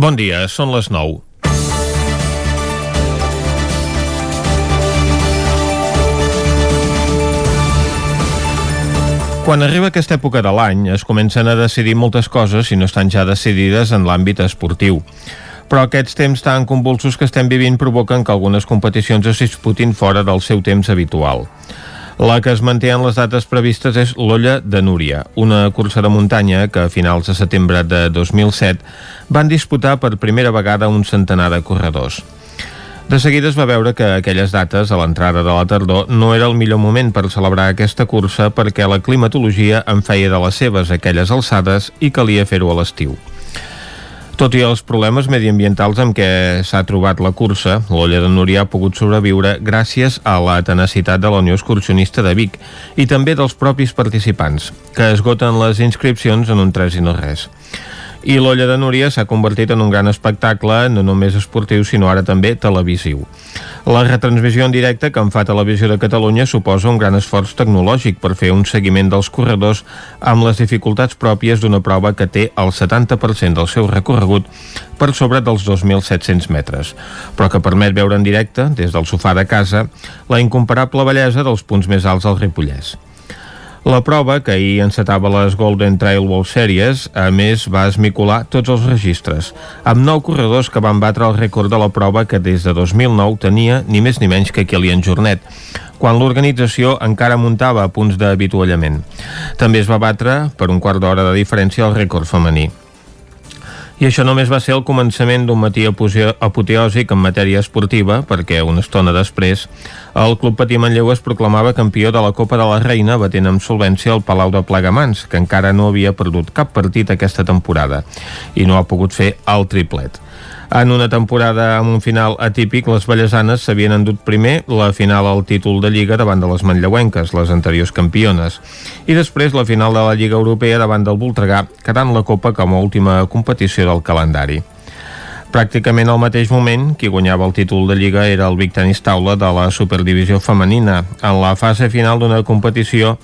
Bon dia, són les 9. Quan arriba aquesta època de l'any es comencen a decidir moltes coses i no estan ja decidides en l'àmbit esportiu. Però aquests temps tan convulsos que estem vivint provoquen que algunes competicions es disputin fora del seu temps habitual. La que es manté en les dates previstes és l'Olla de Núria, una cursa de muntanya que a finals de setembre de 2007 van disputar per primera vegada un centenar de corredors. De seguida es va veure que aquelles dates, a l'entrada de la tardor, no era el millor moment per celebrar aquesta cursa perquè la climatologia en feia de les seves aquelles alçades i calia fer-ho a l'estiu. Tot i els problemes mediambientals amb què s'ha trobat la cursa, l'Olla de Núria ha pogut sobreviure gràcies a la tenacitat de la Unió Excursionista de Vic i també dels propis participants, que esgoten les inscripcions en un 3 i no res i l'Olla de Núria s'ha convertit en un gran espectacle, no només esportiu, sinó ara també televisiu. La retransmissió en directe que en fa Televisió de Catalunya suposa un gran esforç tecnològic per fer un seguiment dels corredors amb les dificultats pròpies d'una prova que té el 70% del seu recorregut per sobre dels 2.700 metres, però que permet veure en directe, des del sofà de casa, la incomparable bellesa dels punts més alts del Ripollès. La prova, que ahir encetava les Golden Trail World Series, a més va esmicular tots els registres, amb nou corredors que van batre el rècord de la prova que des de 2009 tenia ni més ni menys que Kilian Jornet, quan l'organització encara muntava punts d'avituallament. També es va batre, per un quart d'hora de diferència, el rècord femení. I això només va ser el començament d'un matí apoteòsic en matèria esportiva, perquè una estona després el Club Patí Manlleu es proclamava campió de la Copa de la Reina, batent amb solvència el Palau de Plegamans, que encara no havia perdut cap partit aquesta temporada i no ha pogut fer el triplet. En una temporada amb un final atípic, les ballesanes s'havien endut primer la final al títol de Lliga davant de les manlleuenques, les anteriors campiones, i després la final de la Lliga Europea davant del Voltregà, quedant la Copa com a última competició del calendari. Pràcticament al mateix moment, qui guanyava el títol de Lliga era el Vic Tenis Taula de la Superdivisió Femenina, en la fase final d'una competició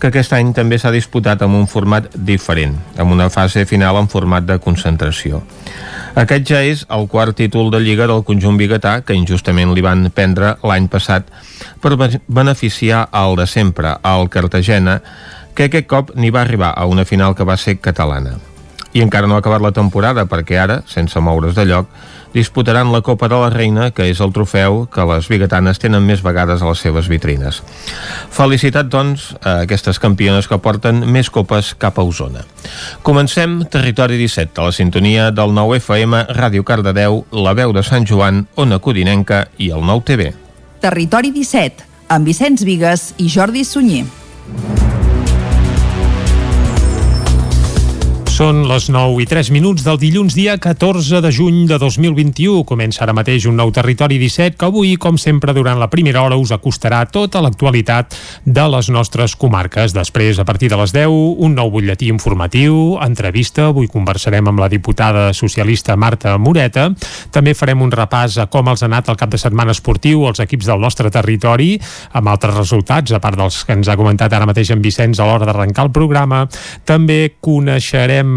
que aquest any també s'ha disputat amb un format diferent, amb una fase final en format de concentració. Aquest ja és el quart títol de Lliga del conjunt biguetà que injustament li van prendre l'any passat per beneficiar el de sempre, el Cartagena, que aquest cop n'hi va arribar a una final que va ser catalana. I encara no ha acabat la temporada perquè ara, sense moure's de lloc, disputaran la Copa de la Reina, que és el trofeu que les biguetanes tenen més vegades a les seves vitrines. Felicitat, doncs, a aquestes campiones que porten més copes cap a Osona. Comencem Territori 17, a la sintonia del 9 FM, Ràdio Cardedeu, La Veu de Sant Joan, Ona Codinenca i el 9 TV. Territori 17, amb Vicenç Vigues i Jordi Sunyer. Són les 9 i 3 minuts del dilluns dia 14 de juny de 2021. Comença ara mateix un nou Territori 17 que avui, com sempre, durant la primera hora us acostarà tota l'actualitat de les nostres comarques. Després, a partir de les 10, un nou butlletí informatiu, entrevista. Avui conversarem amb la diputada socialista Marta Moreta. També farem un repàs a com els ha anat el cap de setmana esportiu als equips del nostre territori, amb altres resultats, a part dels que ens ha comentat ara mateix en Vicenç a l'hora d'arrencar el programa. També coneixerem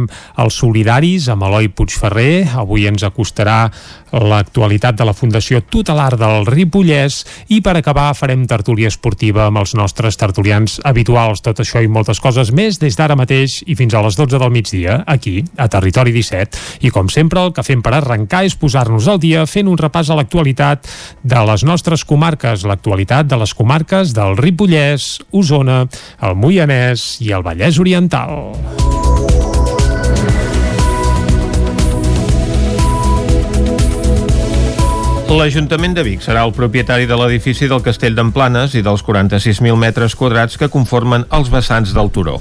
els solidaris amb Eloi Puigferrer. Avui ens acostarà l'actualitat de la Fundació Tutelar del Ripollès i per acabar farem tertúlia esportiva amb els nostres tertulians habituals. Tot això i moltes coses més des d'ara mateix i fins a les 12 del migdia, aquí, a Territori 17. I com sempre, el que fem per arrencar és posar-nos al dia fent un repàs a l'actualitat de les nostres comarques, l'actualitat de les comarques del Ripollès, Osona, el Moianès i el Vallès Oriental. L'Ajuntament de Vic serà el propietari de l'edifici del Castell d'Emplanes i dels 46.000 metres quadrats que conformen els vessants del turó.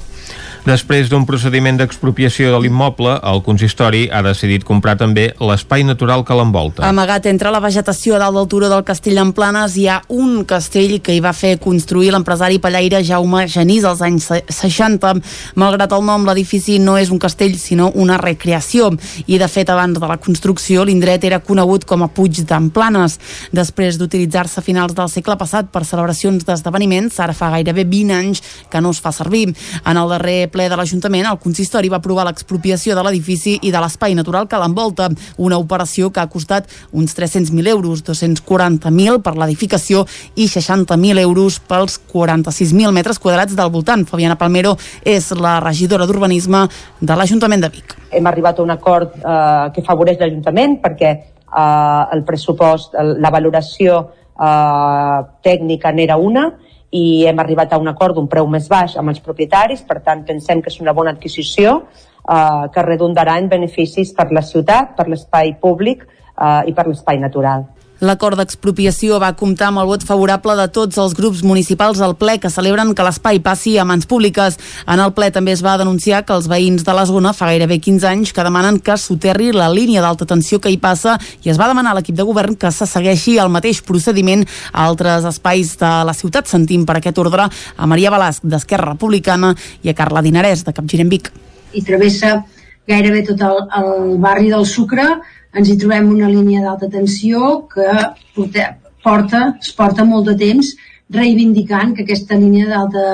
Després d'un procediment d'expropiació de l'immoble, el consistori ha decidit comprar també l'espai natural que l'envolta. Amagat entre la vegetació dalt del turó del castell en Planes hi ha un castell que hi va fer construir l'empresari pallaire Jaume Genís als anys 60. Malgrat el nom, l'edifici no és un castell, sinó una recreació. I, de fet, abans de la construcció, l'indret era conegut com a Puig d'Emplanes. Després d'utilitzar-se a finals del segle passat per celebracions d'esdeveniments, ara fa gairebé 20 anys que no es fa servir. En el darrer ple de l'Ajuntament, el consistori va aprovar l'expropiació de l'edifici i de l'espai natural que l'envolta, una operació que ha costat uns 300.000 euros, 240.000 per l'edificació i 60.000 euros pels 46.000 metres quadrats del voltant. Fabiana Palmero és la regidora d'Urbanisme de l'Ajuntament de Vic. Hem arribat a un acord eh, que favoreix l'Ajuntament perquè eh, el pressupost, la valoració eh, tècnica n'era una i hem arribat a un acord d'un preu més baix amb els propietaris, per tant pensem que és una bona adquisició eh, que redundarà en beneficis per la ciutat, per l'espai públic eh, i per l'espai natural. L'acord d'expropiació va comptar amb el vot favorable de tots els grups municipals al ple que celebren que l'espai passi a mans públiques. En el ple també es va denunciar que els veïns de la zona fa gairebé 15 anys que demanen que soterri la línia d'alta tensió que hi passa i es va demanar a l'equip de govern que se segueixi el mateix procediment a altres espais de la ciutat. Sentim per aquest ordre a Maria Balasc d'Esquerra Republicana i a Carla Dinarès de Capgirem Vic. I travessa gairebé tot el, el barri del Sucre ens hi trobem una línia d'alta tensió que porta, porta, es porta molt de temps reivindicant que aquesta línia d'alta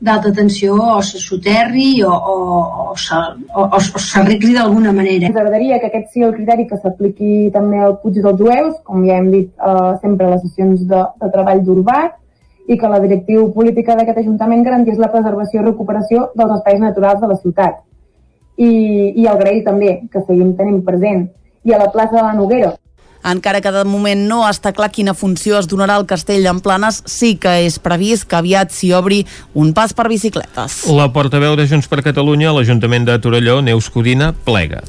d'alta tensió o se soterri o, o, o, o, o, s'arregli d'alguna manera. Ens agradaria que aquest sigui el criteri que s'apliqui també al Puig dels Jueus, com ja hem dit eh, sempre a les sessions de, de treball d'Urbat, i que la directiu política d'aquest Ajuntament garantís la preservació i recuperació dels espais naturals de la ciutat. I, i agrair també que seguim tenint present i a la plaça de la Noguera. Encara que de moment no està clar quina funció es donarà al castell en Planes, sí que és previst que aviat s'hi obri un pas per bicicletes. La portaveu de Junts per Catalunya a l'Ajuntament de Torelló, Neus Codina, plega.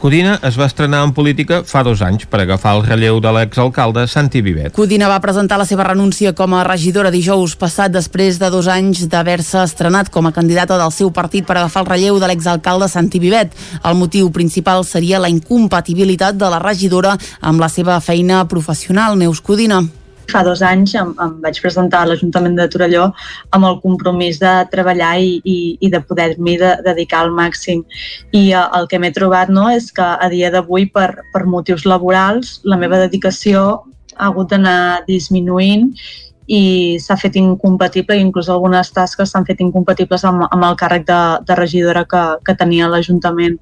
Codina es va estrenar en política fa dos anys per agafar el relleu de l'exalcalde Santi Vivet. Codina va presentar la seva renúncia com a regidora dijous passat després de dos anys d'haver-se estrenat com a candidata del seu partit per agafar el relleu de l'exalcalde Santi Vivet. El motiu principal seria la incompatibilitat de la regidora amb la seva feina professional, Neus Codina fa dos anys em, em vaig presentar a l'Ajuntament de Torelló amb el compromís de treballar i, i, i de poder-m'hi de, dedicar al màxim. I uh, el que m'he trobat no, és que a dia d'avui, per, per motius laborals, la meva dedicació ha hagut d'anar disminuint i s'ha fet incompatible, inclús algunes tasques s'han fet incompatibles amb, amb el càrrec de, de regidora que, que tenia l'Ajuntament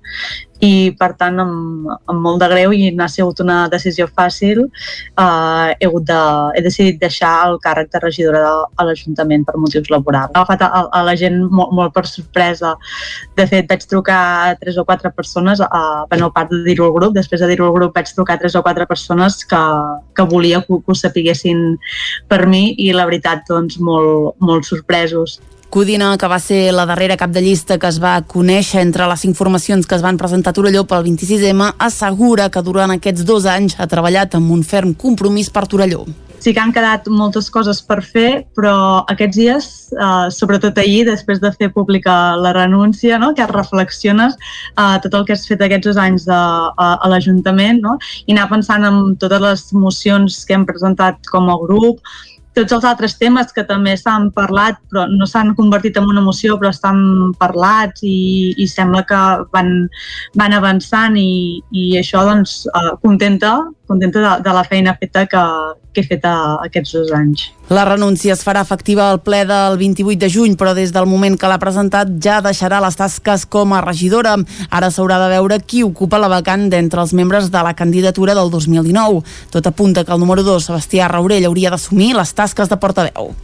i per tant amb, amb molt de greu i n'ha sigut una decisió fàcil eh, he, hagut de, he decidit deixar el càrrec de regidora de, a l'Ajuntament per motius laborals. He agafat a, a la gent molt, molt per sorpresa. De fet, vaig trucar a tres o quatre persones, a, bueno, a part de dir-ho al grup, després de dir-ho al grup vaig trucar a tres o quatre persones que, que volia que, que ho sapiguessin per mi i la veritat, doncs, molt, molt sorpresos. Codina, que va ser la darrera cap de llista que es va conèixer entre les informacions que es van presentar a Torelló pel 26M, assegura que durant aquests dos anys ha treballat amb un ferm compromís per Torelló. Sí que han quedat moltes coses per fer, però aquests dies, eh, sobretot ahir, després de fer pública la renúncia, no? que reflexiones eh, tot el que has fet aquests dos anys de, a, a l'Ajuntament no? i anar pensant en totes les mocions que hem presentat com a grup, tots els altres temes que també s'han parlat però no s'han convertit en una emoció però estan parlats i, i sembla que van, van avançant i, i això doncs eh, contenta, contenta de, de la feina feta que, que he fet a, aquests dos anys. La renúncia es farà efectiva al ple del 28 de juny, però des del moment que l'ha presentat ja deixarà les tasques com a regidora. Ara s'haurà de veure qui ocupa la vacant d'entre els membres de la candidatura del 2019. Tot apunta que el número 2, Sebastià Raurell, hauria d'assumir les tasques de portaveu.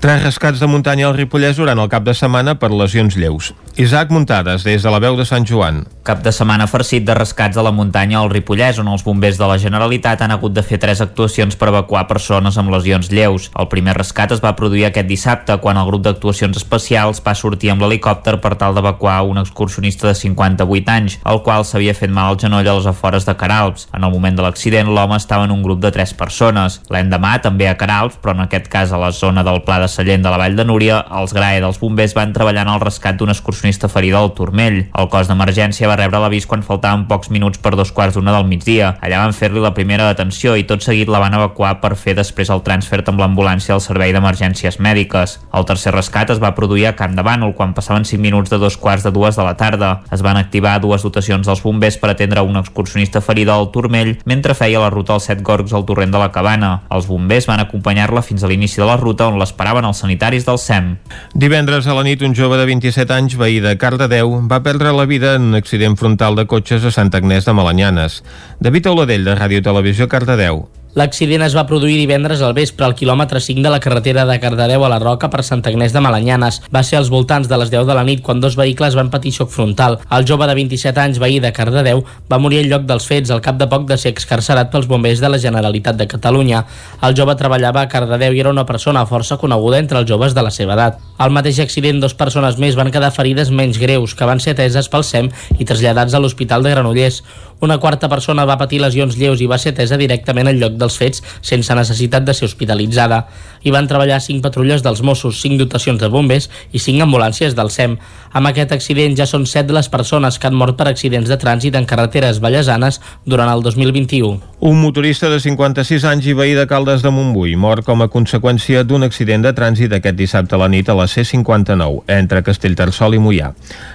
Tres rescats de muntanya al Ripollès durant el cap de setmana per lesions lleus. Isaac Muntades, des de la veu de Sant Joan. Cap de setmana farcit de rescats a la muntanya al Ripollès, on els bombers de la Generalitat han hagut de fer tres actuacions per evacuar persones amb lesions lleus. El primer rescat es va produir aquest dissabte, quan el grup d'actuacions especials va sortir amb l'helicòpter per tal d'evacuar un excursionista de 58 anys, el qual s'havia fet mal al genoll a les afores de Caralps. En el moment de l'accident, l'home estava en un grup de tres persones. L'endemà, també a Caralps, però en aquest cas a la zona del Pla de Sallent de la Vall de Núria, els GRAE dels bombers van treballar en el rescat d'un excursionista ferida al Turmell. El cos d'emergència va rebre l'avís quan faltaven pocs minuts per dos quarts d'una del migdia. Allà van fer-li la primera detenció i tot seguit la van evacuar per fer després el transfert amb l'ambulància al servei d'emergències mèdiques. El tercer rescat es va produir a Camp de Bànol quan passaven 5 minuts de dos quarts de dues de la tarda. Es van activar dues dotacions dels bombers per atendre un excursionista ferida al Turmell mentre feia la ruta als set gorgs al torrent de la Cabana. Els bombers van acompanyar-la fins a l'inici de la ruta on l'esperava explicaven els sanitaris del SEM. Divendres a la nit, un jove de 27 anys, veí de Cardedeu, va perdre la vida en un accident frontal de cotxes a Sant Agnès de Malanyanes. David Oladell, de Ràdio Televisió Cardedeu. L'accident es va produir divendres al vespre al quilòmetre 5 de la carretera de Cardedeu a la Roca per Sant Agnès de Malanyanes. Va ser als voltants de les 10 de la nit quan dos vehicles van patir xoc frontal. El jove de 27 anys, veí de Cardedeu, va morir al lloc dels fets al cap de poc de ser excarcerat pels bombers de la Generalitat de Catalunya. El jove treballava a Cardedeu i era una persona força coneguda entre els joves de la seva edat. Al mateix accident, dos persones més van quedar ferides menys greus, que van ser ateses pel SEM i traslladats a l'Hospital de Granollers. Una quarta persona va patir lesions lleus i va ser atesa directament al lloc dels fets sense necessitat de ser hospitalitzada. Hi van treballar cinc patrulles dels Mossos, cinc dotacions de bombers i cinc ambulàncies del SEM. Amb aquest accident ja són set les persones que han mort per accidents de trànsit en carreteres ballesanes durant el 2021. Un motorista de 56 anys i veí de Caldes de Montbui mor com a conseqüència d'un accident de trànsit aquest dissabte a la nit a la C-59 entre Castellterçol i Mollà.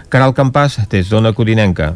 Caral Campàs, des d'Ona Codinenca.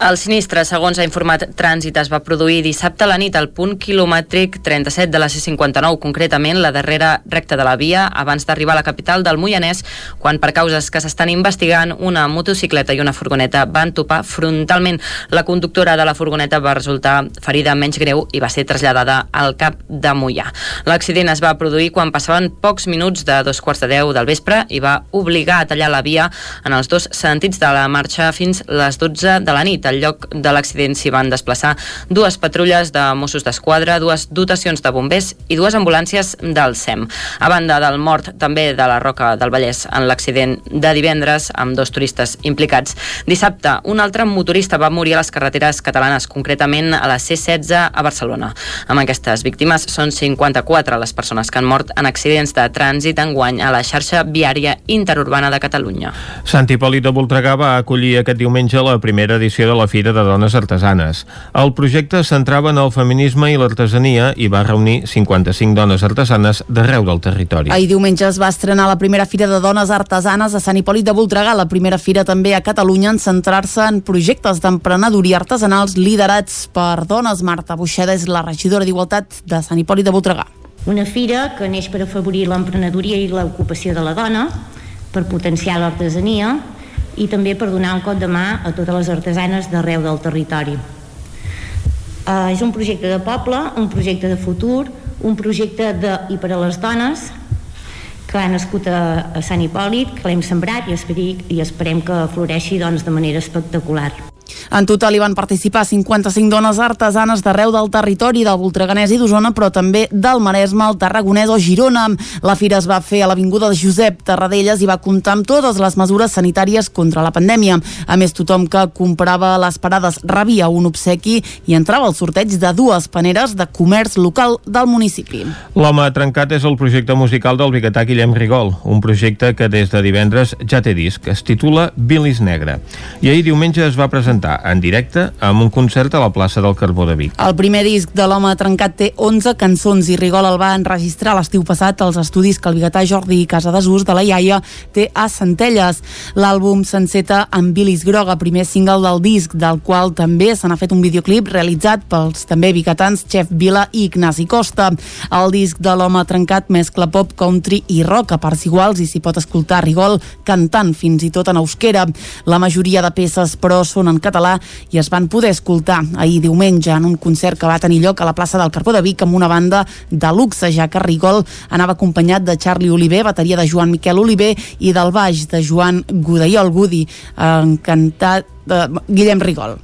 El sinistre, segons ha informat Trànsit, es va produir dissabte a la nit al punt quilomètric 37 de la C-59, concretament la darrera recta de la via, abans d'arribar a la capital del Moianès, quan per causes que s'estan investigant, una motocicleta i una furgoneta van topar frontalment. La conductora de la furgoneta va resultar ferida menys greu i va ser traslladada al cap de Mollà. L'accident es va produir quan passaven pocs minuts de dos quarts de deu del vespre i va obligar a tallar la via en els dos sentits de la marxa fins les 12 de la nit al lloc de l'accident s'hi van desplaçar dues patrulles de Mossos d'Esquadra, dues dotacions de bombers i dues ambulàncies del SEM. A banda del mort també de la Roca del Vallès en l'accident de divendres amb dos turistes implicats. Dissabte, un altre motorista va morir a les carreteres catalanes, concretament a la C-16 a Barcelona. Amb aquestes víctimes són 54 les persones que han mort en accidents de trànsit enguany a la xarxa viària interurbana de Catalunya. Sant Hipòlit de Voltregà va acollir aquest diumenge la primera edició de la Fira de Dones Artesanes. El projecte centrava en el feminisme i l'artesania i va reunir 55 dones artesanes d'arreu del territori. Ahir diumenge es va estrenar la primera Fira de Dones Artesanes a Sant Hipòlit de Voltregà, la primera fira també a Catalunya en centrar-se en projectes d'emprenedoria artesanals liderats per dones. Marta Buixeda és la regidora d'Igualtat de Sant Hipòlit de Voltregà. Una fira que neix per afavorir l'emprenedoria i l'ocupació de la dona, per potenciar l'artesania i també per donar un cop de mà a totes les artesanes d'arreu del territori. Uh, és un projecte de poble, un projecte de futur, un projecte de i per a les dones que ha nascut a, a Sant Hipòlit, que l'hem sembrat i, esperi, i esperem que floreixi doncs, de manera espectacular. En total hi van participar 55 dones artesanes d'arreu del territori del Voltreganès i d'Osona, però també del Maresme, el Tarragonès o Girona. La fira es va fer a l'Avinguda de Josep Tarradellas i va comptar amb totes les mesures sanitàries contra la pandèmia. A més, tothom que comprava les parades rebia un obsequi i entrava al sorteig de dues paneres de comerç local del municipi. L'home trencat és el projecte musical del biguetà Guillem Rigol, un projecte que des de divendres ja té disc. Es titula Bilis Negre. I ahir diumenge es va presentar en directe amb un concert a la plaça del Carbó de Vic. El primer disc de l'home trencat té 11 cançons i Rigol el va enregistrar l'estiu passat als estudis que el biguetà Jordi Casadesús de la Iaia té a Centelles. L'àlbum s'enceta amb Bilis Groga, primer single del disc, del qual també se n'ha fet un videoclip realitzat pels també biguetans Chef Vila i Ignasi Costa. El disc de l'home trencat mescla pop, country i rock a parts iguals i s'hi pot escoltar Rigol cantant fins i tot en euskera. La majoria de peces, però, són en català i es van poder escoltar ahir diumenge en un concert que va tenir lloc a la plaça del Carbó de Vic amb una banda de luxe, ja que Rigol anava acompanyat de Charlie Oliver, bateria de Joan Miquel Oliver i del baix de Joan Godaiol Gudi, encantat de Guillem Rigol.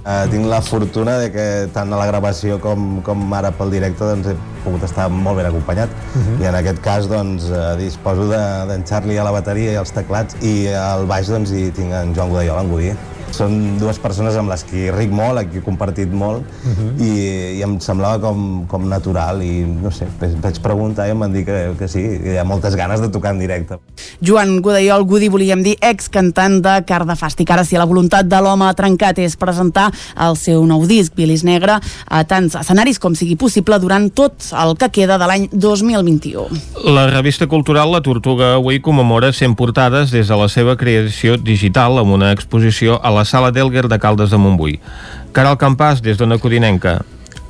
Uh, tinc la fortuna de que tant a la gravació com, com ara pel directe doncs, he pogut estar molt ben acompanyat uh -huh. i en aquest cas doncs, uh, disposo d'en de, Charlie a la bateria i als teclats i al baix doncs, hi tinc en Joan Godaiol, en Gudi. Són dues persones amb les que ric molt, amb qui he compartit molt, uh -huh. i, i em semblava com, com natural, i no sé, vaig preguntar i em van dir que, que sí, hi ha moltes ganes de tocar en directe. Joan Godaiol Gudi, volíem dir, ex-cantant de Cardafàstic. Ara sí, la voluntat de l'home trencat és presentar el seu nou disc, Bilis Negre, a tants escenaris com sigui possible durant tot el que queda de l'any 2021. La revista cultural La Tortuga avui commemora 100 portades des de la seva creació digital amb una exposició a la Sala d'Elguer de Caldes de Montbui. Caral Campàs, des d'Ona Codinenca.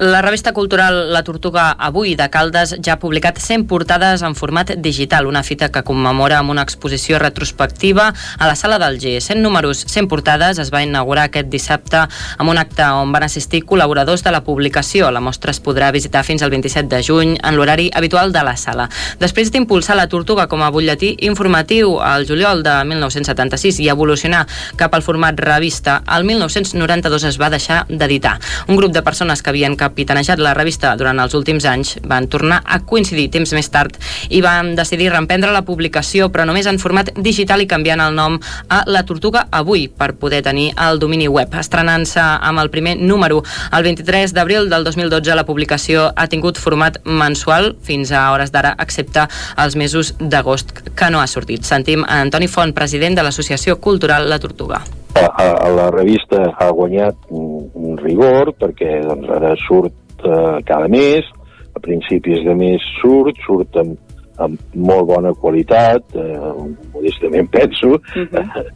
La revista cultural La Tortuga Avui de Caldes ja ha publicat 100 portades en format digital, una fita que commemora amb una exposició retrospectiva a la sala del G. 100 números, 100 portades es va inaugurar aquest dissabte amb un acte on van assistir col·laboradors de la publicació. La mostra es podrà visitar fins al 27 de juny en l'horari habitual de la sala. Després d'impulsar La Tortuga com a butlletí informatiu al juliol de 1976 i evolucionar cap al format revista, el 1992 es va deixar d'editar. Un grup de persones que havien cap capitanejat la revista durant els últims anys, van tornar a coincidir temps més tard i van decidir reemprendre la publicació, però només en format digital i canviant el nom a La Tortuga Avui per poder tenir el domini web. Estrenant-se amb el primer número el 23 d'abril del 2012, la publicació ha tingut format mensual fins a hores d'ara, excepte els mesos d'agost que no ha sortit. Sentim Antoni Font, president de l'Associació Cultural La Tortuga a, a la revista ha guanyat un, un rigor perquè doncs, ara surt eh, cada mes, a principis de mes surt, surt amb, amb molt bona qualitat, eh, modestament penso, uh -huh.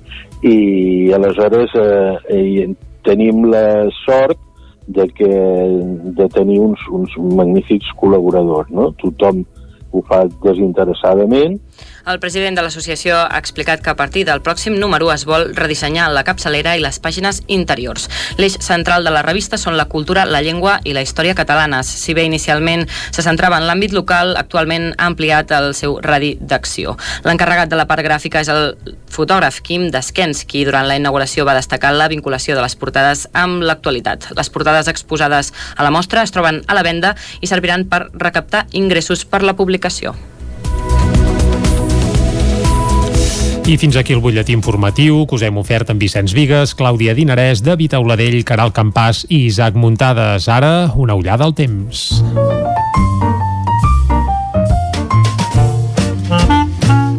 i aleshores eh, eh, tenim la sort de, que, de tenir uns, uns magnífics col·laboradors, no? Tothom ho fa desinteressadament, el president de l'associació ha explicat que a partir del pròxim número es vol redissenyar la capçalera i les pàgines interiors. L'eix central de la revista són la cultura, la llengua i la història catalanes. Si bé inicialment se centrava en l'àmbit local, actualment ha ampliat el seu radi d'acció. L'encarregat de la part gràfica és el fotògraf Kim Deskens, qui durant la inauguració va destacar la vinculació de les portades amb l'actualitat. Les portades exposades a la mostra es troben a la venda i serviran per recaptar ingressos per la publicació. I fins aquí el butlletí informatiu que us hem ofert amb Vicenç Vigues, Clàudia Dinarès, David Auladell, Caral Campàs i Isaac Muntades. Ara, una ullada al temps.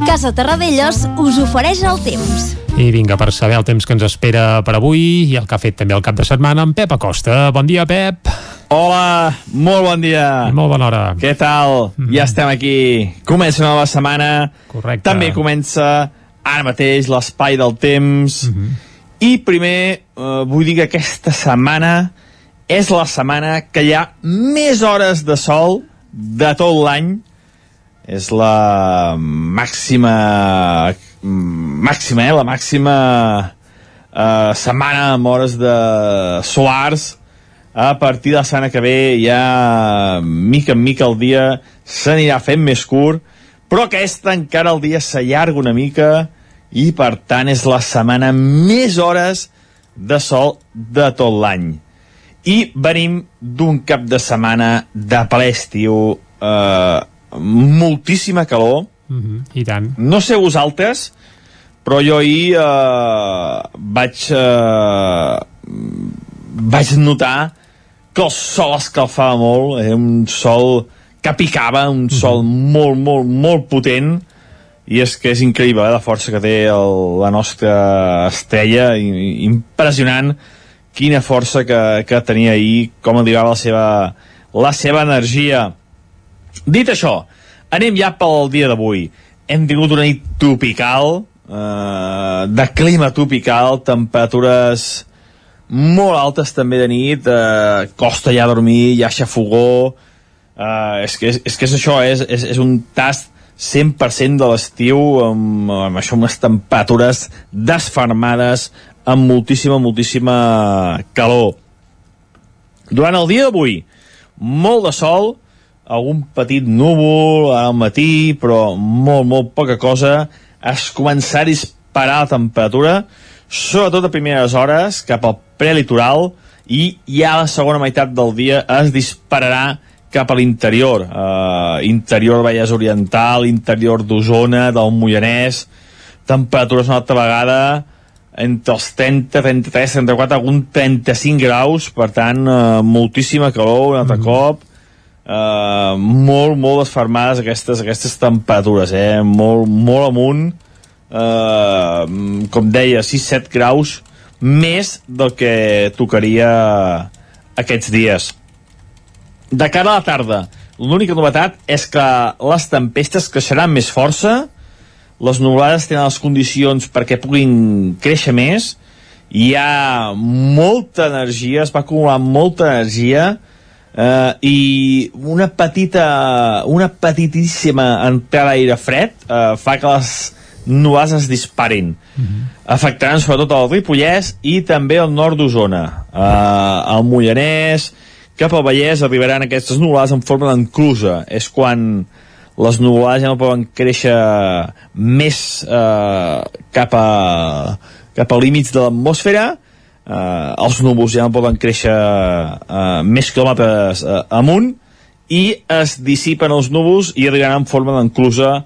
Casa Terradellos us ofereix el temps. I vinga, per saber el temps que ens espera per avui i el que ha fet també el cap de setmana amb Pep Acosta. Bon dia, Pep. Hola, molt bon dia. Molt bona hora. Què tal? Mm -hmm. Ja estem aquí. Comença una nova setmana. Correcte. També comença ara mateix l'espai del temps uh Mhm. -huh. i primer eh, vull dir que aquesta setmana és la setmana que hi ha més hores de sol de tot l'any és la màxima màxima, eh? la màxima eh, setmana amb hores de solars a partir de la setmana que ve ja mica en mica el dia s'anirà fent més curt però aquesta encara el dia s'allarga una mica i per tant és la setmana més hores de sol de tot l'any. I venim d'un cap de setmana de ple estiu eh, moltíssima calor. Mm -hmm. I tant. no sé vosaltres però jo ahir eh, vaig eh, vaig notar que el sol escalfava molt. Era un sol que picava un sol molt, molt, molt potent i és que és increïble eh, la força que té el, la nostra estrella. I, impressionant quina força que, que tenia ahir com arribava la seva, la seva energia. Dit això anem ja pel dia d'avui. Hem tingut una nit tropical eh, de clima tropical temperatures molt altes també de nit eh, costa ja dormir, ja xafogó eh, és, que és, és que és això és, és, és un tast 100% de l'estiu amb, amb això amb unes temperatures desfermades amb moltíssima, moltíssima calor. Durant el dia d'avui molt de sol algun petit núvol al matí però molt, molt poca cosa. Es començarà a disparar la temperatura sobretot a primeres hores cap al prelitoral i ja a la segona meitat del dia es dispararà cap a l'interior uh, interior Vallès Oriental interior d'Osona, del Moianès temperatures una altra vegada entre els 30, 33, 34, algun 35 graus, per tant, eh, moltíssima calor un altre mm. cop, eh, molt, molt desfermades aquestes, aquestes temperatures, eh, molt, molt amunt, eh, com deia, 6-7 graus més del que tocaria aquests dies. De cara a la tarda, l'única novetat és que les tempestes creixeran més força, les nuvolades tenen les condicions perquè puguin créixer més, hi ha molta energia, es va acumular molta energia eh, i una petita, una petitíssima entrada d'aire fred eh, fa que les nuades es disparin. Uh -huh. Afectaran sobretot el Ripollès i també el nord d'Osona. Eh, el Mollanès, cap al Vallès arribaran aquestes nuades en forma d'enclusa. És quan les nuvolades ja no poden créixer més eh, cap a, cap a límits de l'atmosfera, eh, els núvols ja no poden créixer eh, més quilòmetres eh, amunt, i es dissipen els núvols i arribaran en forma d'enclusa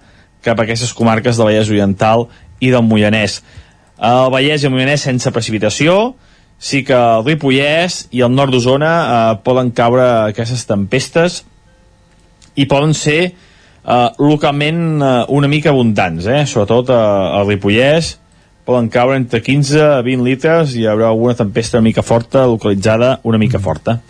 cap a aquestes comarques del Vallès Oriental i del Moianès. El Vallès i el Moianès sense precipitació, sí que el Ripollès i el nord d'Osona eh, poden caure aquestes tempestes i poden ser eh, localment eh, una mica abundants, eh? sobretot eh, al Ripollès poden caure entre 15 a 20 litres i hi haurà alguna tempesta una mica forta, localitzada una mica forta.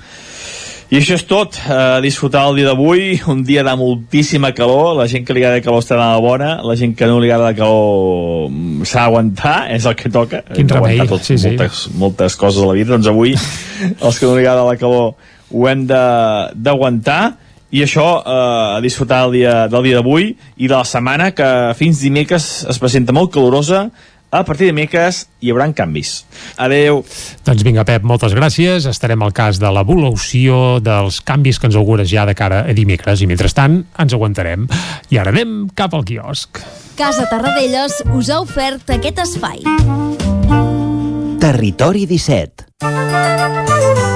I això és tot, uh, disfrutar el dia d'avui, un dia de moltíssima calor, la gent que li agrada calor està de bona, la gent que no li agrada calor mm, s'ha d'aguantar, és el que toca. Quin remei, tot, sí, sí. moltes, moltes coses a la vida, doncs avui els que no li agrada la calor ho hem de- d'aguantar, i això eh, a disfrutar el dia, del dia d'avui i de la setmana que fins dimecres es presenta molt calorosa a partir de dimecres hi haurà canvis. Adeu. Doncs vinga, Pep, moltes gràcies. Estarem al cas de l'evolució dels canvis que ens augures ja de cara a dimecres i mentrestant ens aguantarem. I ara anem cap al quiosc. Casa Tarradellas us ha ofert aquest espai. Territori 17.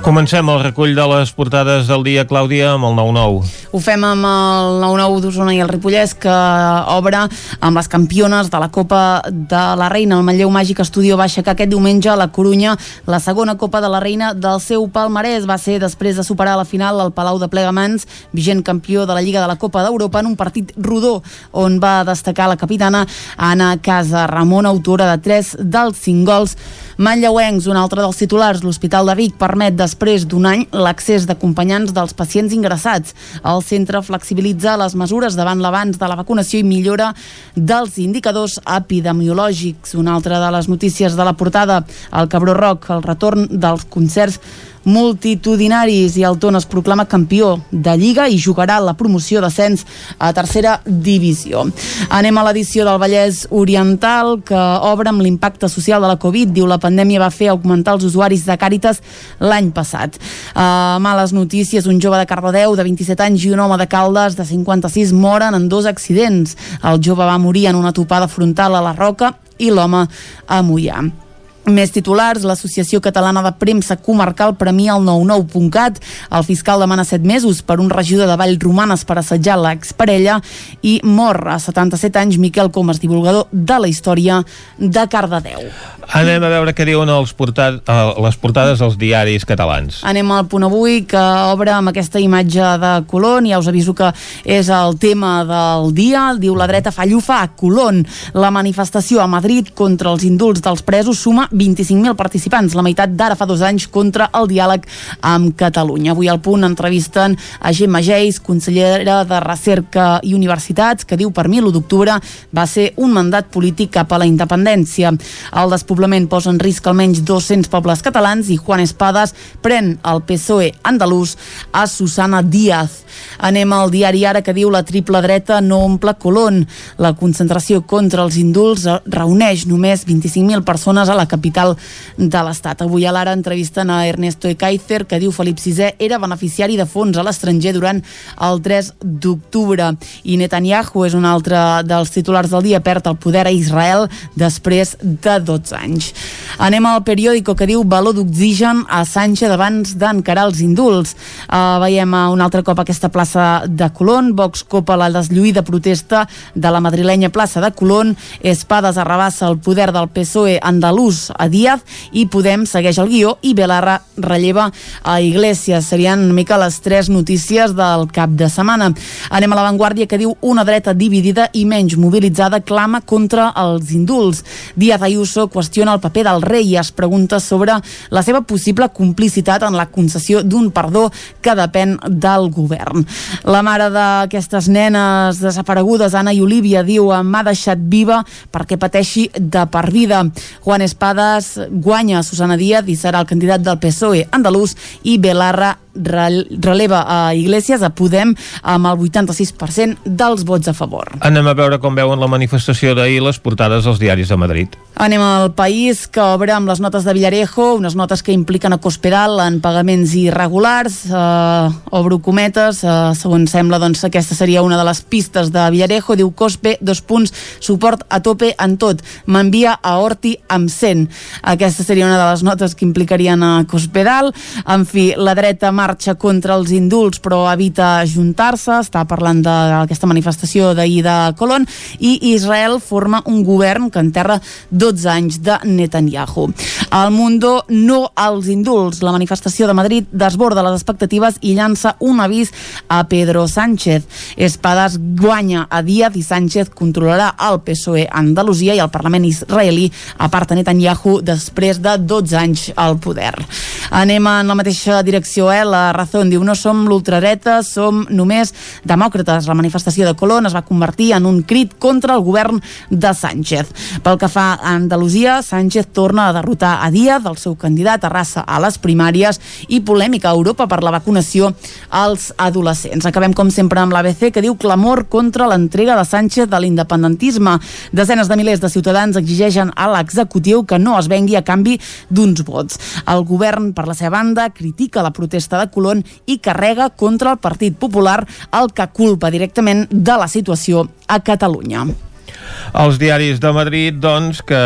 Comencem el recull de les portades del dia, Clàudia, amb el 9-9. Ho fem amb el 9-9 d'Osona i el Ripollès, que obre amb les campiones de la Copa de la Reina. El Manlleu Màgic Estudio va aixecar aquest diumenge a la Corunya la segona Copa de la Reina del seu palmarès. Va ser després de superar la final el Palau de Plegamans, vigent campió de la Lliga de la Copa d'Europa, en un partit rodó on va destacar la capitana Anna Casa Ramon, autora de 3 dels 5 gols Manlleuencs, un altre dels titulars, l'Hospital de Vic permet després d'un any l'accés d'acompanyants dels pacients ingressats. El centre flexibilitza les mesures davant l'avanç de la vacunació i millora dels indicadors epidemiològics. Una altra de les notícies de la portada, el Cabró Rock, el retorn dels concerts multitudinaris i el Ton es proclama campió de Lliga i jugarà la promoció d'ascens a tercera divisió. Anem a l'edició del Vallès Oriental que obre amb l'impacte social de la Covid. Diu la pandèmia va fer augmentar els usuaris de Càritas l'any passat. Uh, males notícies, un jove de Cardedeu de 27 anys i un home de Caldes de 56 moren en dos accidents. El jove va morir en una topada frontal a la Roca i l'home a Mollà. Més titulars, l'Associació Catalana de Premsa Comarcal premia el 99.cat. El fiscal demana 7 mesos per un regidor de Vall Romanes per assetjar l'exparella i mor a 77 anys Miquel Comas, divulgador de la història de Cardedeu. Anem a veure què diuen els portat, eh, les portades dels diaris catalans. Anem al punt avui que obre amb aquesta imatge de Colón ja us aviso que és el tema del dia diu la dreta fa llufa a Colón la manifestació a Madrid contra els indults dels presos suma 25.000 participants la meitat d'ara fa dos anys contra el diàleg amb Catalunya avui al punt entrevisten a Gemma Geis consellera de Recerca i Universitats que diu per mi l'1 d'octubre va ser un mandat polític cap a la independència el despoblament posa en risc almenys 200 pobles catalans i Juan Espadas pren el PSOE andalús a Susana Díaz. Anem al diari Ara que diu la triple dreta no omple Colón. La concentració contra els indults reuneix només 25.000 persones a la capital de l'Estat. Avui a l'Ara entrevisten a Ernesto Ekaizer que diu Felip VI era beneficiari de fons a l'estranger durant el 3 d'octubre i Netanyahu és un altre dels titulars del dia perd el poder a Israel després de 12 anys. Anem al periòdico que diu valor d'oxigen a Sánchez abans d'encarar els indults. Uh, veiem uh, un altre cop aquesta plaça de Colón, Vox copa la deslluïda protesta de la madrilenya plaça de Colón, Espades arrabassa el poder del PSOE andalús a Díaz i Podem segueix el guió i Belarra relleva a Iglesias. Serien una mica les tres notícies del cap de setmana. Anem a l'avantguàrdia que diu una dreta dividida i menys mobilitzada clama contra els indults. Díaz Ayuso qüestiona el paper del rei i es pregunta sobre la seva possible complicitat en la concessió d'un perdó que depèn del govern. La mare d'aquestes nenes desaparegudes, Anna i Olivia, diu m'ha deixat viva perquè pateixi de per vida. Juan Espada Terrades guanya Susana Díaz i serà el candidat del PSOE andalús i Belarra releva a Iglesias, a Podem, amb el 86% dels vots a favor. Anem a veure com veuen la manifestació d'ahir les portades als diaris de Madrid. Anem al país que obre amb les notes de Villarejo, unes notes que impliquen a Cospedal en pagaments irregulars. Uh, obro cometes, uh, segons sembla, doncs aquesta seria una de les pistes de Villarejo. Diu Cospe, dos punts, suport a tope en tot. M'envia a Horti amb 100. Aquesta seria una de les notes que implicarien a Cospedal. En fi, la dreta marxa contra els indults però evita ajuntar-se, està parlant d'aquesta manifestació d'ahir de Colón i Israel forma un govern que enterra 12 anys de Netanyahu. El Mundo no als indults. La manifestació de Madrid desborda les expectatives i llança un avís a Pedro Sánchez. Espadas guanya a Díaz i Sánchez controlarà el PSOE a Andalusia i el Parlament israelí aparta Netanyahu després de 12 anys al poder. Anem en la mateixa direcció, eh? La Razón diu no som l'ultradreta, som només demòcrates. La manifestació de Colón es va convertir en un crit contra el govern de Sánchez. Pel que fa a Andalusia, Sánchez torna a derrotar a Díaz, el seu candidat a raça a les primàries, i polèmica a Europa per la vacunació als adolescents. Acabem, com sempre, amb l'ABC, que diu clamor contra l'entrega de Sánchez de l'independentisme. Desenes de milers de ciutadans exigeixen a l'executiu que no es vengui a canvi d'uns vots. El govern, per la seva banda, critica la protesta de Colón i carrega contra el Partit Popular, el que culpa directament de la situació a Catalunya. Els diaris de Madrid, doncs, que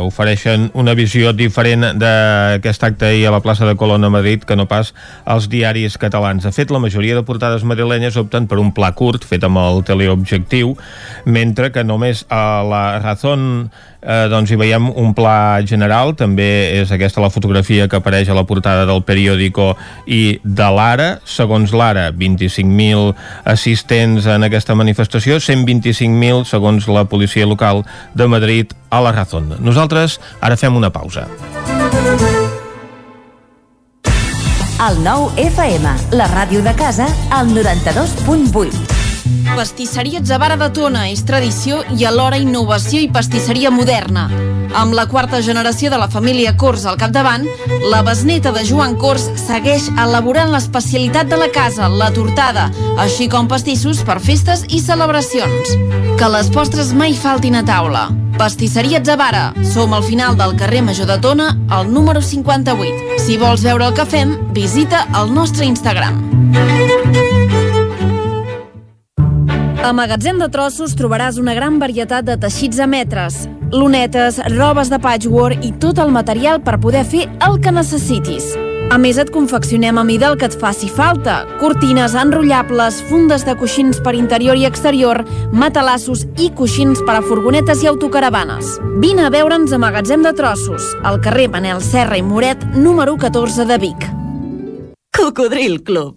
ofereixen una visió diferent d'aquest acte ahir a la plaça de Colón a Madrid que no pas als diaris catalans. De fet, la majoria de portades madrilenyes opten per un pla curt fet amb el teleobjectiu, mentre que només a la Razón eh, doncs hi veiem un pla general, també és aquesta la fotografia que apareix a la portada del periòdico i de l'Ara, segons l'Ara 25.000 assistents en aquesta manifestació, 125.000 segons la policia local de Madrid a la Razón. Nosaltres ara fem una pausa. El nou FM, la ràdio de casa, al 92.8. Pastisseria Zavara de Tona és tradició i alhora innovació i pastisseria moderna. Amb la quarta generació de la família Cors al capdavant, la besneta de Joan Cors segueix elaborant l'especialitat de la casa, la tortada, així com pastissos per festes i celebracions. Que les postres mai faltin a taula. Pastisseria Zavara. Som al final del carrer Major de Tona, al número 58. Si vols veure el que fem, visita el nostre Instagram. A Magatzem de Trossos trobaràs una gran varietat de teixits a metres, lunetes, robes de patchwork i tot el material per poder fer el que necessitis. A més, et confeccionem a mida el que et faci falta. Cortines enrotllables, fundes de coixins per interior i exterior, matalassos i coixins per a furgonetes i autocaravanes. Vine a veure'ns a Magatzem de Trossos, al carrer Manel Serra i Moret, número 14 de Vic. Cocodril Club.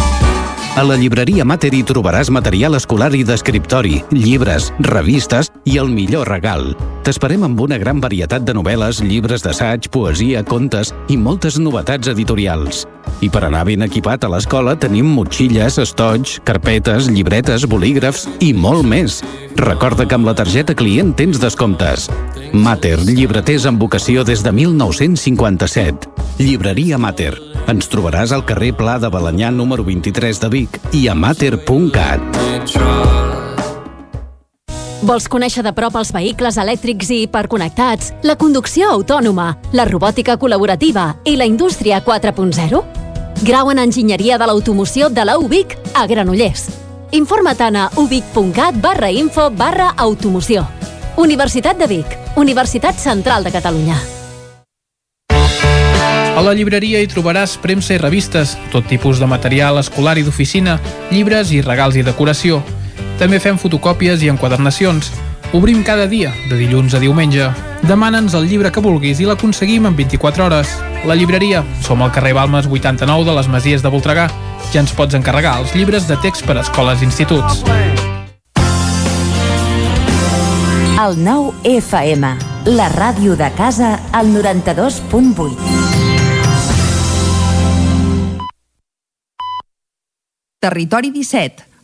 A la llibreria Mater hi trobaràs material escolar i d'escriptori, llibres, revistes i el millor regal. T'esperem amb una gran varietat de novel·les, llibres d'assaig, poesia, contes i moltes novetats editorials. I per anar ben equipat a l'escola tenim motxilles, estoig, carpetes, llibretes, bolígrafs i molt més. Recorda que amb la targeta client tens descomptes. Mater, llibreters amb vocació des de 1957. Llibreria Mater. Ens trobaràs al carrer Pla de Balanyà número 23 de Vic i a mater.cat. Vols conèixer de prop els vehicles elèctrics i hiperconnectats, la conducció autònoma, la robòtica col·laborativa i la indústria 4.0? Grau en Enginyeria de l'Automoció de la UBIC a Granollers. Informa't a ubic.cat barra info barra automoció. Universitat de Vic, Universitat Central de Catalunya. A la llibreria hi trobaràs premsa i revistes, tot tipus de material escolar i d'oficina, llibres i regals i decoració. També fem fotocòpies i enquadernacions. Obrim cada dia, de dilluns a diumenge. Demana'ns el llibre que vulguis i l'aconseguim en 24 hores. La llibreria. Som al carrer Balmes 89 de les Masies de Voltregà. Ja ens pots encarregar els llibres de text per a escoles i instituts. El nou FM, la ràdio de casa, al 92.8. Territori 17,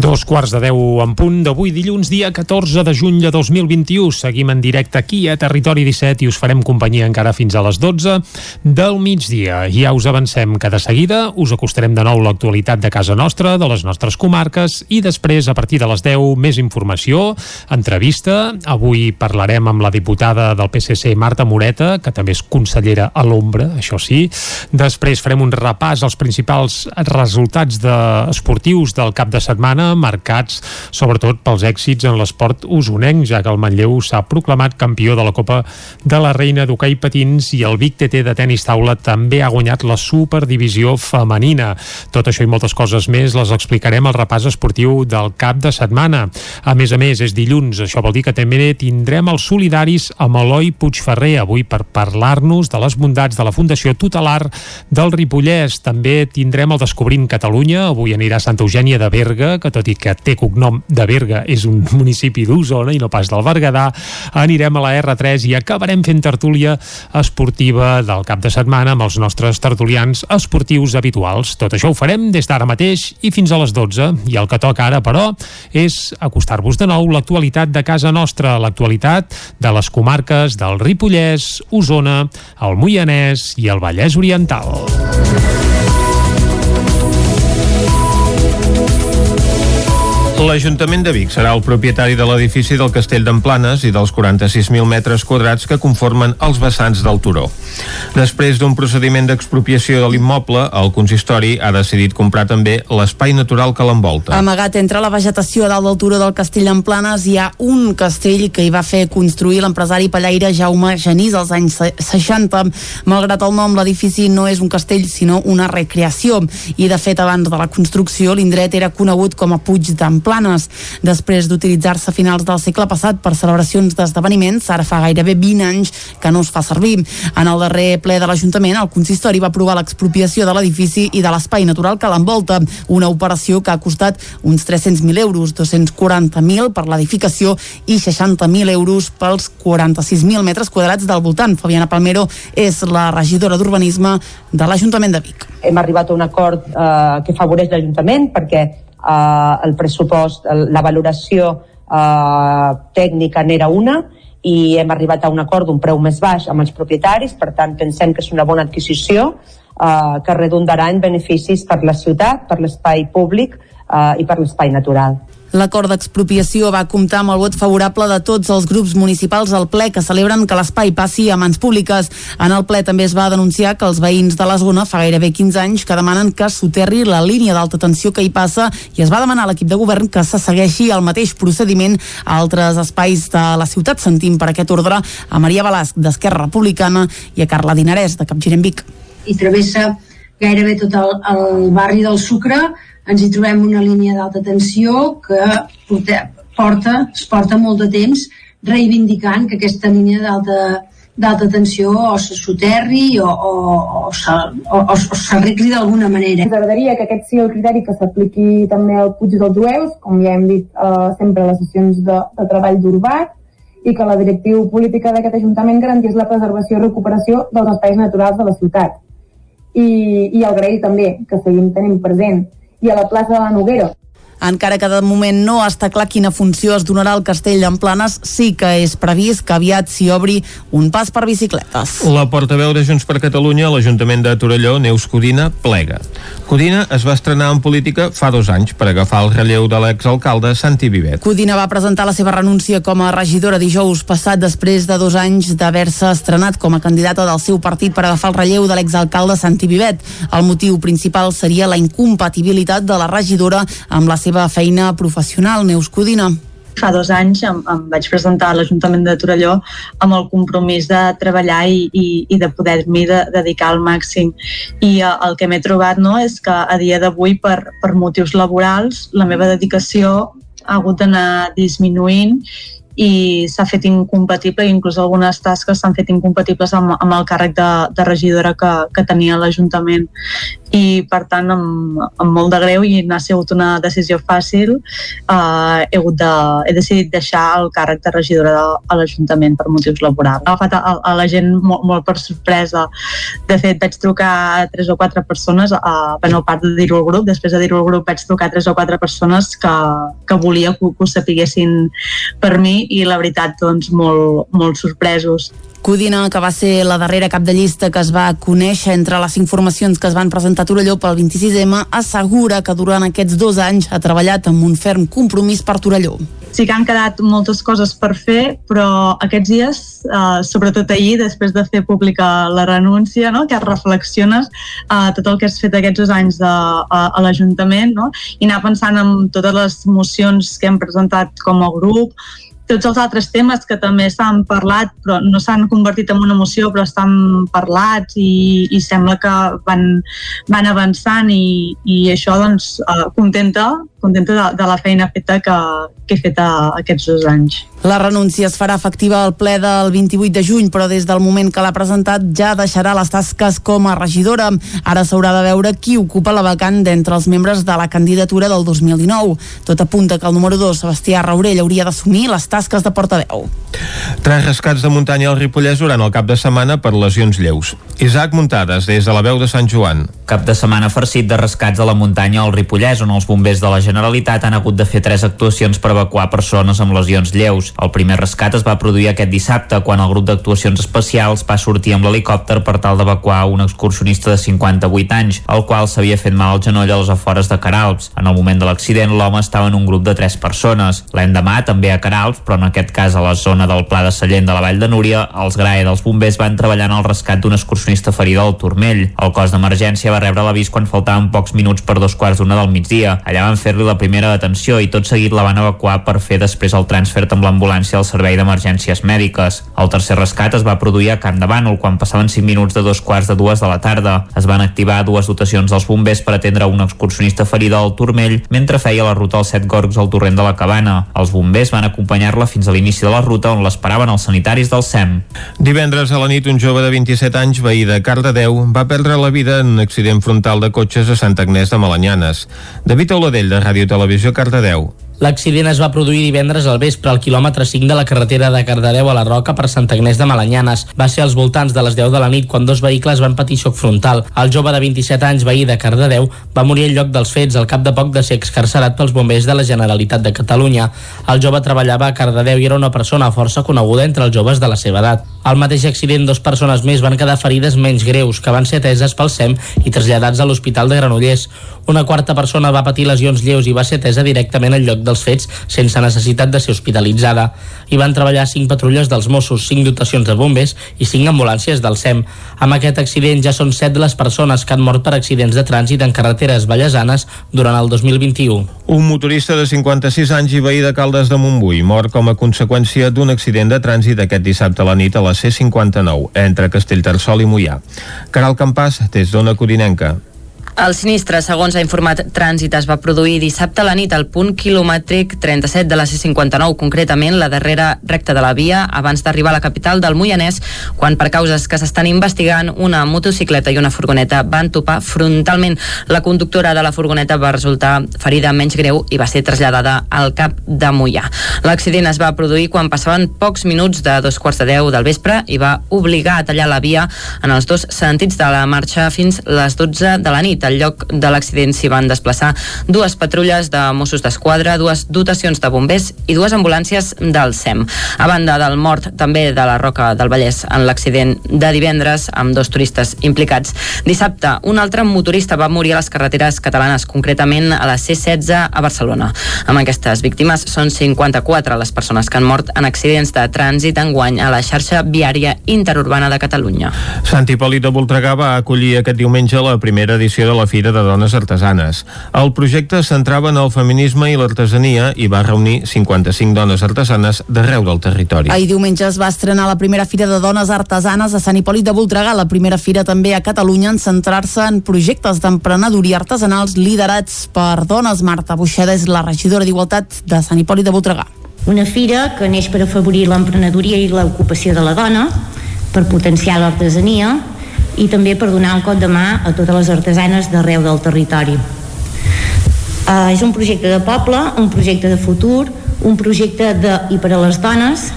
Dos quarts de deu en punt d'avui dilluns, dia 14 de juny de 2021. Seguim en directe aquí a Territori 17 i us farem companyia encara fins a les 12 del migdia. Ja us avancem que de seguida us acostarem de nou l'actualitat de casa nostra, de les nostres comarques i després, a partir de les 10, més informació, entrevista. Avui parlarem amb la diputada del PSC, Marta Moreta, que també és consellera a l'ombra, això sí. Després farem un repàs als principals resultats de esportius del cap de setmana marcats sobretot pels èxits en l'esport usonenc, ja que el Manlleu s'ha proclamat campió de la Copa de la Reina d'Hockey Patins i el Vic TT de tenis taula també ha guanyat la Superdivisió femenina. Tot això i moltes coses més les explicarem al repàs esportiu del cap de setmana. A més a més, és dilluns, això vol dir que també tindrem els solidaris amb Eloi Puigferrer avui per parlar-nos de les bondats de la Fundació Tutelar del Ripollès. També tindrem el Descobrint Catalunya, avui anirà Santa Eugènia de Berga, que tot i que té cognom de Berga, és un municipi d'Osona i no pas del Berguedà, anirem a la R3 i acabarem fent tertúlia esportiva del cap de setmana amb els nostres tertulians esportius habituals. Tot això ho farem des d'ara mateix i fins a les 12. I el que toca ara, però, és acostar-vos de nou l'actualitat de casa nostra, l'actualitat de les comarques del Ripollès, Osona, el Moianès i el Vallès Oriental. L'Ajuntament de Vic serà el propietari de l'edifici del Castell d'Emplanes i dels 46.000 metres quadrats que conformen els vessants del turó. Després d'un procediment d'expropiació de l'immoble, el consistori ha decidit comprar també l'espai natural que l'envolta. Amagat entre la vegetació dalt del turó del Castell d'Emplanes hi ha un castell que hi va fer construir l'empresari pallaire Jaume Genís als anys 60. Malgrat el nom, l'edifici no és un castell, sinó una recreació. I, de fet, abans de la construcció, l'indret era conegut com a Puig d'Emplanes Planes. Després d'utilitzar-se a finals del segle passat per celebracions d'esdeveniments, ara fa gairebé 20 anys que no es fa servir. En el darrer ple de l'Ajuntament, el consistori va aprovar l'expropiació de l'edifici i de l'espai natural que l'envolta, una operació que ha costat uns 300.000 euros, 240.000 per l'edificació i 60.000 euros pels 46.000 metres quadrats del voltant. Fabiana Palmero és la regidora d'Urbanisme de l'Ajuntament de Vic. Hem arribat a un acord eh, que favoreix l'Ajuntament perquè eh, el pressupost, la valoració eh, tècnica n'era una i hem arribat a un acord d'un preu més baix amb els propietaris, per tant pensem que és una bona adquisició eh, que redundarà en beneficis per la ciutat, per l'espai públic eh, i per l'espai natural. L'acord d'expropiació va comptar amb el vot favorable de tots els grups municipals al ple que celebren que l'espai passi a mans públiques. En el ple també es va denunciar que els veïns de la zona fa gairebé 15 anys que demanen que soterri la línia d'alta tensió que hi passa i es va demanar a l'equip de govern que se segueixi el mateix procediment a altres espais de la ciutat. Sentim per aquest ordre a Maria Balasc d'Esquerra Republicana i a Carla Dinarès de Capgirem Vic. I travessa gairebé tot el, el barri del Sucre ens hi trobem una línia d'alta tensió que porta, es porta molt de temps reivindicant que aquesta línia d'alta d'alta tensió o se soterri o, o, o, o, o, o s'arregli d'alguna manera. Ens agradaria que aquest sigui el criteri que s'apliqui també al Puig dels Jueus, com ja hem dit eh, sempre a les sessions de, de treball d'Urbat, i que la directiu política d'aquest Ajuntament garantís la preservació i recuperació dels espais naturals de la ciutat. I, i agrair també que seguim tenint present i a la plaça de la Noguera. Encara que de moment no està clar quina funció es donarà al castell d'Emplanes, sí que és previst que aviat s'hi obri un pas per bicicletes. La portaveu de Junts per Catalunya a l'Ajuntament de Torelló, Neus Codina, plega. Codina es va estrenar en política fa dos anys per agafar el relleu de l'exalcalde Santi Vivet. Codina va presentar la seva renúncia com a regidora dijous passat després de dos anys d'haver-se estrenat com a candidata del seu partit per agafar el relleu de l'exalcalde Santi Vivet. El motiu principal seria la incompatibilitat de la regidora amb la seva seva feina professional, Neus Codina. fa dos anys em, em vaig presentar a l'Ajuntament de Torelló amb el compromís de treballar i, i, i de poder-m'hi de, dedicar al màxim. I uh, el que m'he trobat no, és que a dia d'avui, per, per motius laborals, la meva dedicació ha hagut d'anar disminuint i s'ha fet incompatible, inclús algunes tasques s'han fet incompatibles amb, amb el càrrec de, de regidora que, que tenia l'Ajuntament i per tant amb, amb molt de greu i n'ha sigut una decisió fàcil eh, he, hagut de, he decidit deixar el càrrec de regidora de, a l'Ajuntament per motius laborals. Ha agafat a, a la gent molt, molt per sorpresa. De fet, vaig trucar a tres o quatre persones, a, bueno, a part de dir-ho al grup, després de dir-ho al grup vaig trucar a tres o quatre persones que, que volia que, que ho sapiguessin per mi i la veritat, doncs, molt, molt sorpresos. Codina, que va ser la darrera cap de llista que es va conèixer entre les informacions que es van presentar a Torelló pel 26M, assegura que durant aquests dos anys ha treballat amb un ferm compromís per Torelló. Sí que han quedat moltes coses per fer, però aquests dies, eh, sobretot ahir, després de fer pública la renúncia, no? que reflexiones eh, tot el que has fet aquests dos anys de, a, a l'Ajuntament no? i anar pensant en totes les mocions que hem presentat com a grup, tots els altres temes que també s'han parlat però no s'han convertit en una emoció però estan parlats i, i sembla que van, van avançant i, i això doncs eh, contenta contenta de, de la feina feta que, que he fet a, aquests dos anys. La renúncia es farà efectiva al ple del 28 de juny, però des del moment que l'ha presentat ja deixarà les tasques com a regidora. Ara s'haurà de veure qui ocupa la vacant d'entre els membres de la candidatura del 2019. Tot apunta que el número 2, Sebastià Raurell, hauria d'assumir les tasques de portaveu. Tres rescats de muntanya al Ripollès durant el cap de setmana per lesions lleus. Isaac Muntades, des de la veu de Sant Joan. Cap de setmana farcit de rescats a la muntanya al Ripollès, on els bombers de la Generalitat han hagut de fer tres actuacions per evacuar persones amb lesions lleus. El primer rescat es va produir aquest dissabte, quan el grup d'actuacions especials va sortir amb l'helicòpter per tal d'evacuar un excursionista de 58 anys, el qual s'havia fet mal al genoll a les afores de Caralps. En el moment de l'accident, l'home estava en un grup de tres persones. L'endemà, també a Caralps, però en aquest cas a la zona del Pla de Sallent de la Vall de Núria, els GRAE dels bombers van treballar en el rescat d'un excursionista ferida al Turmell. El cos d'emergència va rebre l'avís quan faltaven pocs minuts per dos quarts d'una del migdia. Allà van fer-li la primera detenció i tot seguit la van evacuar per fer després el transfert amb l'ambulància al servei d'emergències mèdiques. El tercer rescat es va produir a Camp de Bànol quan passaven 5 minuts de dos quarts de dues de la tarda. Es van activar dues dotacions dels bombers per atendre un excursionista ferida al Turmell mentre feia la ruta als set gorgs al torrent de la Cabana. Els bombers van acompanyar-la fins a l'inici de la ruta on l'esperaven els sanitaris del SEM. Divendres a la nit un jove de 27 anys veí de Cardedeu va perdre la vida en un accident frontal de cotxes a Sant Agnès de Malanyanes. David Oladell de Ràdio Televisió Cardedeu. L'accident es va produir divendres al vespre al quilòmetre 5 de la carretera de Cardedeu a la Roca per Sant Agnès de Malanyanes. Va ser als voltants de les 10 de la nit quan dos vehicles van patir xoc frontal. El jove de 27 anys, veí de Cardedeu, va morir al lloc dels fets al cap de poc de ser excarcerat pels bombers de la Generalitat de Catalunya. El jove treballava a Cardedeu i era una persona força coneguda entre els joves de la seva edat. Al mateix accident, dos persones més van quedar ferides menys greus, que van ser ateses pel SEM i traslladats a l'Hospital de Granollers. Una quarta persona va patir lesions lleus i va ser atesa directament al lloc dels fets sense necessitat de ser hospitalitzada. Hi van treballar cinc patrulles dels Mossos, cinc dotacions de bombers i cinc ambulàncies del SEM. Amb aquest accident ja són set les persones que han mort per accidents de trànsit en carreteres ballesanes durant el 2021. Un motorista de 56 anys i veí de Caldes de Montbui mor com a conseqüència d'un accident de trànsit aquest dissabte a la nit a la C59 entre Castellterçol i Mollà. Caral Campàs, des d'Ona Codinenca. El sinistre, segons ha informat Trànsit, es va produir dissabte a la nit al punt quilomètric 37 de la C59, concretament la darrera recta de la via, abans d'arribar a la capital del Moianès, quan per causes que s'estan investigant, una motocicleta i una furgoneta van topar frontalment. La conductora de la furgoneta va resultar ferida menys greu i va ser traslladada al cap de Mollà. L'accident es va produir quan passaven pocs minuts de dos quarts de deu del vespre i va obligar a tallar la via en els dos sentits de la marxa fins les 12 de la nit nit. Al lloc de l'accident s'hi van desplaçar dues patrulles de Mossos d'Esquadra, dues dotacions de bombers i dues ambulàncies del SEM. A banda del mort també de la Roca del Vallès en l'accident de divendres amb dos turistes implicats. Dissabte, un altre motorista va morir a les carreteres catalanes, concretament a la C-16 a Barcelona. Amb aquestes víctimes són 54 les persones que han mort en accidents de trànsit enguany a la xarxa viària interurbana de Catalunya. Sant Hipòlit de Voltregà va acollir aquest diumenge la primera edició de la Fira de Dones Artesanes. El projecte centrava en el feminisme i l'artesania i va reunir 55 dones artesanes d'arreu del territori. Ahir diumenge es va estrenar la primera Fira de Dones Artesanes a Sant Hipòlit de Voltregà, la primera fira també a Catalunya en centrar-se en projectes d'emprenedoria artesanals liderats per dones. Marta Buixeda és la regidora d'Igualtat de Sant Hipòlit de Voltregà. Una fira que neix per afavorir l'emprenedoria i l'ocupació de la dona, per potenciar l'artesania i també per donar un cop de mà a totes les artesanes d'arreu del territori. Uh, és un projecte de poble, un projecte de futur, un projecte de i per a les dones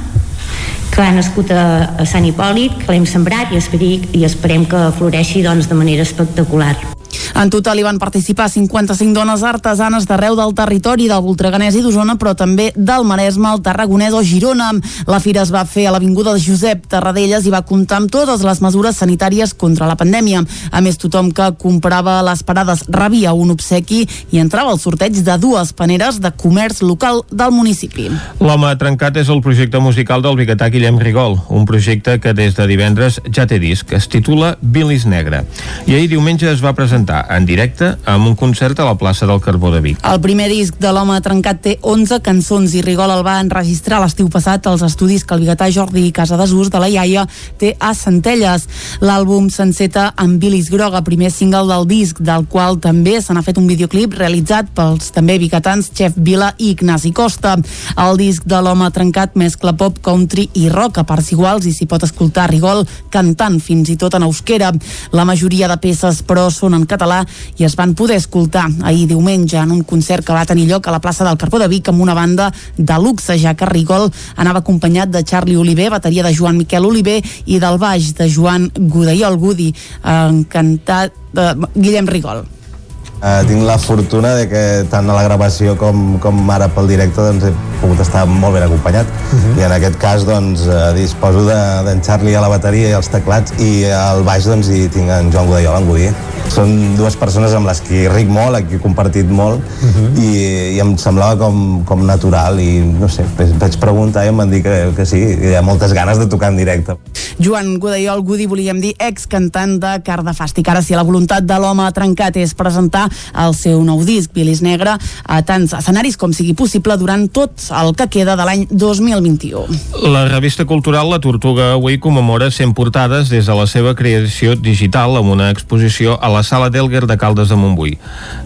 que ha nascut a, a Sant Hipòlit, que l'hem sembrat i, esperi, i esperem que floreixi doncs, de manera espectacular. En total hi van participar 55 dones artesanes d'arreu del territori del Voltreganès i d'Osona, però també del Maresme, el Tarragonès o Girona. La fira es va fer a l'Avinguda de Josep Tarradellas i va comptar amb totes les mesures sanitàries contra la pandèmia. A més, tothom que comprava les parades rebia un obsequi i entrava al sorteig de dues paneres de comerç local del municipi. L'home trencat és el projecte musical del biguetà Guillem Rigol, un projecte que des de divendres ja té disc. Es titula Bilis Negre. I ahir diumenge es va presentar en directe amb un concert a la plaça del Carbó de Vic. El primer disc de l'home trencat té 11 cançons i Rigol el va enregistrar l'estiu passat als estudis que el biguetà Jordi Casadesús de la Iaia té a Centelles. L'àlbum s'enceta amb Bilis Groga, primer single del disc, del qual també se n'ha fet un videoclip realitzat pels també biguetans Chef Vila i Ignasi Costa. El disc de l'home trencat mescla pop, country i rock a parts iguals i s'hi pot escoltar Rigol cantant fins i tot en euskera. La majoria de peces, però, són en català i es van poder escoltar ahir diumenge en un concert que va tenir lloc a la plaça del Carbó de Vic amb una banda de luxe, ja que Rigol anava acompanyat de Charlie Oliver, bateria de Joan Miquel Oliver i del baix de Joan Gudaiol Gudi, encantat de Guillem Rigol. Uh, tinc la fortuna de que tant a la gravació com, com ara pel directe doncs, he pogut estar molt ben acompanyat uh -huh. i en aquest cas doncs, uh, disposo d'en de, Charlie a la bateria i els teclats i al baix doncs, hi tinc en Joan Godaiol, en Godí són dues persones amb les que ric molt, amb qui he compartit molt uh -huh. i, i em semblava com, com natural i no sé, vaig preguntar i em van dir que, que sí, hi ha moltes ganes de tocar en directe. Joan Godaiol Gudi, volíem dir, ex-cantant de Cardafàstic. Ara sí, la voluntat de l'home trencat és presentar el seu nou disc, Bilis Negre, a tants escenaris com sigui possible durant tot el que queda de l'any 2021. La revista cultural La Tortuga avui commemora 100 portades des de la seva creació digital amb una exposició a la Sala d'Elguer de Caldes de Montbui.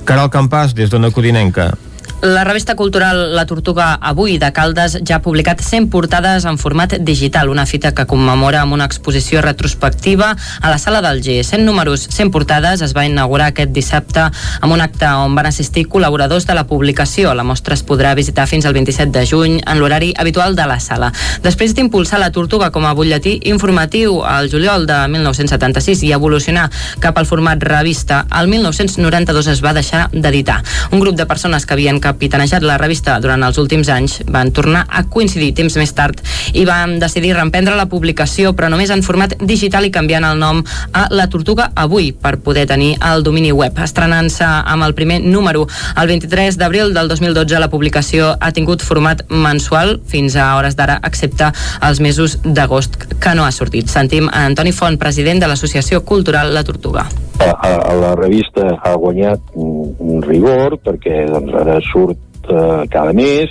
Caral Campàs, des d'Ona Codinenca. La revista cultural La Tortuga Avui de Caldes ja ha publicat 100 portades en format digital, una fita que commemora amb una exposició retrospectiva a la Sala del G. 100 números, 100 portades es va inaugurar aquest dissabte amb un acte on van assistir col·laboradors de la publicació. La mostra es podrà visitar fins al 27 de juny en l'horari habitual de la sala. Després d'impulsar La Tortuga com a butlletí informatiu al juliol de 1976 i evolucionar cap al format revista, al 1992 es va deixar d'editar. Un grup de persones que havien capitanejat la revista durant els últims anys van tornar a coincidir temps més tard i van decidir reemprendre la publicació però només en format digital i canviant el nom a La Tortuga Avui per poder tenir el domini web. Estrenant-se amb el primer número el 23 d'abril del 2012 la publicació ha tingut format mensual fins a hores d'ara excepte els mesos d'agost que no ha sortit. Sentim a Antoni Font, president de l'Associació Cultural La Tortuga. A, a, a la revista ha guanyat un, rigor perquè doncs, ara surt eh, cada mes,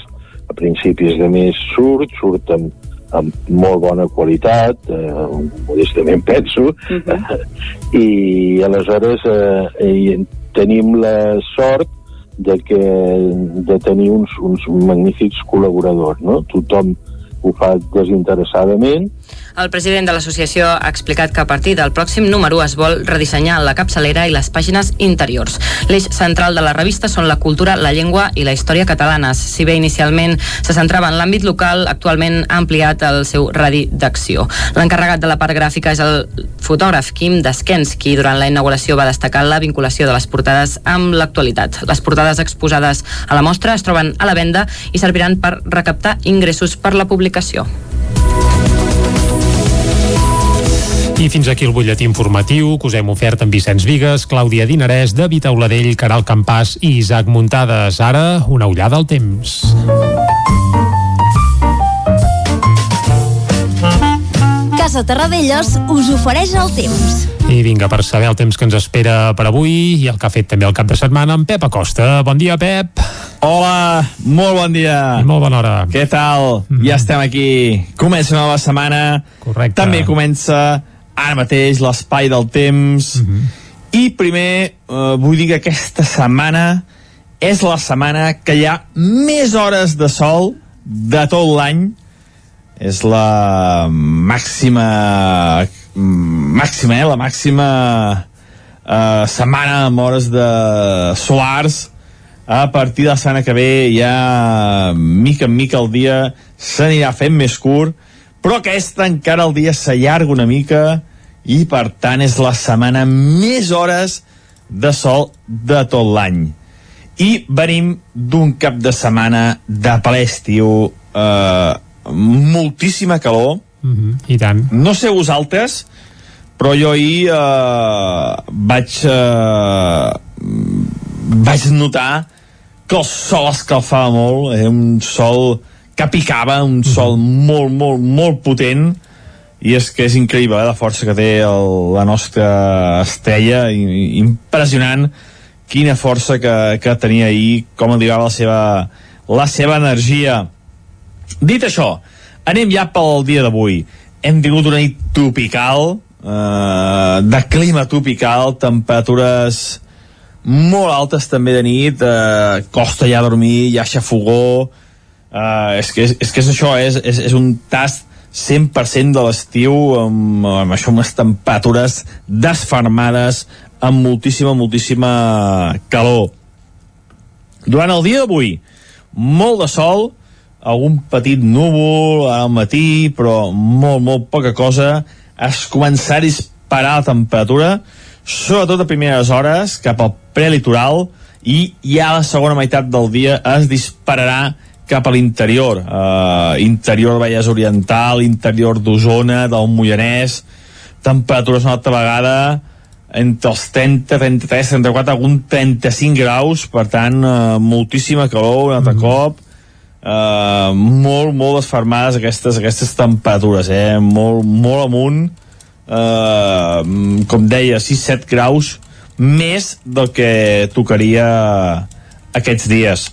a principis de mes surt, surt amb, amb molt bona qualitat, eh, modestament penso, uh -huh. i aleshores eh, tenim la sort de, que, de tenir uns, uns magnífics col·laboradors, no? Tothom ho fa desinteressadament el president de l'associació ha explicat que a partir del pròxim número es vol redissenyar la capçalera i les pàgines interiors. L'eix central de la revista són la cultura, la llengua i la història catalanes. Si bé inicialment se centrava en l'àmbit local, actualment ha ampliat el seu radi d'acció. L'encarregat de la part gràfica és el fotògraf Kim Daskens, qui durant la inauguració va destacar la vinculació de les portades amb l'actualitat. Les portades exposades a la mostra es troben a la venda i serviran per recaptar ingressos per la publicació. I fins aquí el butlletí informatiu que us hem ofert amb Vicenç Vigues, Clàudia Dinarès, David Auladell, Caral Campàs i Isaac Muntades. Ara, una ullada al temps. Casa Terradellos us ofereix el temps. I vinga, per saber el temps que ens espera per avui i el que ha fet també el cap de setmana en Pep Acosta. Bon dia, Pep. Hola, molt bon dia. I molt bona hora. Què tal? Mm -hmm. Ja estem aquí. Comença una nova setmana. Correcte. També comença ara mateix l'espai del temps. Mm -hmm. I primer eh, vull dir que aquesta setmana és la setmana que hi ha més hores de sol de tot l'any. És la màxima màxima, eh? La màxima eh, setmana amb hores de solars a partir de la setmana que ve ja mica en mica el dia s'anirà fent més curt però aquesta encara el dia s'allarga una mica i per tant és la setmana més hores de sol de tot l'any i venim d'un cap de setmana de ple estiu eh, moltíssima calor Mm -hmm. I tant. no sé vosaltres però jo ahir eh, vaig eh, vaig notar que el sol escalfava molt, era un sol que picava, un sol molt, molt, molt potent, i és que és increïble eh, la força que té el, la nostra estrella, i, impressionant quina força que, que tenia ahir, com arribava la seva, la seva energia. Dit això, anem ja pel dia d'avui. Hem tingut una nit tropical, eh, de clima tropical, temperatures molt altes també de nit, eh, costa ja dormir, ja xafogó, eh, és, que és, és que és això, és, és, és un tast 100% de l'estiu amb, amb això, unes temperatures desfermades, amb moltíssima, moltíssima calor. Durant el dia d'avui, molt de sol, algun petit núvol al matí, però molt, molt poca cosa, es començarà a disparar la temperatura, sobretot a primeres hores, cap al prelitoral, i ja a la segona meitat del dia es dispararà cap a l'interior, uh, interior Vallès Oriental, interior d'Osona, del Moianès, temperatures una altra vegada entre els 30, 33, 34, algun 35 graus, per tant, uh, moltíssima calor un altre mm. cop, uh, molt, molt desfermades aquestes, aquestes temperatures, eh? molt, molt amunt, uh, com deia, 6-7 graus més del que tocaria aquests dies.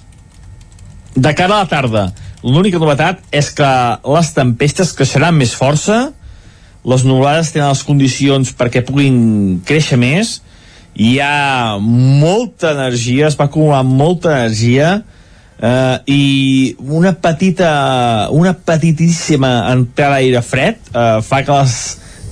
De cara a la tarda, l'única novetat és que les tempestes creixeran més força, les nuvolades tenen les condicions perquè puguin créixer més, hi ha molta energia, es va acumular molta energia, eh, i una petita, una petitíssima entrada d'aire fred eh, fa que les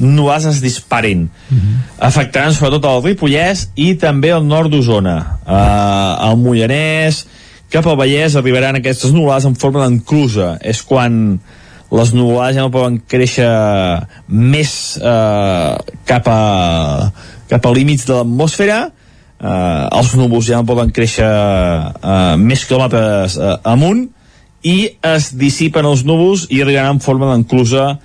nuvolades es disparin. Uh -huh. Afectaran sobretot el Ripollès i també el nord d'Osona, eh, el Mollanès, cap al Vallès arribaran aquestes nuvolades en forma d'enclusa. És quan les nuvolades ja no poden créixer més eh, cap a cap a límits de l'atmosfera eh, els núvols ja no poden créixer eh, més quilòmetres eh, amunt i es dissipen els núvols i arribaran en forma d'enclusa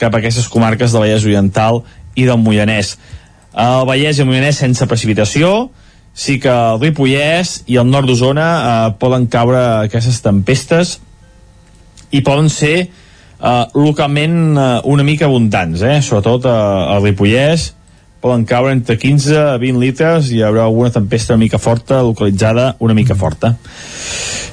cap a aquestes comarques del Vallès Oriental i del Moianès. El Vallès i el Moianès sense precipitació, sí que el Ripollès i el nord d'Osona eh, poden caure aquestes tempestes i poden ser eh, localment eh, una mica abundants, eh? sobretot eh, al Ripollès poden caure entre 15 a 20 litres i hi haurà alguna tempesta una mica forta localitzada una mica forta.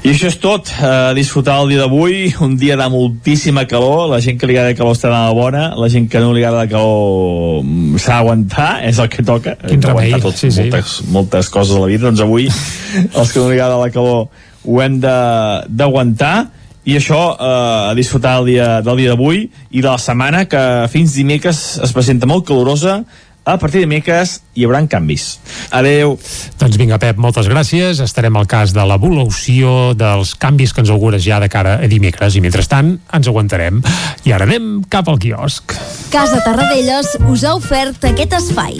I això és tot, eh, disfrutar el dia d'avui un dia de moltíssima calor. La gent que li agrada calor estarà a bona la gent que no li agrada calor mm, s'ha d'aguantar, és el que toca. Quin remei, tot, sí, sí. moltes, moltes coses a la vida, doncs avui els que no li agrada la calor ho hem d'aguantar. I això eh, a disfrutar el dia, del dia d'avui i de la setmana que fins dimecres es presenta molt calorosa a partir de dimecres hi haurà canvis. Adeu. Doncs vinga, Pep, moltes gràcies. Estarem al cas de l'evolució dels canvis que ens augures ja de cara a dimecres i mentrestant ens aguantarem. I ara anem cap al quiosc. Casa Tarradellas us ha ofert aquest espai.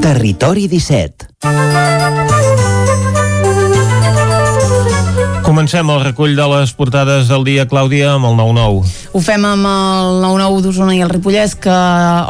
Territori 17 Comencem el recull de les portades del dia, Clàudia, amb el 9-9. Ho fem amb el 9-9 d'Osona i el Ripollès, que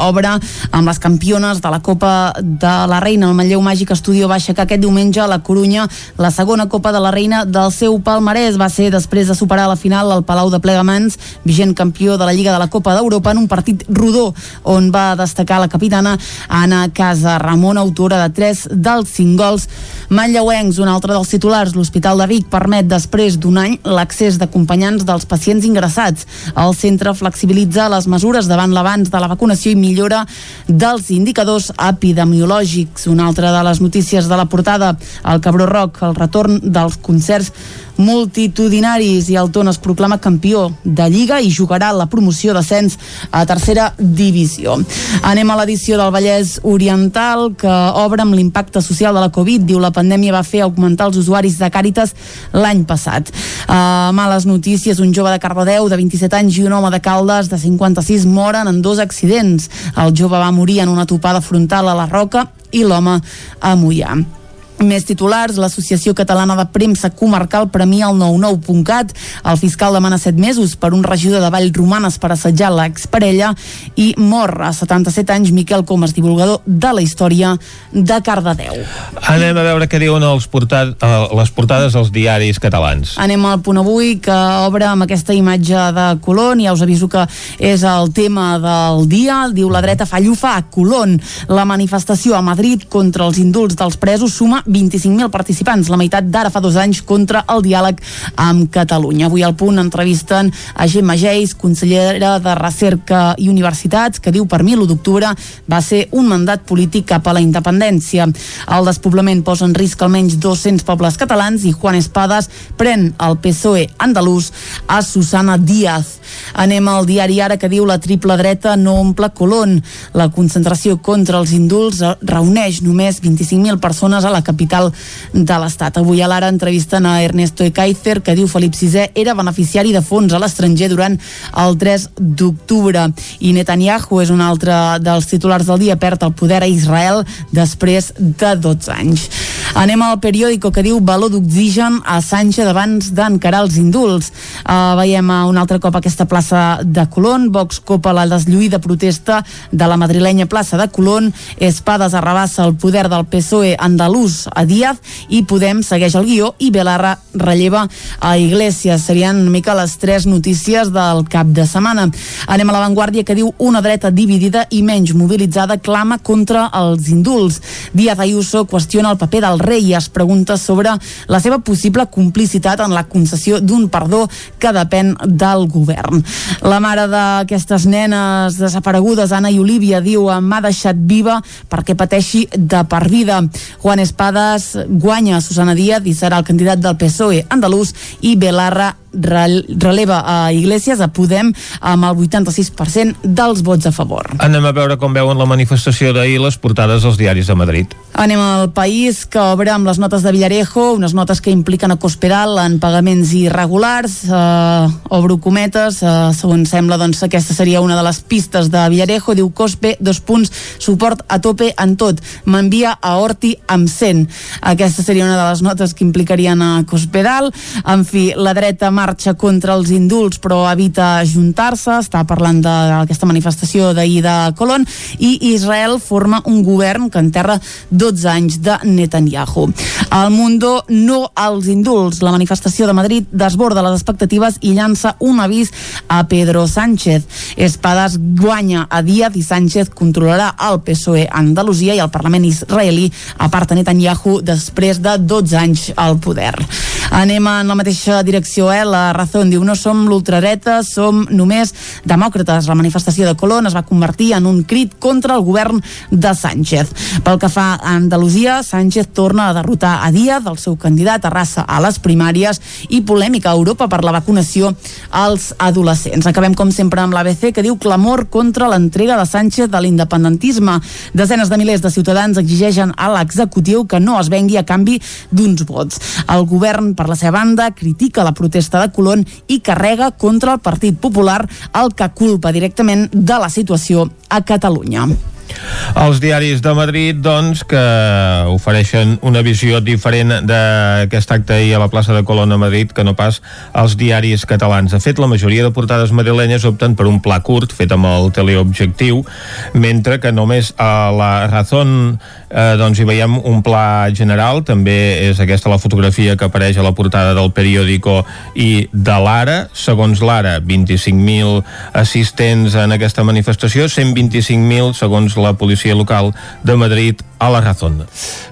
obre amb les campiones de la Copa de la Reina. El Manlleu Màgic Estudio va aixecar aquest diumenge a la Corunya la segona Copa de la Reina del seu palmarès. Va ser després de superar la final al Palau de Plegamans, vigent campió de la Lliga de la Copa d'Europa, en un partit rodó on va destacar la capitana Anna Casa Ramon, autora de 3 dels 5 gols manlleuencs. Un altre dels titulars, l'Hospital de Vic permet després d'un any l'accés d'acompanyants dels pacients ingressats. El centre flexibilitza les mesures davant l'abans de la vacunació i millora dels indicadors epidemiològics. Una altra de les notícies de la portada, el Cabró Rock, el retorn dels concerts multitudinaris i el Ton es proclama campió de Lliga i jugarà la promoció d'ascens a tercera divisió. Anem a l'edició del Vallès Oriental que obre amb l'impacte social de la Covid. Diu la pandèmia va fer augmentar els usuaris de Càritas l'any passat. Uh, males notícies, un jove de Cardedeu de 27 anys i un home de Caldes de 56 moren en dos accidents. El jove va morir en una topada frontal a la Roca i l'home a Mollà. Més titulars, l'Associació Catalana de Premsa Comarcal premia el 99.cat. El fiscal demana 7 mesos per un regidor de Vall Romanes per assetjar l'exparella i mor a 77 anys Miquel Comas, divulgador de la història de Cardedeu. Anem a veure què diuen els portat, eh, les portades dels diaris catalans. Anem al punt avui que obre amb aquesta imatge de Colón, ja us aviso que és el tema del dia, diu la dreta fa llufa a Colón. La manifestació a Madrid contra els indults dels presos suma 25.000 participants, la meitat d'ara fa dos anys contra el diàleg amb Catalunya. Avui al punt entrevisten a Gemma Geis, consellera de Recerca i Universitats, que diu per mi l'1 d'octubre va ser un mandat polític cap a la independència. El despoblament posa en risc almenys 200 pobles catalans i Juan Espadas pren el PSOE andalús a Susana Díaz. Anem al diari Ara que diu la triple dreta no omple Colón. La concentració contra els indults reuneix només 25.000 persones a la capital de l'Estat. Avui a l'Ara entrevisten a Ernesto Ekaizer, que diu Felip VI era beneficiari de fons a l'estranger durant el 3 d'octubre. I Netanyahu és un altre dels titulars del dia, perd el poder a Israel després de 12 anys. Anem al periòdico que diu valor d'oxigen a Sánchez abans d'encarar els indults. Uh, veiem uh, un altre cop aquesta plaça de Colón, Vox copa la deslluïda protesta de la madrilenya plaça de Colón, Espades arrabassa el poder del PSOE andalús a Díaz i Podem segueix el guió i Belarra relleva a Iglesias. Serien una mica les tres notícies del cap de setmana. Anem a l'avantguàrdia que diu una dreta dividida i menys mobilitzada clama contra els indults. Díaz Ayuso qüestiona el paper del rei i es pregunta sobre la seva possible complicitat en la concessió d'un perdó que depèn del govern. La mare d'aquestes nenes desaparegudes, Anna i Olivia, diu m'ha deixat viva perquè pateixi de per vida. Juan Espadas guanya Susana Díaz i serà el candidat del PSOE andalús i Belarra releva a Iglesias, a Podem, amb el 86% dels vots a favor. Anem a veure com veuen la manifestació d'ahir les portades dels diaris de Madrid. Anem al país que obre amb les notes de Villarejo, unes notes que impliquen a Cospedal en pagaments irregulars. Uh, obro cometes, uh, segons sembla, doncs aquesta seria una de les pistes de Villarejo. Diu Cospe, dos punts, suport a tope en tot. M'envia a Horti amb 100. Aquesta seria una de les notes que implicarien a Cospedal. En fi, la dreta marxa contra els indults però evita ajuntar-se, està parlant d'aquesta manifestació d'ahir de Colón i Israel forma un govern que enterra 12 anys de Netanyahu. El Mundo no als indults. La manifestació de Madrid desborda les expectatives i llança un avís a Pedro Sánchez. Espadas guanya a Díaz i Sánchez controlarà el PSOE a Andalusia i el Parlament israelí aparta Netanyahu després de 12 anys al poder. Anem en la mateixa direcció, eh? La Razón diu no som l'ultradreta, som només demòcrates. La manifestació de Colón es va convertir en un crit contra el govern de Sánchez. Pel que fa a Andalusia, Sánchez torna a derrotar a Díaz, el seu candidat a raça a les primàries, i polèmica a Europa per la vacunació als adolescents. Acabem, com sempre, amb l'ABC, que diu clamor contra l'entrega de Sánchez de l'independentisme. Desenes de milers de ciutadans exigeixen a l'executiu que no es vengui a canvi d'uns vots. El govern, per la seva banda, critica la protesta de Colón i carrega contra el Partit Popular, el que culpa directament de la situació a Catalunya. Els diaris de Madrid, doncs, que ofereixen una visió diferent d'aquest acte ahir a la plaça de Colón a Madrid que no pas als diaris catalans. De fet, la majoria de portades madrilenyes opten per un pla curt fet amb el teleobjectiu, mentre que només a la Razón eh, doncs hi veiem un pla general, també és aquesta la fotografia que apareix a la portada del periòdico i de l'Ara. Segons l'Ara, 25.000 assistents en aquesta manifestació, 125.000 segons la policia local de Madrid a la Razón.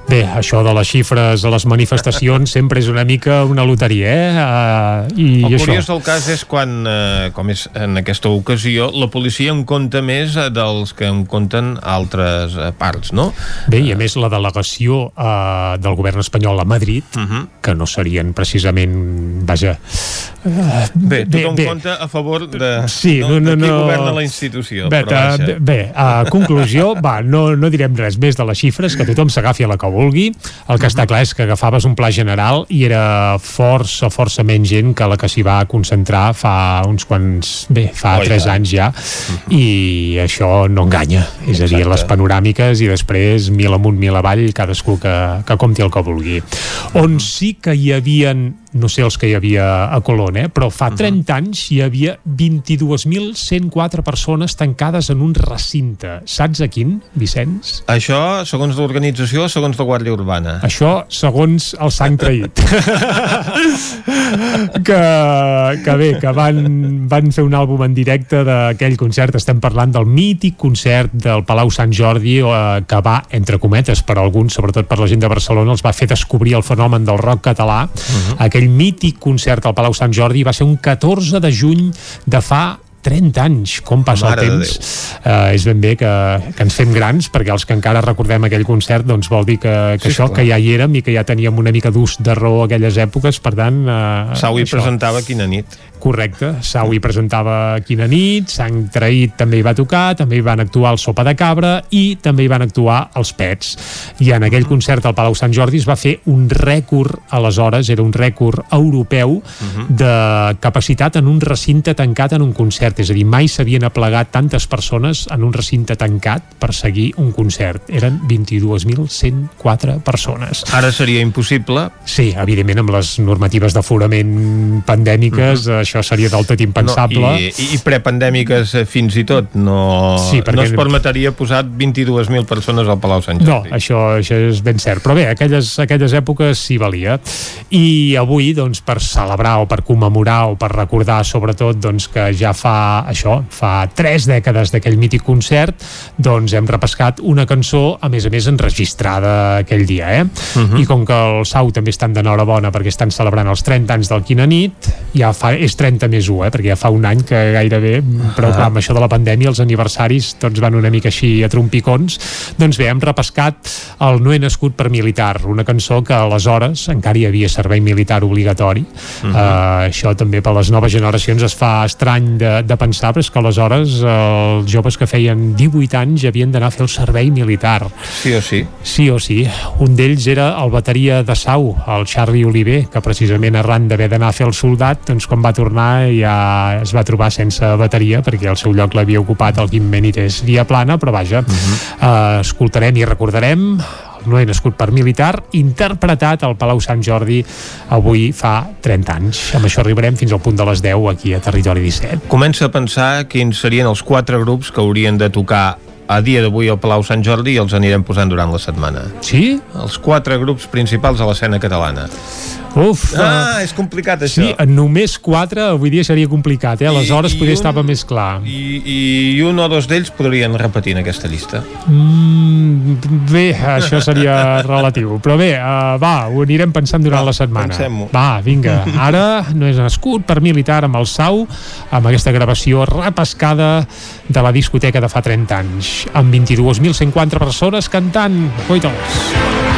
Bé, això de les xifres a les manifestacions sempre és una mica una loteria, eh? Uh, i El això. curiós del cas és quan, eh, com és en aquesta ocasió, la policia en compta més eh, dels que en compten altres eh, parts, no? Bé, i a més la delegació uh, del govern espanyol a Madrid, uh. -huh. que no serien precisament, vaja... Uh, Bé, tothom compta a favor de, Sí, no, no, no, de qui no. governa la institució. Bé, però uh, bé a conclusió, va, no, no direm res més de les xifres, que tothom s'agafi a la que vulgui. El que està clar és que agafaves un pla general i era força, força menys gent que la que s'hi va concentrar fa uns quants... Bé, fa Oh, i tres tant. anys ja, i això no enganya. És a dir, les panoràmiques i després mil amunt, mil avall, cadascú que, que compti el que vulgui. On sí que hi havien no sé els que hi havia a Colón, eh? però fa 30 anys hi havia 22.104 persones tancades en un recinte. Saps a quin, Vicenç? Això, segons l'organització segons la Guàrdia Urbana? Això segons el sang traït. que, que bé, que van, van fer un àlbum en directe d'aquell concert, estem parlant del mític concert del Palau Sant Jordi eh, que va, entre cometes, per alguns, sobretot per la gent de Barcelona, els va fer descobrir el fenomen del rock català. Uh -huh. Aquell mític concert al Palau Sant Jordi va ser un 14 de juny de fa 30 anys, com passa Mare el temps uh, és ben bé que, que ens fem grans perquè els que encara recordem aquell concert doncs vol dir que, que Sí, això, esclar. que ja hi érem i que ja teníem una mica d'ús de raó aquelles èpoques, per tant uh, Sau hi presentava quina nit. Correcte, Sau hi presentava Quina nit, Sang Traït també hi va tocar, també hi van actuar el Sopa de Cabra i també hi van actuar els Pets. I en aquell concert al Palau Sant Jordi es va fer un rècord, aleshores, era un rècord europeu de capacitat en un recinte tancat en un concert, és a dir, mai s'havien aplegat tantes persones en un recinte tancat per seguir un concert. Eren 22.104 persones. Ara seria impossible. Sí, evidentment, amb les normatives d'aforament pandèmiques, uh -huh. Això seria del tot impensable. No, i, i prepandèmiques eh, fins i tot no, Sí, perquè- no es permetria posar 22.000 persones al Palau Sant No, Jordi. això, això és ben cert. Però bé, aquelles, aquelles èpoques sí valia. I avui, doncs, per celebrar o per commemorar o per recordar, sobretot, doncs, que ja fa això, fa tres dècades d'aquell mític concert, doncs hem repescat una cançó, a més a més, enregistrada aquell dia, eh? I com que el Sau també estan d'enhorabona perquè estan celebrant els 30 anys del Quina nit, ja fa, és 30 més 1, eh? perquè ja fa un any que gairebé, però clar, amb això de la pandèmia els aniversaris tots van una mica així a trompicons, doncs bé, hem repescat el No he nascut per militar, una cançó que aleshores encara hi havia servei militar obligatori. Uh -huh. això també per les noves generacions es fa estrany de, de pensar, però és que aleshores eh, els joves que feien 18 anys havien d'anar a fer el servei militar. Sí o sí. Sí o sí. Un d'ells era el bateria de Sau, el Charlie Oliver, que precisament arran d'haver d'anar a fer el soldat, doncs quan va tornar ja es va trobar sense bateria, perquè el seu lloc l'havia ocupat el Quim Benítez via plana, però vaja, uh -huh. uh, escoltarem i recordarem no he nascut per militar, interpretat al Palau Sant Jordi avui fa 30 anys. Amb això arribarem fins al punt de les 10 aquí a Territori 17. Comença a pensar quins serien els quatre grups que haurien de tocar a dia d'avui al Palau Sant Jordi i els anirem posant durant la setmana. Sí? Els quatre grups principals a l'escena catalana. Uf, Ah, és complicat això. Sí, en només 4 avui dia seria complicat, eh? Aleshores I- i podria un- estar més clar. I, I un o dos d'ells podrien repetir en aquesta llista. Mm, bé, això seria relatiu. Però bé, uh, va, ho anirem pensant durant la setmana. Va, vinga. Ara no és nascut per militar amb el Sau, amb aquesta gravació repescada de la discoteca de fa 30 anys, amb 22.104 persones cantant. Coita'ls.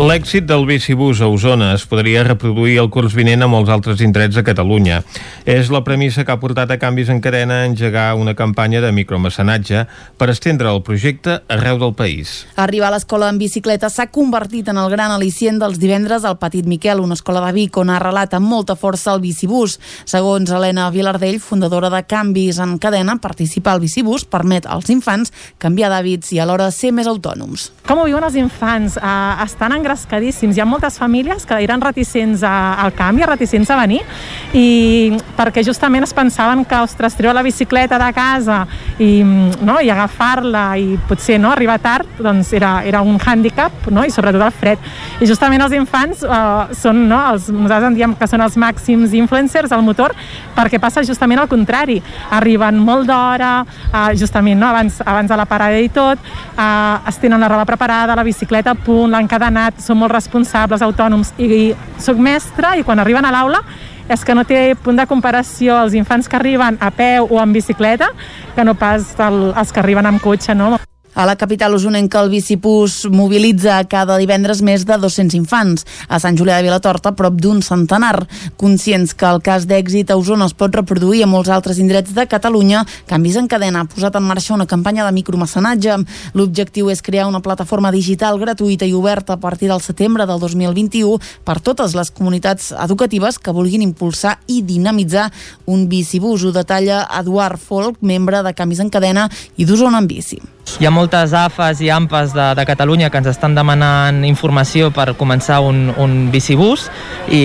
L'èxit del bicibús a Osona es podria reproduir el curs vinent a molts altres indrets de Catalunya. És la premissa que ha portat a Canvis en Cadena a engegar una campanya de micromecenatge per estendre el projecte arreu del país. Arribar a l'escola en bicicleta s'ha convertit en el gran al·licient dels divendres al Petit Miquel, una escola de Vic on ha arrelat amb molta força el bicibús. Segons Helena Vilardell, fundadora de Canvis en Cadena, participar al bicibús permet als infants canviar d'hàbits i alhora ser més autònoms. Com ho viuen els infants? Uh, estan engrescadíssims. Hi ha moltes famílies que eren reticents a, al canvi, reticents a venir, i perquè justament es pensaven que, ostres, treure la bicicleta de casa i, no, i agafar-la i potser no, arribar tard, doncs era, era un hàndicap, no? i sobretot el fred. I justament els infants uh, són, no, els, nosaltres en diem que són els màxims influencers al motor, perquè passa justament al contrari. Arriben molt d'hora, uh, justament no, abans, abans de la parada i tot, uh, es tenen la roba preparada, la bicicleta a punt, l'encadenat, són molt responsables, autònoms, i soc mestra i quan arriben a l'aula és que no té punt de comparació els infants que arriben a peu o en bicicleta que no pas el, els que arriben amb cotxe, no? A la capital usonenca, el Bicipús mobilitza cada divendres més de 200 infants. A Sant Julià de Vilatorta, prop d'un centenar. Conscients que el cas d'èxit a Osona es pot reproduir a molts altres indrets de Catalunya, Canvis en Cadena ha posat en marxa una campanya de micromecenatge. L'objectiu és crear una plataforma digital gratuïta i oberta a partir del setembre del 2021 per totes les comunitats educatives que vulguin impulsar i dinamitzar un bicibús. Ho detalla Eduard Folk, membre de Canvis en Cadena i d'Osona en Bici. Hi ha moltes AFAs i AMPAs de, de Catalunya que ens estan demanant informació per començar un, un bicibús i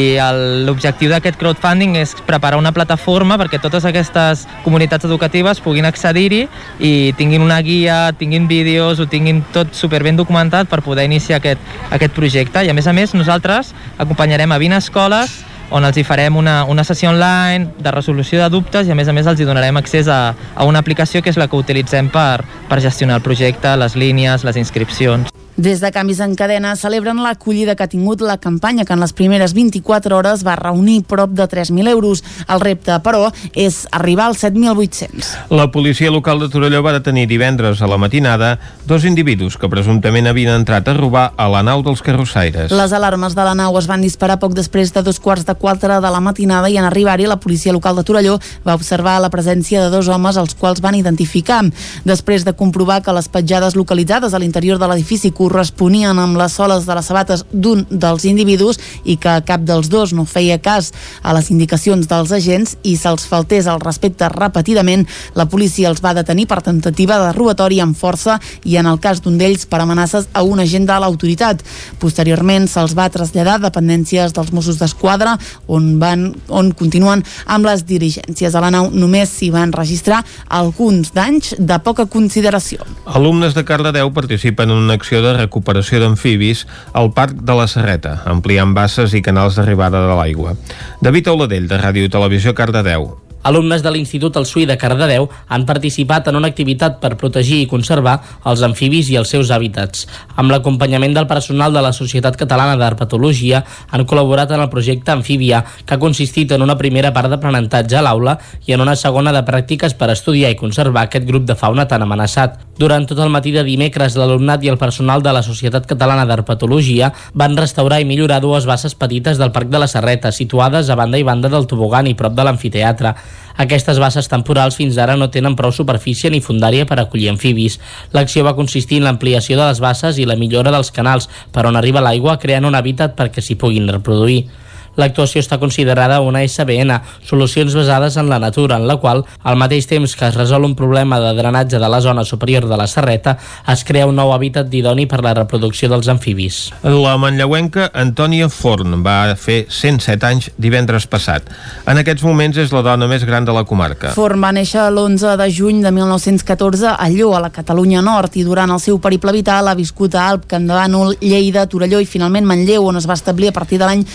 l'objectiu d'aquest crowdfunding és preparar una plataforma perquè totes aquestes comunitats educatives puguin accedir-hi i tinguin una guia, tinguin vídeos, ho tinguin tot superben documentat per poder iniciar aquest, aquest projecte. I a més a més nosaltres acompanyarem a 20 escoles on els hi farem una, una sessió online de resolució de dubtes i a més a més els hi donarem accés a, a una aplicació que és la que utilitzem per, per gestionar el projecte, les línies, les inscripcions. Des de Canvis en Cadena celebren l'acollida que ha tingut la campanya que en les primeres 24 hores va reunir prop de 3.000 euros. El repte, però, és arribar als 7.800. La policia local de Torelló va detenir divendres a la matinada dos individus que presumptament havien entrat a robar a la nau dels carrossaires. Les alarmes de la nau es van disparar poc després de dos quarts de quatre de la matinada i en arribar-hi la policia local de Torelló va observar la presència de dos homes als quals van identificar. Després de comprovar que les petjades localitzades a l'interior de l'edifici corresponien amb les soles de les sabates d'un dels individus i que cap dels dos no feia cas a les indicacions dels agents i se'ls faltés el respecte repetidament, la policia els va detenir per tentativa de robatori amb força i en el cas d'un d'ells per amenaces a un agent de l'autoritat. Posteriorment se'ls va traslladar a dependències dels Mossos d'Esquadra on, van, on continuen amb les dirigències. A la nau només s'hi van registrar alguns danys de poca consideració. Alumnes de Cardedeu participen en una acció de recuperació d'amfibis al Parc de la Serreta, ampliant basses i canals d'arribada de l'aigua. David Auladell, de Ràdio Televisió Cardedeu. Alumnes de l'Institut El Sui de Cardedeu han participat en una activitat per protegir i conservar els amfibis i els seus hàbitats. Amb l'acompanyament del personal de la Societat Catalana d'Herpetologia han col·laborat en el projecte Amfíbia, que ha consistit en una primera part d'aprenentatge a l'aula i en una segona de pràctiques per estudiar i conservar aquest grup de fauna tan amenaçat. Durant tot el matí de dimecres, l'alumnat i el personal de la Societat Catalana d'Herpetologia van restaurar i millorar dues basses petites del Parc de la Serreta, situades a banda i banda del tobogan i prop de l'amfiteatre. Aquestes basses temporals fins ara no tenen prou superfície ni fundària per acollir amfibis. L'acció va consistir en l'ampliació de les basses i la millora dels canals per on arriba l'aigua creant un hàbitat perquè s'hi puguin reproduir. L'actuació està considerada una SBN, solucions basades en la natura, en la qual, al mateix temps que es resol un problema de drenatge de la zona superior de la serreta, es crea un nou hàbitat d'idoni per la reproducció dels amfibis. La manlleuenca Antònia Forn va fer 107 anys divendres passat. En aquests moments és la dona més gran de la comarca. Forn va néixer l'11 de juny de 1914 a Llo, a la Catalunya Nord, i durant el seu periple vital ha viscut a Alp, Campdevànol, Lleida, Torelló i finalment Manlleu, on es va establir a partir de l'any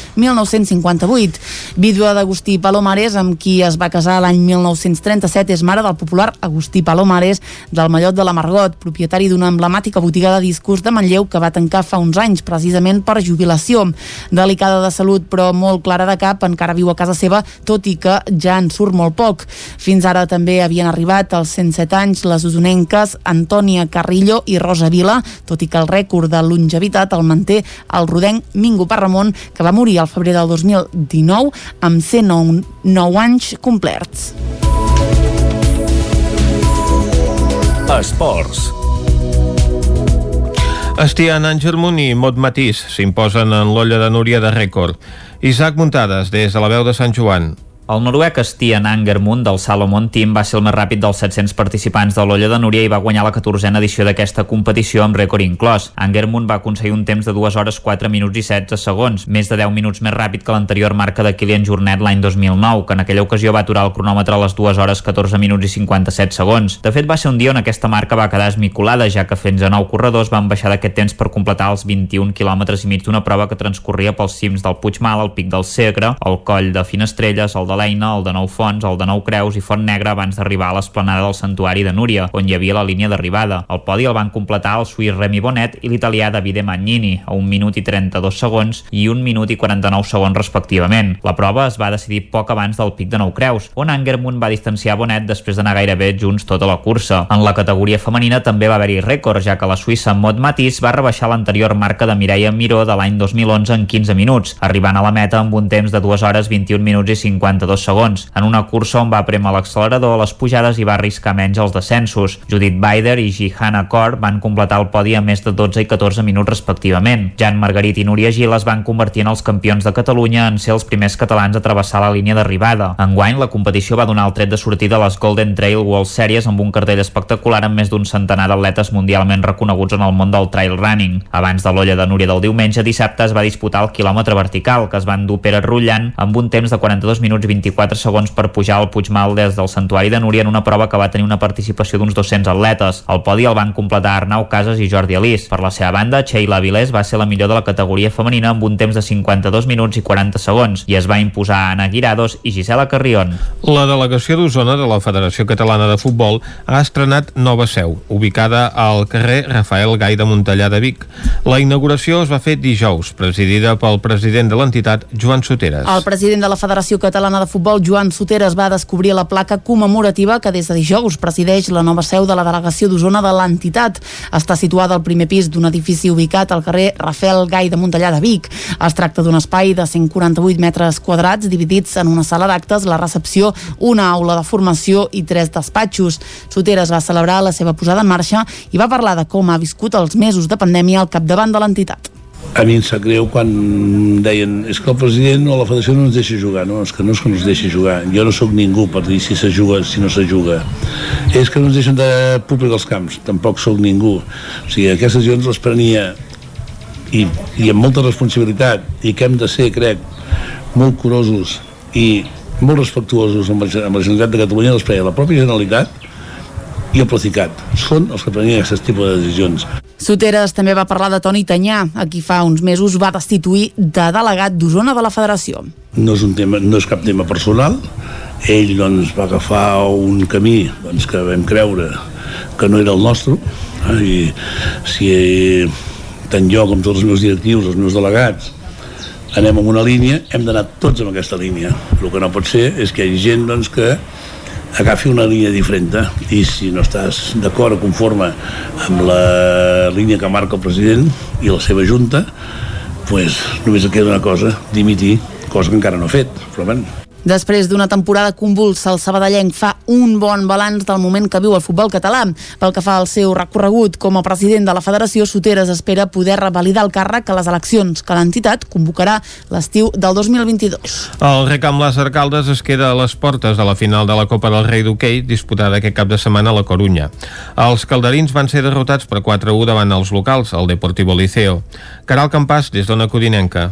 1958. Vídua d'Agustí Palomares, amb qui es va casar l'any 1937, és mare del popular Agustí Palomares del Mallot de la Margot, propietari d'una emblemàtica botiga de discos de Manlleu que va tancar fa uns anys, precisament per jubilació. Delicada de salut, però molt clara de cap, encara viu a casa seva, tot i que ja en surt molt poc. Fins ara també havien arribat als 107 anys les usonenques Antònia Carrillo i Rosa Vila, tot i que el rècord de longevitat el manté el rodenc Mingo Parramon, que va morir al febrer del 2019 amb 109 anys complerts. Esports. Estian Angermon i Mot Matís s'imposen en l'olla de Núria de rècord. Isaac Muntades, des de la veu de Sant Joan. El noruec Stian Angermund del Salomon Team va ser el més ràpid dels 700 participants de l'Olla de Núria i va guanyar la 14a edició d'aquesta competició amb rècord inclòs. Angermund va aconseguir un temps de 2 hores 4 minuts i 16 segons, més de 10 minuts més ràpid que l'anterior marca de Kilian Jornet l'any 2009, que en aquella ocasió va aturar el cronòmetre a les 2 hores 14 minuts i 57 segons. De fet, va ser un dia on aquesta marca va quedar esmicolada, ja que fins a 9 corredors van baixar d'aquest temps per completar els 21 km i mig d'una prova que transcorria pels cims del Puigmal, el Pic del Segre, el Coll de Finestrelles, el de l'Eina, el de Nou Fons, el de Nou Creus i Font Negra abans d'arribar a l'esplanada del Santuari de Núria, on hi havia la línia d'arribada. El podi el van completar el suís Remi Bonet i l'italià Davide Magnini, a 1 minut i 32 segons i 1 minut i 49 segons respectivament. La prova es va decidir poc abans del pic de Nou Creus, on Angermund va distanciar Bonet després d'anar gairebé junts tota la cursa. En la categoria femenina també va haver-hi rècord, ja que la suïssa Mot Matís va rebaixar l'anterior marca de Mireia Miró de l'any 2011 en 15 minuts, arribant a la meta amb un temps de 2 hores 21 minuts i 50 42 segons, en una cursa on va premer l'accelerador a les pujades i va arriscar menys els descensos. Judith Bider i Jihana Kaur van completar el podi a més de 12 i 14 minuts respectivament. Jan Margarit i Núria Gil es van convertir en els campions de Catalunya en ser els primers catalans a travessar la línia d'arribada. Enguany, la competició va donar el tret de sortida a les Golden Trail World Series amb un cartell espectacular amb més d'un centenar d'atletes mundialment reconeguts en el món del trail running. Abans de l'olla de Núria del diumenge, dissabte es va disputar el quilòmetre vertical, que es van dur Pere Rutllant amb un temps de 42 minuts 24 segons per pujar al Puigmal des del Santuari de Núria en una prova que va tenir una participació d'uns 200 atletes. El podi el van completar Arnau Casas i Jordi Alís. Per la seva banda, Sheila Vilés va ser la millor de la categoria femenina amb un temps de 52 minuts i 40 segons i es va imposar Anna Guirados i Gisela Carrion. La delegació d'Osona de la Federació Catalana de Futbol ha estrenat nova seu, ubicada al carrer Rafael Gai de Montellà de Vic. La inauguració es va fer dijous, presidida pel president de l'entitat, Joan Soteres. El president de la Federació Catalana de Futbol, Joan Soteres va descobrir la placa commemorativa que des de dijous presideix la nova seu de la delegació d'Osona de l'entitat. Està situada al primer pis d'un edifici ubicat al carrer Rafael Gai de Montellà de Vic. Es tracta d'un espai de 148 metres quadrats dividits en una sala d'actes, la recepció, una aula de formació i tres despatxos. Soteres va celebrar la seva posada en marxa i va parlar de com ha viscut els mesos de pandèmia al capdavant de l'entitat a mi em sap greu quan deien és que el president o la federació no ens deixa jugar. No, és que no és que no ens deixi jugar. Jo no sóc ningú per dir si se juga si no se juga. És que no ens deixen de públic als camps. Tampoc sóc ningú. O sigui, aquestes decisions les prenia i, i amb molta responsabilitat i que hem de ser, crec, molt curosos i molt respectuosos amb la, amb la Generalitat de Catalunya les preia la pròpia Generalitat i el Procicat. Són els que prenien aquests tipus de decisions. Soteres també va parlar de Toni Tanyà, a qui fa uns mesos va destituir de delegat d'Osona de la Federació. No és, un tema, no és cap tema personal, ell doncs, va agafar un camí doncs, que vam creure que no era el nostre, eh, i si tant jo com tots els meus directius, els meus delegats, anem en una línia, hem d'anar tots en aquesta línia. El que no pot ser és que hi hagi gent doncs, que agafi una línia diferent eh? i si no estàs d'acord o conforme amb la línia que marca el president i la seva junta pues, només et queda una cosa, dimitir cosa que encara no ha fet, però bueno, Després d'una temporada convulsa, el sabadellenc fa un bon balanç del moment que viu el futbol català. Pel que fa al seu recorregut com a president de la Federació, Soteres espera poder revalidar el càrrec a les eleccions que l'entitat convocarà l'estiu del 2022. El rec amb les arcaldes es queda a les portes de la final de la Copa del Rei d'Hockey disputada aquest cap de setmana a la Corunya. Els calderins van ser derrotats per 4-1 davant els locals, el Deportivo Liceo. Caral Campàs, des d'Ona Codinenca.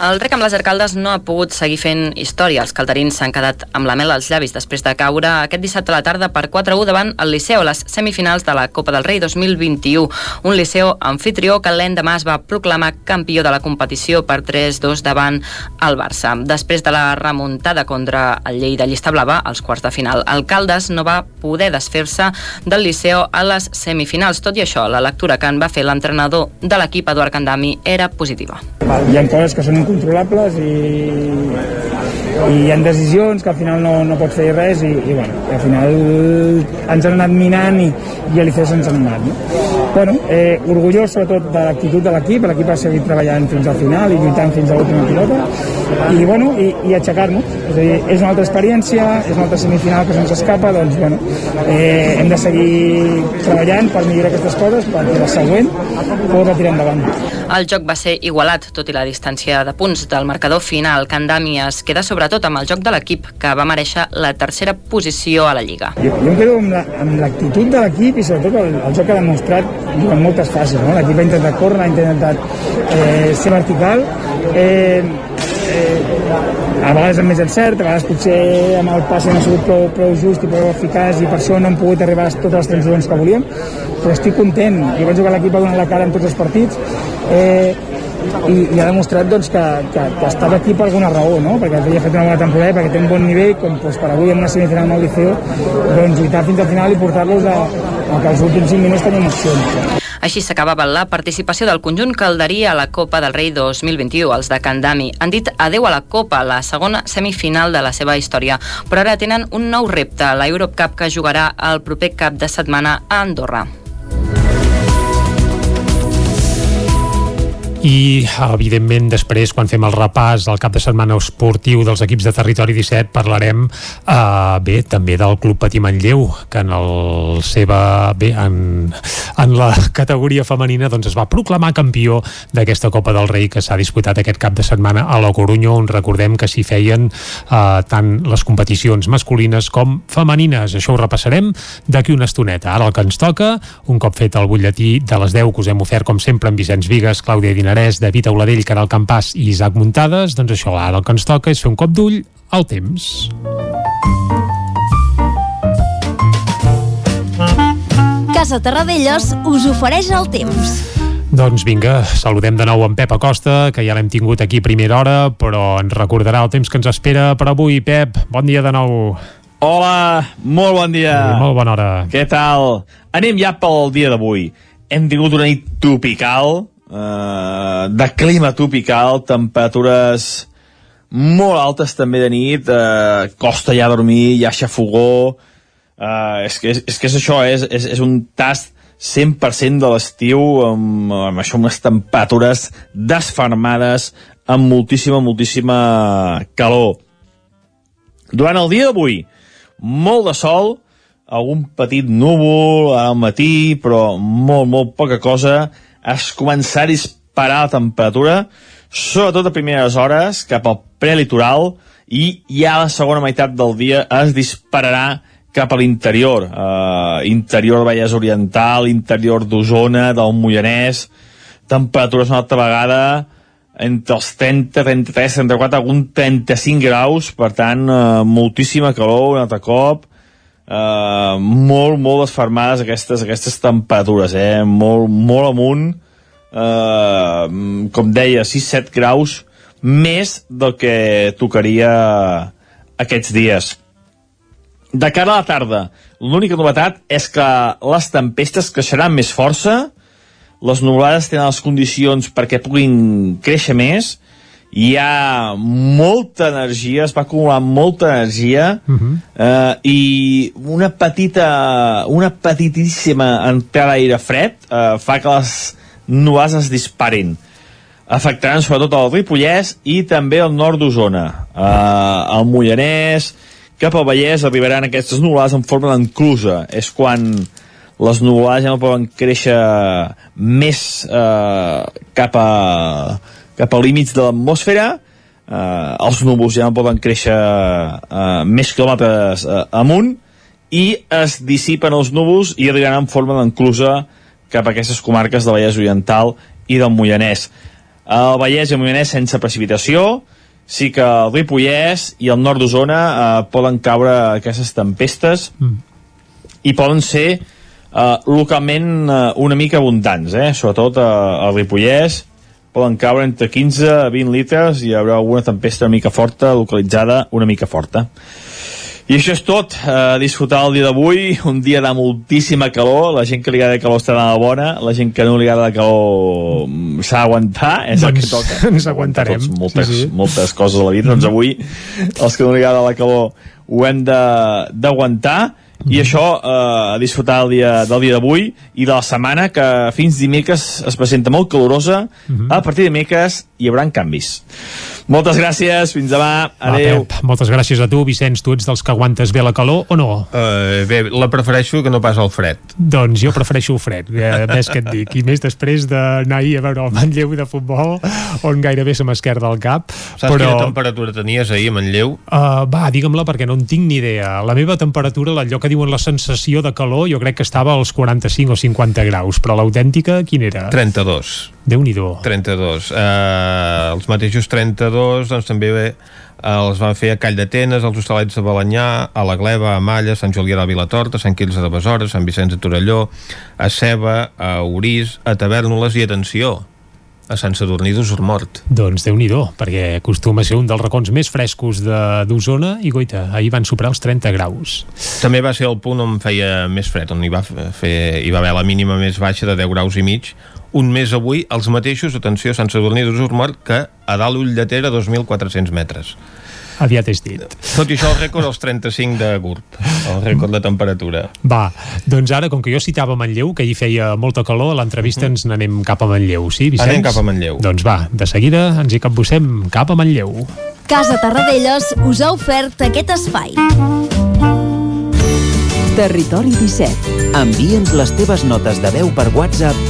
El rec amb les arcaldes no ha pogut seguir fent història. Els calderins s'han quedat amb la mel als llavis després de caure aquest dissabte a la tarda per 4-1 davant el Liceu a les semifinals de la Copa del Rei 2021. Un Liceu anfitrió que l'endemà es va proclamar campió de la competició per 3-2 davant el Barça. Després de la remuntada contra el Lleida Llista Blava als quarts de final, el Caldes no va poder desfer-se del Liceu a les semifinals. Tot i això, la lectura que en va fer l'entrenador de l'equip, Eduard Candami, era positiva. Hi ha coses que són incontrolables i, i hi ha decisions que al final no, no pots fer res i, i, bueno, i al final ens han anat minant i, i a l'ICE se'ns han anat. No? Bueno, eh, orgullós sobretot de l'actitud de l'equip, l'equip ha seguit treballant fins al final i lluitant fins a l'última pilota i, bueno, i, i aixecar-nos. És dir, és una altra experiència, és una altra semifinal que se'ns escapa, doncs bueno, eh, hem de seguir treballant per millorar aquestes coses perquè la següent poder tirar endavant. El joc va ser igualat, tot i la distància de punts del marcador final. Candami es queda sobretot amb el joc de l'equip, que va mereixer la tercera posició a la Lliga. Jo, jo quedo amb l'actitud la, de l'equip i sobretot el, el joc que ha demostrat durant moltes fases. No? L'equip ha intentat córrer, ha intentat eh, ser vertical, eh, eh, a vegades amb més encert, a vegades potser amb el passe no ha sigut prou, prou just i prou eficaç i per això no hem pogut arribar a totes les transicions que volíem, però estic content i penso que l'equip ha donat la cara en tots els partits eh, i, i ha demostrat doncs, que, que, que estava aquí per alguna raó, no? perquè havia fet una bona temporada, perquè té un bon nivell, com doncs, per avui en una semifinal amb el Liceo, doncs lluitar fins al final i portar-los a, a que els últims 5 minuts tenim opcions. Així s'acabava la participació del conjunt calderí a la Copa del Rei 2021. Els de Candami han dit adeu a la Copa, la segona semifinal de la seva història, però ara tenen un nou repte, la Eurocup que jugarà el proper cap de setmana a Andorra. I evidentment després quan fem el repàs del cap de setmana esportiu dels equips de Territori 17 parlarem eh, bé també del Club Patí Manlleu que en el seva bé, en, en la categoria femenina doncs es va proclamar campió d'aquesta Copa del Rei que s'ha disputat aquest cap de setmana a la Coruña on recordem que s'hi feien eh, tant les competicions masculines com femenines. Això ho repassarem d'aquí una estoneta. Ara el que ens toca, un cop fet el butlletí de les 10 que us hem ofert com sempre amb Vicenç Vigues, Clàudia Dinar Dinarès, David Auladell, Caral Campàs i Isaac Muntades, doncs això, ara el que ens toca és fer un cop d'ull al temps. Casa Terradellos us ofereix el temps. Doncs vinga, saludem de nou en Pep Acosta, que ja l'hem tingut aquí a primera hora, però ens recordarà el temps que ens espera per avui. Pep, bon dia de nou. Hola, molt bon dia. I molt bona hora. Què tal? Anem ja pel dia d'avui. Hem tingut una nit tropical, eh, de clima tropical, temperatures molt altes també de nit, eh, costa ja dormir, ja xafogó, eh, és, que, és, és que és això, és, és, és un tast 100% de l'estiu amb, amb això, unes temperatures desfermades, amb moltíssima, moltíssima calor. Durant el dia d'avui, molt de sol, algun petit núvol al matí, però molt, molt poca cosa, es començarà a disparar la temperatura, sobretot a primeres hores, cap al prelitoral, i ja la segona meitat del dia es dispararà cap a l'interior, uh, interior de Vallès Oriental, interior d'Osona, del Moianès, temperatures una altra vegada entre els 30, 33, 34, algun 35 graus, per tant, uh, moltíssima calor un altre cop, uh, molt, molt desfermades aquestes, aquestes temperatures, eh? molt, molt amunt, uh, com deia, 6-7 graus més del que tocaria aquests dies. De cara a la tarda, l'única novetat és que les tempestes creixeran més força, les nuvolades tenen les condicions perquè puguin créixer més, hi ha molta energia, es va acumular molta energia uh -huh. eh, i una petita, una petitíssima entrada d'aire fred eh, fa que les nuades es disparin. Afectaran sobretot el Ripollès i també el nord d'Osona. Eh, el Mollanès, cap al Vallès arribaran aquestes nuvolades en forma d'enclusa. És quan les nuvolades ja no poden créixer més eh, cap a cap a límits de l'atmosfera, eh, els núvols ja no poden créixer eh, més quilòmetres eh, amunt, i es dissipen els núvols i arribaran en forma d'enclusa cap a aquestes comarques de Vallès Oriental i del Moianès. el Vallès i el Moianès sense precipitació, sí que el Ripollès i el nord d'Osona eh, poden caure aquestes tempestes mm. i poden ser eh, localment eh, una mica abundants, eh? sobretot eh, al Ripollès poden caure entre 15 a 20 litres i hi haurà alguna tempesta una mica forta, localitzada una mica forta. I això és tot, eh, disfrutar el dia d'avui, un dia de moltíssima calor, la gent que li agrada calor estarà bona, la gent que no li agrada calor mm, s'ha d'aguantar, és doncs, el que Doncs toca. ens aguantarem. Tots, moltes, Sí, sí, moltes coses a la vida, doncs avui els que no li agrada la calor ho hem d'aguantar i això eh, a disfrutar el dia, del dia d'avui i de la setmana que fins dimecres es presenta molt calorosa. A partir de dimecres hi haurà canvis moltes gràcies, fins demà Va, adeu Pep, moltes gràcies a tu, Vicenç. Tu ets dels que aguantes bé la calor o no? Uh, bé, la prefereixo que no pas el fred. Doncs jo prefereixo el fred, eh, ves què et dic. I més després d'anar ahir a veure el Manlleu de futbol, on gairebé se m'esquerda el cap. Saps però... quina temperatura tenies ahir a Manlleu? Uh, va, digue'm-la perquè no en tinc ni idea. La meva temperatura, allò que diuen la sensació de calor, jo crec que estava als 45 o 50 graus, però l'autèntica, quina era? 32. Déu-n'hi-do. 32. Uh, els mateixos 32, doncs també eh, els van fer a Call d'Atenes, als Hostalets de Balanyà, a la Gleva, a Malla, Sant Julià de Vilatorta, Sant Quirze de Besora, Sant Vicenç de Torelló, a Ceba, a Orís, a Tavernoles i, atenció, a Sant Sadurní d'Usormort. Doncs déu nhi perquè acostuma a ser un dels racons més frescos d'Osona i, goita, ahir van superar els 30 graus. També va ser el punt on feia més fred, on hi va, fer, hi va haver la mínima més baixa de 10 graus i mig, un mes avui, els mateixos, atenció, Sant Sadurní d'Usormort, que a dalt Ull de Ter a 2.400 metres. Aviat és dit. Tot i això, el rècord els 35 de Gurb, el rècord de temperatura. Va, doncs ara, com que jo citava Manlleu, que hi feia molta calor, a l'entrevista ens n'anem cap a Manlleu, sí, Vicenç? Anem cap a Manlleu. Doncs va, de seguida ens hi capbussem cap a Manlleu. Casa Tarradellas us ha ofert aquest espai. Territori 17. Envia'ns les teves notes de veu per WhatsApp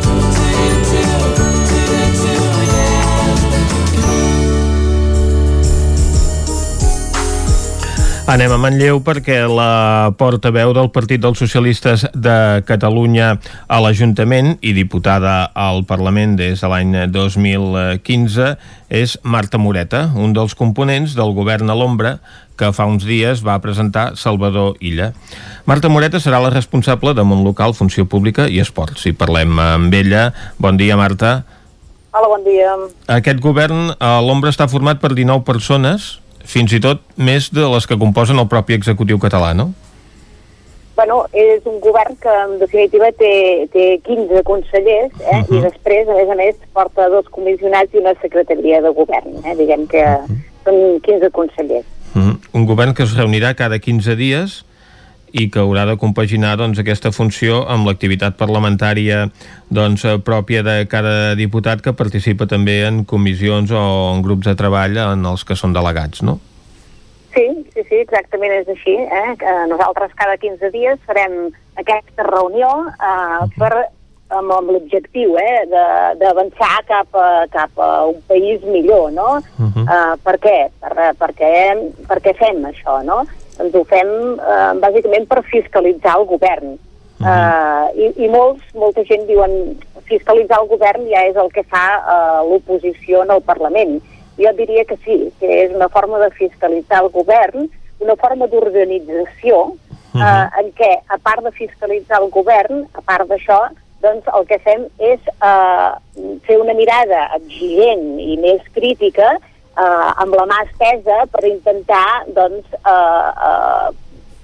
Anem a Manlleu perquè la portaveu del Partit dels Socialistes de Catalunya a l'Ajuntament i diputada al Parlament des de l'any 2015 és Marta Moreta, un dels components del govern a l'ombra que fa uns dies va presentar Salvador Illa. Marta Moreta serà la responsable de món local, funció pública i esports. Si parlem amb ella, bon dia Marta. Hola, bon dia. Aquest govern a l'ombra està format per 19 persones, fins i tot més de les que composen el propi executiu català, no? Bueno, és un govern que en definitiva té, té 15 consellers eh? uh -huh. i després, a més a més, porta dos comissionats i una secretaria de govern. Eh? Diguem que uh -huh. són 15 consellers. Mm. Un govern que es reunirà cada 15 dies i que haurà de compaginar doncs, aquesta funció amb l'activitat parlamentària doncs, eh, pròpia de cada diputat que participa també en comissions o en grups de treball en els que són delegats, no? Sí, sí, sí, exactament és així. Eh? Nosaltres cada 15 dies farem aquesta reunió eh, per, amb, amb l'objectiu eh, de- d'avançar cap, a, cap a un país millor, no? Uh -huh. Uh, per què? Per, perquè, per què fem això, no? Doncs ho fem uh, bàsicament per fiscalitzar el govern. Uh, i, I molts, molta gent diuen fiscalitzar el govern ja és el que fa uh, l'oposició en el Parlament. Jo diria que sí, que és una forma de fiscalitzar el govern, una forma d'organització uh, en què, a part de fiscalitzar el govern, a part d'això, doncs el que fem és uh, fer una mirada exigent i més crítica uh, amb la mà estesa per intentar doncs, uh, uh,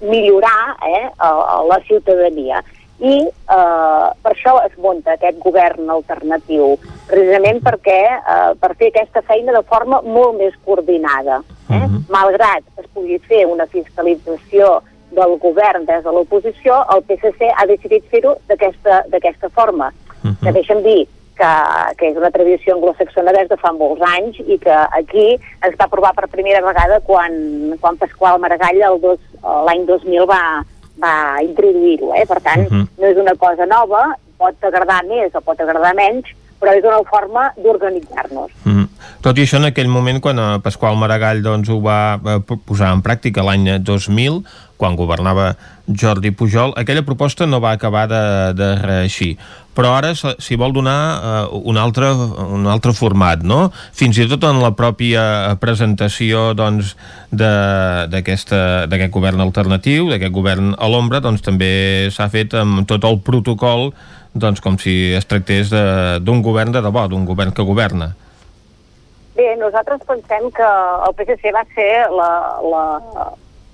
millorar eh, a, a la ciutadania. I uh, per això es munta aquest govern alternatiu, precisament perquè uh, per fer aquesta feina de forma molt més coordinada. Eh? Malgrat es pugui fer una fiscalització del govern des de l'oposició, el PSC ha decidit fer-ho d'aquesta d'aquesta forma. Uh -huh. Que deixa'm dir que, que és una tradició anglosaxona des de fa molts anys i que aquí es va aprovar per primera vegada quan, quan Pasqual Maragall l'any 2000 va, va introduir-ho, eh? Per tant, uh -huh. no és una cosa nova, pot agradar més o pot agradar menys, però és una forma d'organitzar-nos. Mm. Tot i això, en aquell moment, quan eh, Pasqual Maragall doncs, ho va eh, posar en pràctica l'any 2000, quan governava Jordi Pujol, aquella proposta no va acabar de, de reeixir. Però ara s'hi vol donar uh, un, altre, un altre format, no? Fins i tot en la pròpia presentació doncs, d'aquest govern alternatiu, d'aquest govern a l'ombra, doncs també s'ha fet amb tot el protocol doncs com si es tractés d'un govern de debò, d'un govern que governa. Bé, nosaltres pensem que el PSC va ser la, la,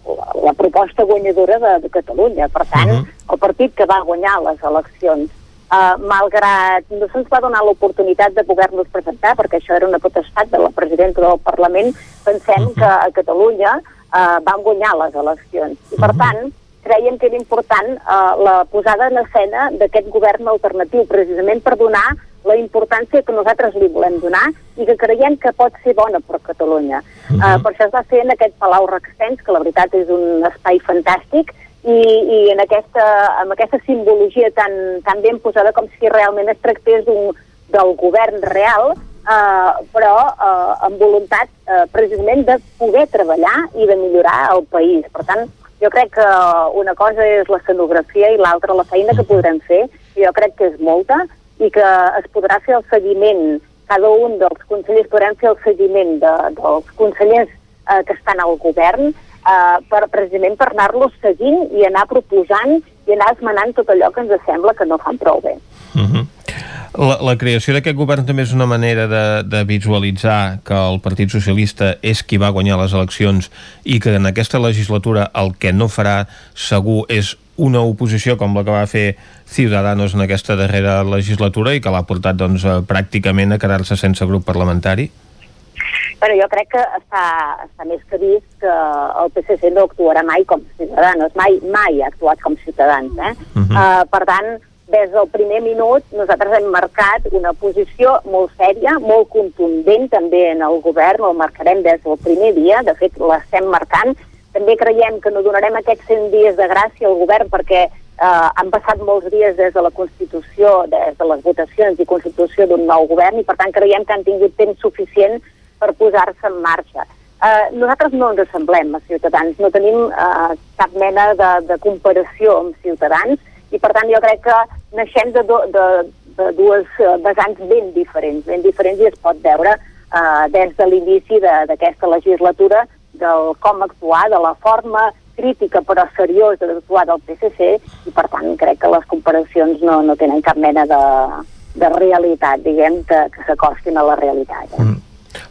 la, la proposta guanyadora de, de Catalunya. Per tant, uh -huh. el partit que va guanyar les eleccions. Uh, malgrat no se'ns va donar l'oportunitat de poder-nos presentar, perquè això era una potestat de la presidenta del Parlament, pensem uh -huh. que a Catalunya uh, van guanyar les eleccions. I, per uh -huh. tant, creiem que era important eh, la posada en escena d'aquest govern alternatiu, precisament per donar la importància que nosaltres li volem donar i que creiem que pot ser bona per Catalunya. Uh -huh. uh, per això es va fer en aquest Palau Rextens, que la veritat és un espai fantàstic, i, i en aquesta, amb aquesta simbologia tan, tan ben posada com si realment es tractés del govern real, uh, però uh, amb voluntat uh, precisament de poder treballar i de millorar el país. Per tant, jo crec que una cosa és l'escenografia i l'altra la feina que podrem fer, jo crec que és molta, i que es podrà fer el seguiment, cada un dels consellers podrem fer el seguiment de, dels consellers eh, que estan al govern, eh, per, precisament per anar-los seguint i anar proposant i anar esmenant tot allò que ens sembla que no fan prou bé. Uh -huh. La, la creació d'aquest govern també és una manera de, de visualitzar que el Partit Socialista és qui va guanyar les eleccions i que en aquesta legislatura el que no farà segur és una oposició com la que va fer Ciudadanos en aquesta darrera legislatura i que l'ha portat doncs, pràcticament a quedar-se sense grup parlamentari? Però jo crec que està, està més que vist que el PSC no actuarà mai com Ciudadanos, mai, mai ha actuat com Ciutadans. Eh? Uh -huh. uh, per tant, des del primer minut nosaltres hem marcat una posició molt sèria, molt contundent també en el govern, el marcarem des del primer dia, de fet l'estem marcant. També creiem que no donarem aquests 100 dies de gràcia al govern perquè eh, han passat molts dies des de la Constitució, des de les votacions i Constitució d'un nou govern i per tant creiem que han tingut temps suficient per posar-se en marxa. Eh, nosaltres no ens assemblem a Ciutadans, no tenim eh, cap mena de, de comparació amb Ciutadans, i per tant jo crec que naixem de, do, de, de dues eh, vessants ben diferents, ben diferents i es pot veure eh, des de l'inici d'aquesta legislatura del com actuar, de la forma crítica però seriosa d'actuar del PSC i per tant crec que les comparacions no, no tenen cap mena de, de realitat, diguem, que, que s'acostin a la realitat. Eh? Mm.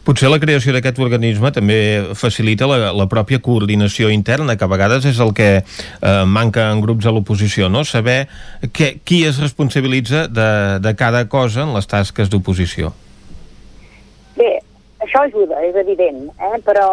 Potser la creació d'aquest organisme també facilita la, la pròpia coordinació interna, que a vegades és el que eh, manca en grups de l'oposició, no? Saber que, qui es responsabilitza de, de cada cosa en les tasques d'oposició. Bé, això ajuda, és evident, eh? però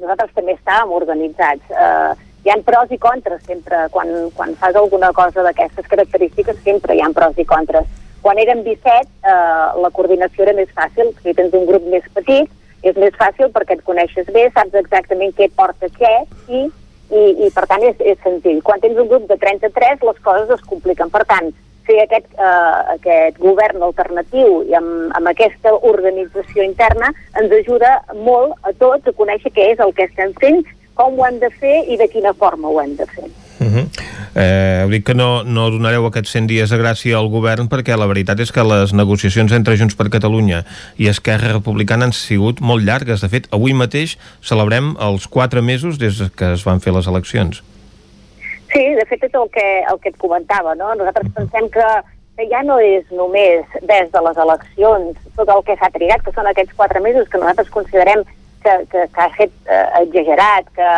nosaltres també estàvem organitzats. Eh, hi ha pros i contres sempre, quan, quan fas alguna cosa d'aquestes característiques sempre hi ha pros i contres quan érem 17, eh, la coordinació era més fàcil. Si tens un grup més petit, és més fàcil perquè et coneixes bé, saps exactament què porta què i, i, i per tant és, és senzill. Quan tens un grup de 33, les coses es compliquen. Per tant, fer aquest, eh, aquest govern alternatiu i amb, amb aquesta organització interna ens ajuda molt a tots a conèixer què és el que estem fent, com ho hem de fer i de quina forma ho hem de fer. Uh -huh. eh, heu dit que no, no donareu aquests 100 dies de gràcia al govern perquè la veritat és que les negociacions entre Junts per Catalunya i Esquerra Republicana han sigut molt llargues. De fet, avui mateix celebrem els 4 mesos des que es van fer les eleccions. Sí, de fet és el que, el que et comentava. No? Nosaltres -huh. pensem que que ja no és només des de les eleccions tot el que s'ha trigat, que són aquests quatre mesos que nosaltres considerem que, que, que ha fet eh, exagerat, que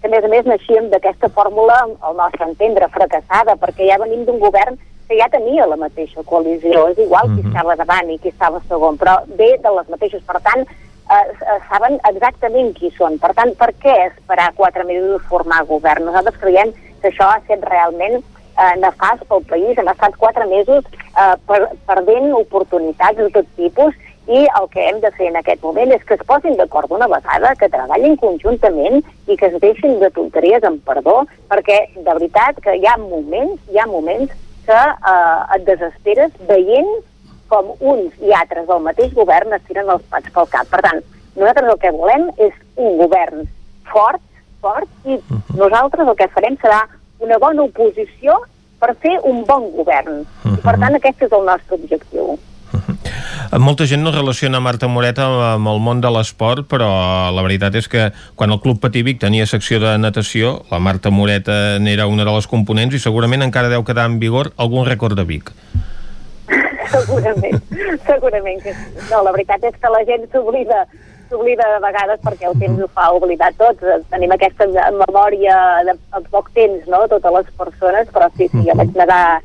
que a més a més naixíem d'aquesta fórmula, al nostre entendre, fracassada, perquè ja venim d'un govern que ja tenia la mateixa coalició, és igual qui mhm. estava davant i qui estava segon, però ve de les mateixes, per tant, eh, eh, saben exactament qui són. Per tant, per què esperar quatre mesos de formar govern? Nosaltres creiem que això ha estat realment eh, nefast pel país, hem estat quatre mesos eh, per, perdent oportunitats de tot tipus i el que hem de fer en aquest moment és que es posin d'acord una vegada, que treballin conjuntament i que es deixin de tonteries amb perdó, perquè de veritat que hi ha moments, hi ha moments que eh, et desesperes veient com uns i altres del mateix govern es tiren els pats pel cap. Per tant, nosaltres el que volem és un govern fort, fort, i nosaltres el que farem serà una bona oposició per fer un bon govern. I per tant, aquest és el nostre objectiu. Molta gent no relaciona Marta Moreta amb el món de l'esport, però la veritat és que quan el Club Patí Vic tenia secció de natació, la Marta Moreta n'era una de les components i segurament encara deu quedar en vigor algun rècord de Vic. segurament, segurament que sí. No, la veritat és que la gent s'oblida s'oblida de vegades perquè el temps ho fa oblidar tots. Tenim aquesta memòria de, de poc temps, no?, totes les persones, però sí, sí, jo vaig nedar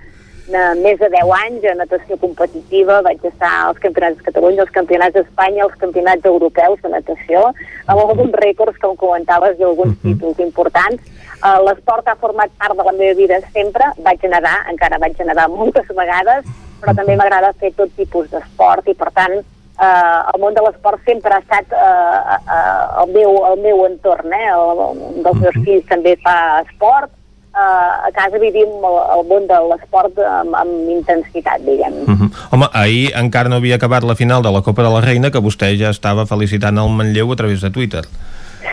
més de 10 anys a natació competitiva, vaig estar als campionats de Catalunya, als campionats d'Espanya, als campionats europeus de natació, amb alguns rècords, com comentaves, i alguns títols importants. Uh, L'esport ha format part de la meva vida sempre, vaig nedar, encara vaig nedar moltes vegades, però també m'agrada fer tot tipus d'esport i, per tant, eh, el món de l'esport sempre ha estat eh, eh, el, meu, el meu entorn. Eh? El, un dels meus fills també fa esport, eh, a casa vivim el, el món de l'esport amb, amb intensitat, diguem. Uh -huh. Home, ahir encara no havia acabat la final de la Copa de la Reina que vostè ja estava felicitant el Manlleu a través de Twitter.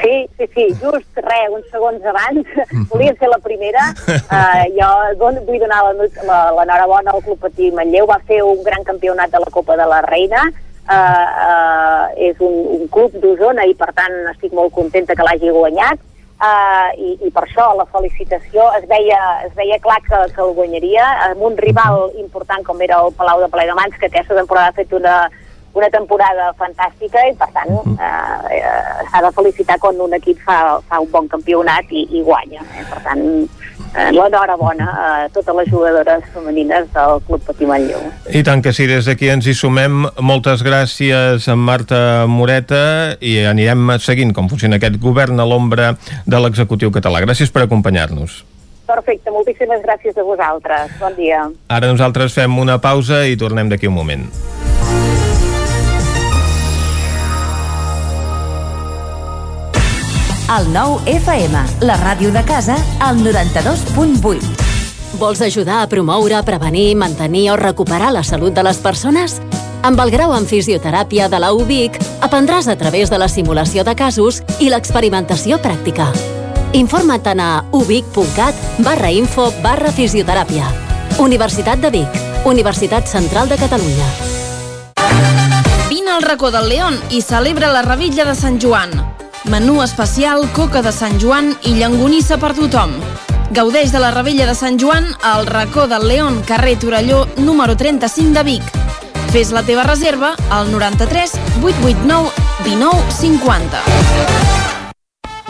Sí, sí, sí, just res, uns segons abans, volia ser la primera. Uh, jo don, vull donar l'enhorabona al Club Patí Manlleu, va fer un gran campionat de la Copa de la Reina, uh, uh, és un, un club d'Osona i per tant estic molt contenta que l'hagi guanyat, uh, i, i per això la felicitació es veia, es veia clar que, que el guanyaria amb un rival important com era el Palau de Plegamans, que aquesta temporada ha fet una, una temporada fantàstica i per tant eh, eh, s'ha de felicitar quan un equip fa, fa un bon campionat i, i guanya. Eh? Per tant, eh, l'enhorabona a totes les jugadores femenines del Club Patí Manlleu. I tant que sí, des d'aquí ens hi sumem. Moltes gràcies a Marta Moreta i anirem seguint com funciona aquest govern a l'ombra de l'executiu català. Gràcies per acompanyar-nos. Perfecte, moltíssimes gràcies a vosaltres. Bon dia. Ara nosaltres fem una pausa i tornem d'aquí un moment. El nou FM, la ràdio de casa, al 92.8. Vols ajudar a promoure, prevenir, mantenir o recuperar la salut de les persones? Amb el grau en fisioteràpia de la UBIC aprendràs a través de la simulació de casos i l'experimentació pràctica. Informa't a ubic.cat barra info barra fisioteràpia. Universitat de Vic, Universitat Central de Catalunya. Vine al racó del León i celebra la Revilla de Sant Joan. Menú especial, coca de Sant Joan i llangonissa per tothom. Gaudeix de la Revella de Sant Joan al racó del León, carrer Torelló, número 35 de Vic. Fes la teva reserva al 93 889 19 50.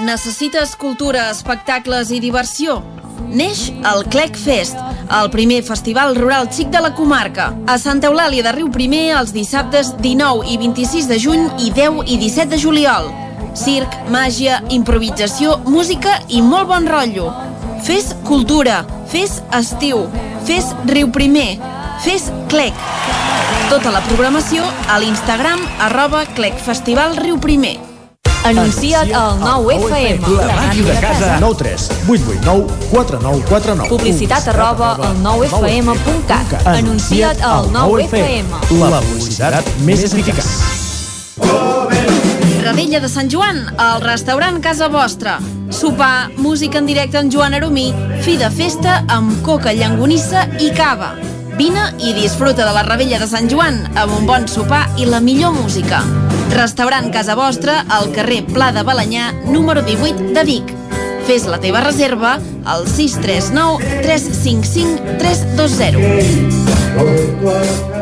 Necessites cultura, espectacles i diversió? Neix el Clec Fest, el primer festival rural xic de la comarca. A Santa Eulàlia de Riu Primer els dissabtes 19 i 26 de juny i 10 i 17 de juliol. Circ, màgia, improvisació, música i molt bon rotllo. Fes cultura, fes estiu, fes Riu Primer, fes Clec. Tota la programació a l'Instagram arroba Clec Festival Riu Primer. Anuncia't al 9FM. La màquina de casa. 9 3 8 8 9 4 9 4 9. Publicitat arroba al 9FM.cat. Anuncia't al 9FM. La publicitat més eficaç. Radella de Sant Joan, al restaurant Casa Vostra. Sopar, música en directe amb Joan Aromí, fi de festa amb coca, llangonissa i cava. Vine i disfruta de la Ravella de Sant Joan amb un bon sopar i la millor música. Restaurant Casa Vostra al carrer Pla de Balanyà, número 18 de Vic. Fes la teva reserva al 639 355 320.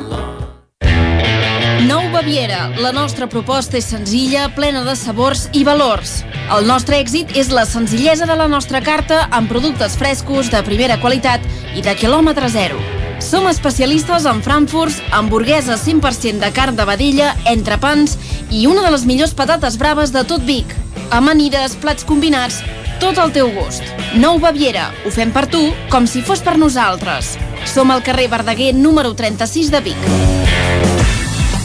Baviera. La nostra proposta és senzilla, plena de sabors i valors. El nostre èxit és la senzillesa de la nostra carta amb productes frescos, de primera qualitat i de quilòmetre zero. Som especialistes en frankfurts, hamburgueses 100% de carn de vedella, entrepans i una de les millors patates braves de tot Vic. Amanides, plats combinats, tot al teu gust. Nou Baviera, ho fem per tu com si fos per nosaltres. Som al carrer Verdaguer número 36 de Vic.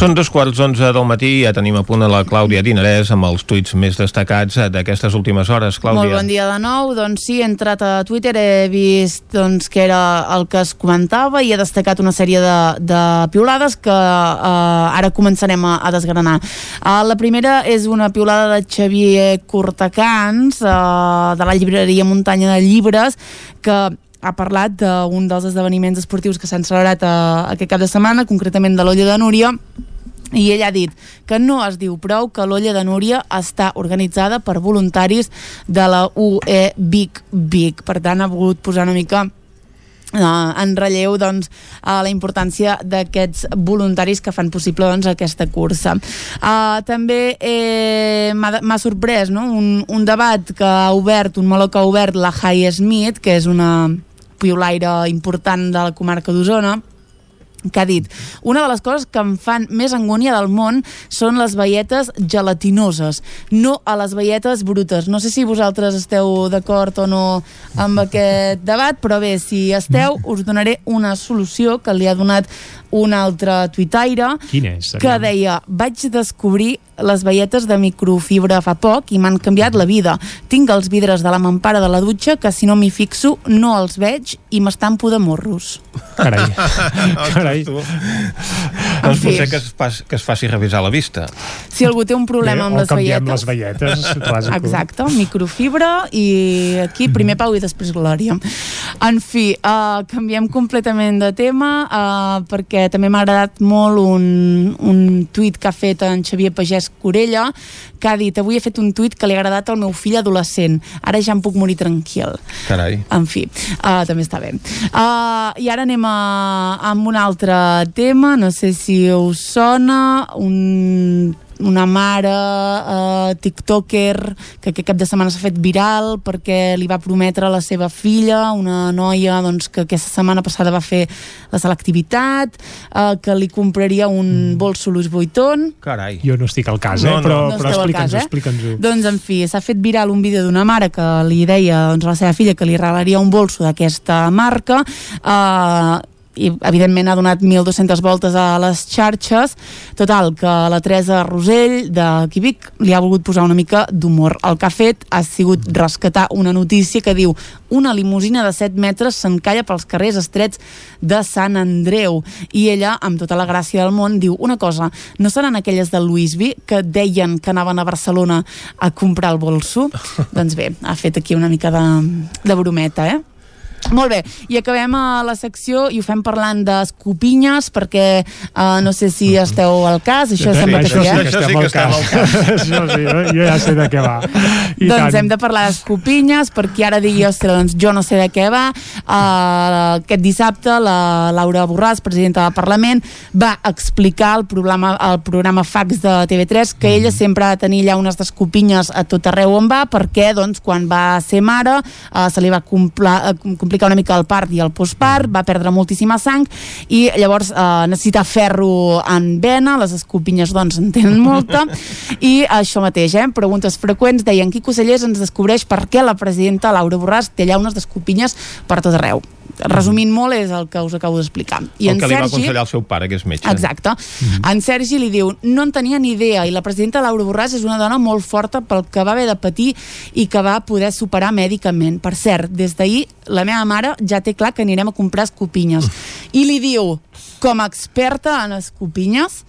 Són dos quarts d'onze del matí i ja tenim a punt a la Clàudia Dinarès amb els tuits més destacats d'aquestes últimes hores. Clàudia. Molt bon dia de nou. Doncs sí, he entrat a Twitter, he vist doncs, que era el que es comentava i he destacat una sèrie de, de piulades que eh, ara començarem a, a desgranar. Uh, la primera és una piulada de Xavier Cortacans, uh, de la llibreria Muntanya de Llibres, que ha parlat d'un dels esdeveniments esportius que s'han celebrat uh, aquest cap de setmana, concretament de l'Olla de Núria, i ell ha dit que no es diu prou que l'Olla de Núria està organitzada per voluntaris de la UE Vic Vic. Per tant, ha volgut posar una mica Uh, en relleu doncs, uh, la importància d'aquests voluntaris que fan possible doncs, aquesta cursa. Uh, també eh, m'ha sorprès no? un, un debat que ha obert, un meló que ha obert la High Smith, que és una piolaire important de la comarca d'Osona, que ha dit una de les coses que em fan més angúnia del món són les veietes gelatinoses, no a les veietes brutes. No sé si vosaltres esteu d'acord o no amb aquest debat, però bé, si esteu, us donaré una solució que li ha donat un altre tuitaire Quin és? que deia, vaig descobrir les veietes de microfibra fa poc i m'han canviat la vida. Tinc els vidres de la mampara de la dutxa que si no m'hi fixo no els veig i m'estampo de morros. Carai. Carai. doncs potser que es, faci, que es faci revisar la vista. Si algú té un problema Bé, amb o les canviem veietes... les veietes. clàssico. Exacte, microfibra i aquí primer Pau i després Glòria. En fi, uh, canviem completament de tema uh, perquè també m'ha agradat molt un, un tuit que ha fet en Xavier Pagès Corella que ha dit, avui he fet un tuit que li ha agradat al meu fill adolescent, ara ja em puc morir tranquil. Carai. En fi, uh, també està bé. Uh, I ara anem a, amb un altre tema, no sé si us sona, un una mare uh, tiktoker que aquest cap de setmana s'ha fet viral perquè li va prometre a la seva filla, una noia doncs, que aquesta setmana passada va fer la selectivitat, uh, que li compraria un mm. bols Louis Vuitton. Carai. Jo no estic al cas, eh? No, no. però, No però explica'ns-ho, eh? explica'ns-ho. Doncs, en fi, s'ha fet viral un vídeo d'una mare que li deia doncs, a la seva filla que li regalaria un bolso d'aquesta marca uh, i evidentment ha donat 1.200 voltes a les xarxes total, que la Teresa Rosell de Quibic li ha volgut posar una mica d'humor el que ha fet ha sigut rescatar una notícia que diu una limusina de 7 metres s'encalla pels carrers estrets de Sant Andreu i ella, amb tota la gràcia del món, diu una cosa, no seran aquelles del Louis V que deien que anaven a Barcelona a comprar el bolso? doncs bé, ha fet aquí una mica de, de brometa, eh? Molt bé, i acabem a la secció i ho fem parlant d'escopinyes perquè uh, no sé si esteu al cas, això sembla que això sí, sí eh? que estem al cas. Això sí, jo ja sé de què va. I doncs tant. hem de parlar d'escopinyes perquè ara digui, ostres, doncs jo no sé de què va uh, aquest dissabte la Laura Borràs, presidenta del Parlament va explicar el programa, el programa Fax de TV3 que ella sempre ha de tenir llaunes d'escopinyes a tot arreu on va perquè doncs quan va ser mare uh, se li va compla, uh, complicar una mica el part i el postpart, va perdre moltíssima sang i llavors uh, necessita ferro en vena, les escopinyes doncs en tenen molta i això mateix, eh? preguntes freqüents deien Quico Cellers ens descobreix per què la presidenta Laura Borràs té llaunes d'escopinyes per tot arreu resumint molt és el que us acabo d'explicar i el en que li va Sergi aconsellar el seu pare, que és metge. Exacte. En Sergi li diu, no en tenia ni idea i la presidenta Laura Borràs és una dona molt forta pel que va haver de patir i que va poder superar mèdicament. Per cert, des d'ahir la meva mare ja té clar que anirem a comprar escopinyes. I li diu, com a experta en escopinyes,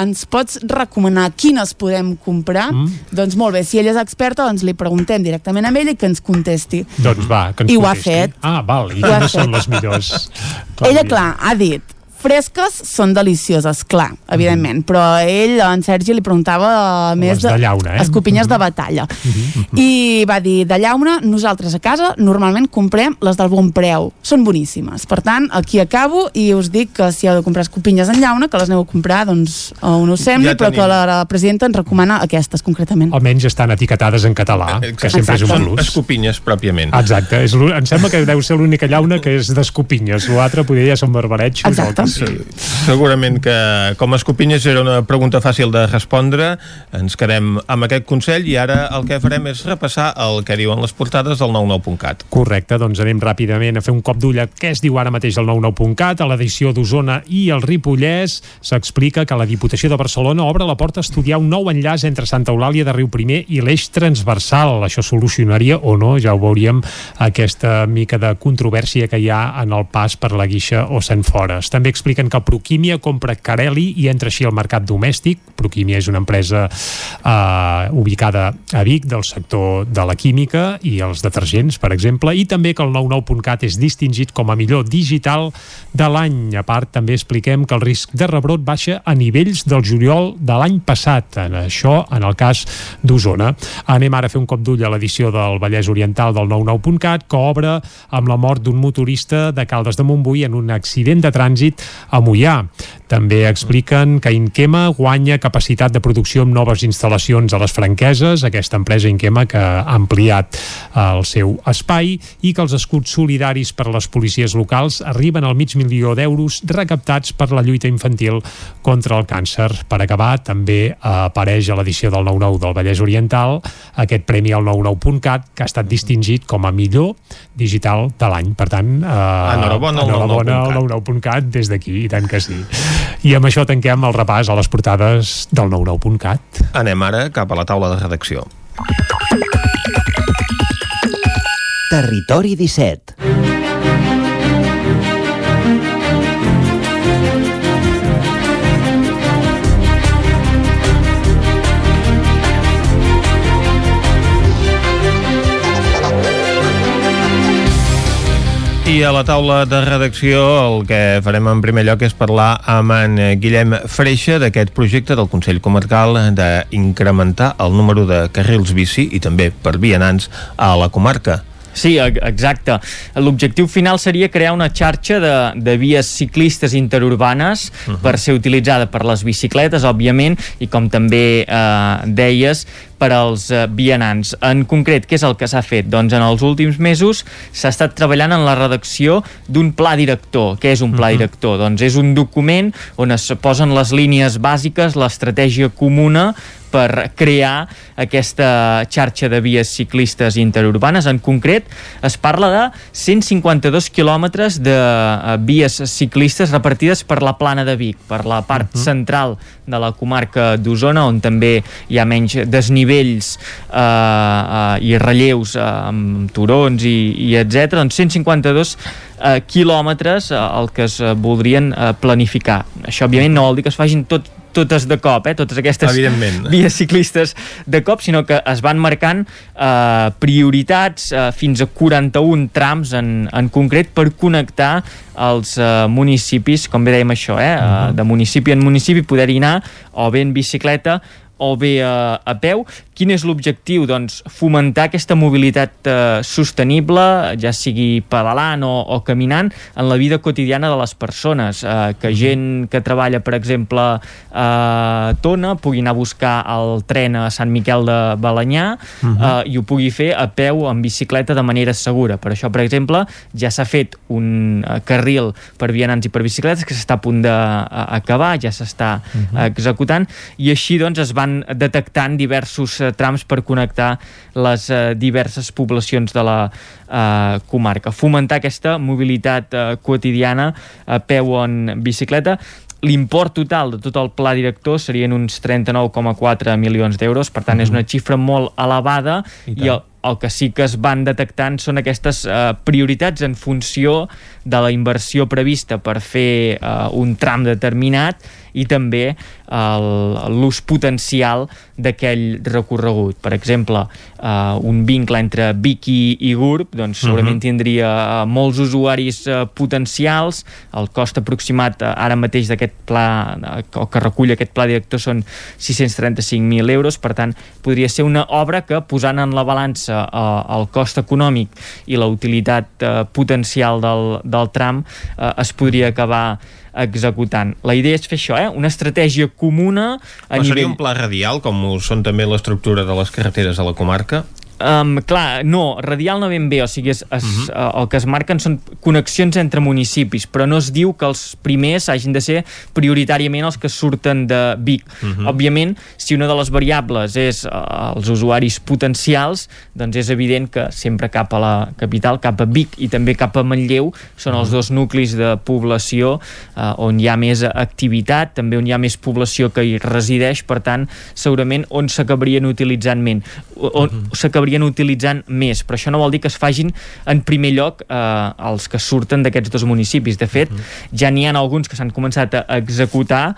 ens pots recomanar quines podem comprar? Mm. Doncs molt bé, si ella és experta, doncs li preguntem directament a ella i que ens contesti. Doncs va, que ens I ho ha contesti. fet. Ah, val, i quines són les millors? Ella, clar, ha dit Fresques són delicioses, clar, evidentment, Mhm. però a ell, en Sergi, li preguntava uh, més Les de llauna, eh? escopinyes de Mhm. batalla. I va dir, de llauna, nosaltres a casa normalment comprem les del bon preu. Són boníssimes. Per tant, aquí acabo i us dic que si heu de comprar escopinyes en llauna, que les aneu a comprar, doncs, on us sembli, Ja però que la, la presidenta ens recomana aquestes, concretament. Almenys estan etiquetades en català, que sempre és un Són plus. escopinyes pròpiament. Exacte, és l'ú- em sembla que deu ser l'única llauna que és d'escopinyes, l'altre poder ja són barbarets. Exacte. Sí, segurament que com a escopinyes era una pregunta fàcil de respondre ens quedem amb aquest consell i ara el que farem és repassar el que diuen les portades del 99.cat Correcte, doncs anem ràpidament a fer un cop d'ull a què es diu ara mateix el 99.cat. A l'edició d'Osona i el Ripollès s'explica que la Diputació de Barcelona obre la porta a estudiar un nou enllaç entre Santa Eulàlia de Riu Primer i l'eix transversal. Això solucionaria o no, ja ho veuríem, aquesta mica de controvèrsia que hi ha en el pas per la Guixa o Sant Fores. També expliquen que Proquímia compra Carelli i entra així al mercat domèstic. Proquímia és una empresa eh, ubicada a Vic del sector de la química i els detergents, per exemple, i també que el 99.cat és distingit com a millor digital de l'any. A part, també expliquem que el risc de rebrot baixa a nivells del juliol de l'any passat. En això, en el cas d'Osona. Anem ara a fer un cop d'ull a l'edició del Vallès Oriental del 99.cat, que obre amb la mort d'un motorista de Caldes de Montbui en un accident de trànsit a Mollà. També expliquen que Inquema guanya capacitat de producció amb noves instal·lacions a les franqueses, aquesta empresa Inquema que ha ampliat eh, el seu espai i que els escuts solidaris per a les policies locals arriben al mig milió d'euros recaptats per la lluita infantil contra el càncer. Per acabar, també apareix a l'edició del 99 del Vallès Oriental aquest premi al 99.cat que ha estat distingit com a millor digital de l'any. Per tant, eh, Enhorabona al enhorabona al 99.cat des d'aquí, i tant que sí. I amb això tanquem el repàs a les portades del 99.cat. Anem ara cap a la taula de redacció. Territori 17 A la taula de redacció el que farem en primer lloc és parlar amb en Guillem Freixa d'aquest projecte del Consell Comarcal d'incrementar el número de carrils bici i també per vianants a la comarca. Sí, exacte. L'objectiu final seria crear una xarxa de, de vies ciclistes interurbanes uh -huh. per ser utilitzada per les bicicletes, òbviament, i com també eh, deies, per als eh, vianants. En concret, què és el que s'ha fet? Doncs en els últims mesos s'ha estat treballant en la redacció d'un pla director. Què és un pla uh -huh. director? Doncs és un document on es posen les línies bàsiques, l'estratègia comuna per crear aquesta xarxa de vies ciclistes interurbanes. En concret, es parla de 152 quilòmetres de eh, vies ciclistes repartides per la plana de Vic, per la part uh -huh. central de la comarca d'Osona, on també hi ha menys desnivells eh, eh, i relleus eh, amb turons i, i etc. Doncs 152 eh, quilòmetres eh, el que es eh, voldrien eh, planificar. Això, òbviament, no vol dir que es facin tot totes de cop, eh, totes aquestes vies ciclistes de cop, sinó que es van marcant eh, prioritats eh, fins a 41 trams en, en concret per connectar els eh, municipis, com bé dèiem això, eh, uh -huh. de municipi en municipi, poder-hi anar o bé en bicicleta o bé a, a peu. Quin és l'objectiu? Doncs fomentar aquesta mobilitat eh, sostenible, ja sigui pedalant o, o caminant, en la vida quotidiana de les persones. Eh, que gent que treballa, per exemple, a Tona pugui anar a buscar el tren a Sant Miquel de Balanyà uh -huh. eh, i ho pugui fer a peu en bicicleta de manera segura. Per això, per exemple, ja s'ha fet un eh, carril per vianants i per bicicletes que s'està a punt d'acabar, ja s'està uh -huh. executant, i així doncs es van detectant diversos eh, trams per connectar les eh, diverses poblacions de la eh, comarca. Fomentar aquesta mobilitat eh, quotidiana a peu o en bicicleta L'import total de tot el pla director serien uns 39,4 milions d'euros, per tant uh -huh. és una xifra molt elevada i, i el, el que sí que es van detectant són aquestes eh, prioritats en funció de la inversió prevista per fer eh, un tram determinat i també l'ús potencial d'aquell recorregut. Per exemple, uh, un vincle entre Vic i, i Gurb doncs, segurament uh -huh. tindria uh, molts usuaris uh, potencials, el cost aproximat uh, ara mateix d'aquest pla, uh, que recull aquest pla director són 635.000 euros, per tant, podria ser una obra que, posant en la balança uh, el cost econòmic i la utilitat uh, potencial del, del tram, uh, es podria acabar executant. La idea és fer això, eh? una estratègia comuna a Però nivell... seria un pla radial, com ho són també l'estructura de les carreteres a la comarca? Um, clar, no, radial no ben bé, o sigui, és, es, uh -huh. uh, el que es marquen són connexions entre municipis, però no es diu que els primers hagin de ser prioritàriament els que surten de Vic. Uh -huh. Òbviament, si una de les variables és uh, els usuaris potencials, doncs és evident que sempre cap a la capital, cap a Vic i també cap a Manlleu, són uh -huh. els dos nuclis de població uh, on hi ha més activitat, també on hi ha més població que hi resideix, per tant, segurament on s'acabarien utilitzant menys, on uh -huh. s'acabarien s'acabarien utilitzant més, però això no vol dir que es facin en primer lloc eh, els que surten d'aquests dos municipis. De fet, uh -huh. ja n'hi ha alguns que s'han començat a executar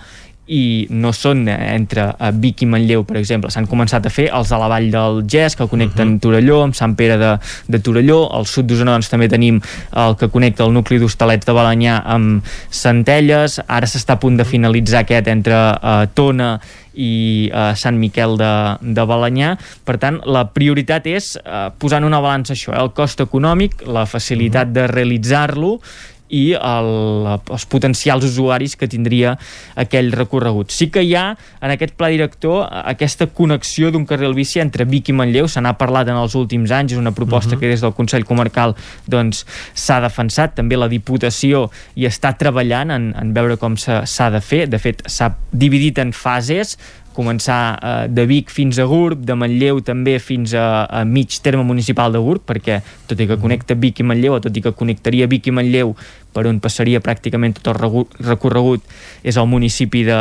i no són entre eh, Vic i Manlleu, per exemple. S'han començat a fer els de la vall del Gès, que connecten uh -huh. Torelló amb Sant Pere de, de Torelló. Al sud d'Osona doncs, també tenim el que connecta el nucli d'Hostalets de Balanyà amb Centelles. Ara s'està a punt de finalitzar aquest entre uh, Tona i uh, Sant Miquel de, de Balanyà. Per tant, la prioritat és uh, posar en una balança això, eh, el cost econòmic, la facilitat -huh. de realitzar-lo i el, els potencials usuaris que tindria aquell recorregut. Sí que hi ha en aquest pla director aquesta connexió d'un carril bici entre Vic i Manlleu, se n'ha parlat en els últims anys, és una proposta uh -huh. que des del Consell Comarcal doncs s'ha defensat, també la Diputació hi està treballant en, en veure com s'ha de fer, de fet s'ha dividit en fases començar eh, de Vic fins a Gurb, de Manlleu també fins a, a mig terme municipal de Gurb, perquè tot i que connecta Vic i Manlleu, o tot i que connectaria Vic i Manlleu per on passaria pràcticament tot el recorregut és el municipi de,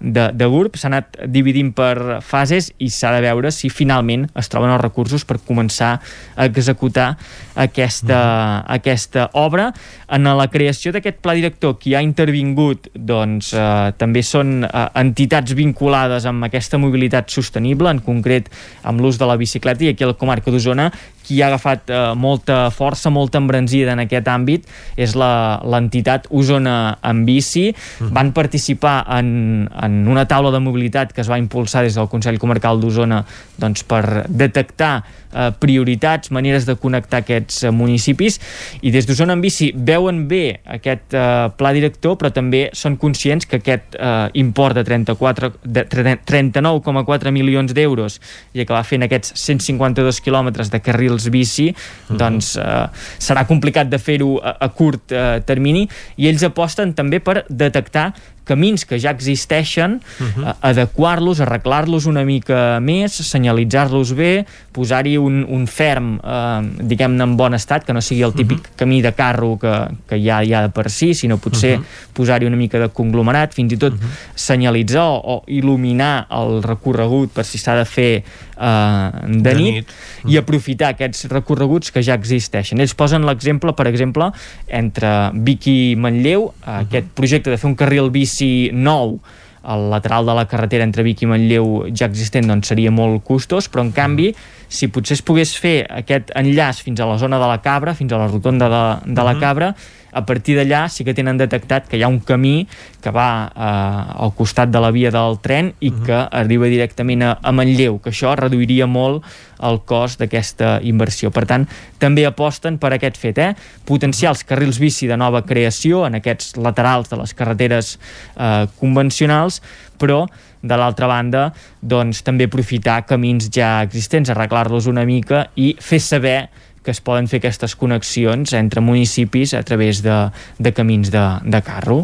de, de Gurb. S'ha anat dividint per fases i s'ha de veure si finalment es troben els recursos per començar a executar aquesta, mm. aquesta obra. En la creació d'aquest pla director qui ha intervingut doncs, eh, també són eh, entitats vinculades amb aquesta mobilitat sostenible, en concret amb l'ús de la bicicleta i aquí a la comarca d'Osona qui ha agafat eh, molta força, molta embranzida en aquest àmbit és l'entitat Osona en bici. Mm. Van participar en, en una taula de mobilitat que es va impulsar des del Consell Comarcal d'Osona doncs, per detectar eh, prioritats, maneres de connectar aquests eh, municipis i des d'Osona en bici veuen bé aquest eh, pla director però també són conscients que aquest eh, import de 34 de 39,4 milions d'euros i acabar fent aquests 152 quilòmetres de carrils bici, uh -huh. doncs eh, serà complicat de fer-ho a, a curt eh, termini i ells aposten també per detectar camins que ja existeixen, uh -huh. uh, adequar-los, arreglar-los una mica més, senyalitzar-los bé, posar-hi un, un ferm, eh, diguem-ne, en bon estat, que no sigui el típic uh -huh. camí de carro que, que ja hi ha de per si, sinó potser uh -huh. posar-hi una mica de conglomerat, fins i tot uh -huh. senyalitzar o, o il·luminar el recorregut per si s'ha de fer eh, de, de nit, nit, i aprofitar aquests recorreguts que ja existeixen. Ells posen l'exemple, per exemple, entre Vic i Manlleu, uh -huh. aquest projecte de fer un carril bici edifici nou al lateral de la carretera entre Vic i Manlleu ja existent doncs seria molt costós, però en canvi si potser es pogués fer aquest enllaç fins a la zona de la Cabra, fins a la rotonda de, de la Cabra, a partir d'allà sí que tenen detectat que hi ha un camí que va eh, al costat de la via del tren i uh -huh. que arriba directament a, a Manlleu, que això reduiria molt el cost d'aquesta inversió. Per tant, també aposten per aquest fet, eh? potenciar els carrils bici de nova creació en aquests laterals de les carreteres eh, convencionals, però de l'altra banda, doncs també aprofitar camins ja existents, arreglar-los una mica i fer saber que es poden fer aquestes connexions entre municipis a través de, de camins de, de carro.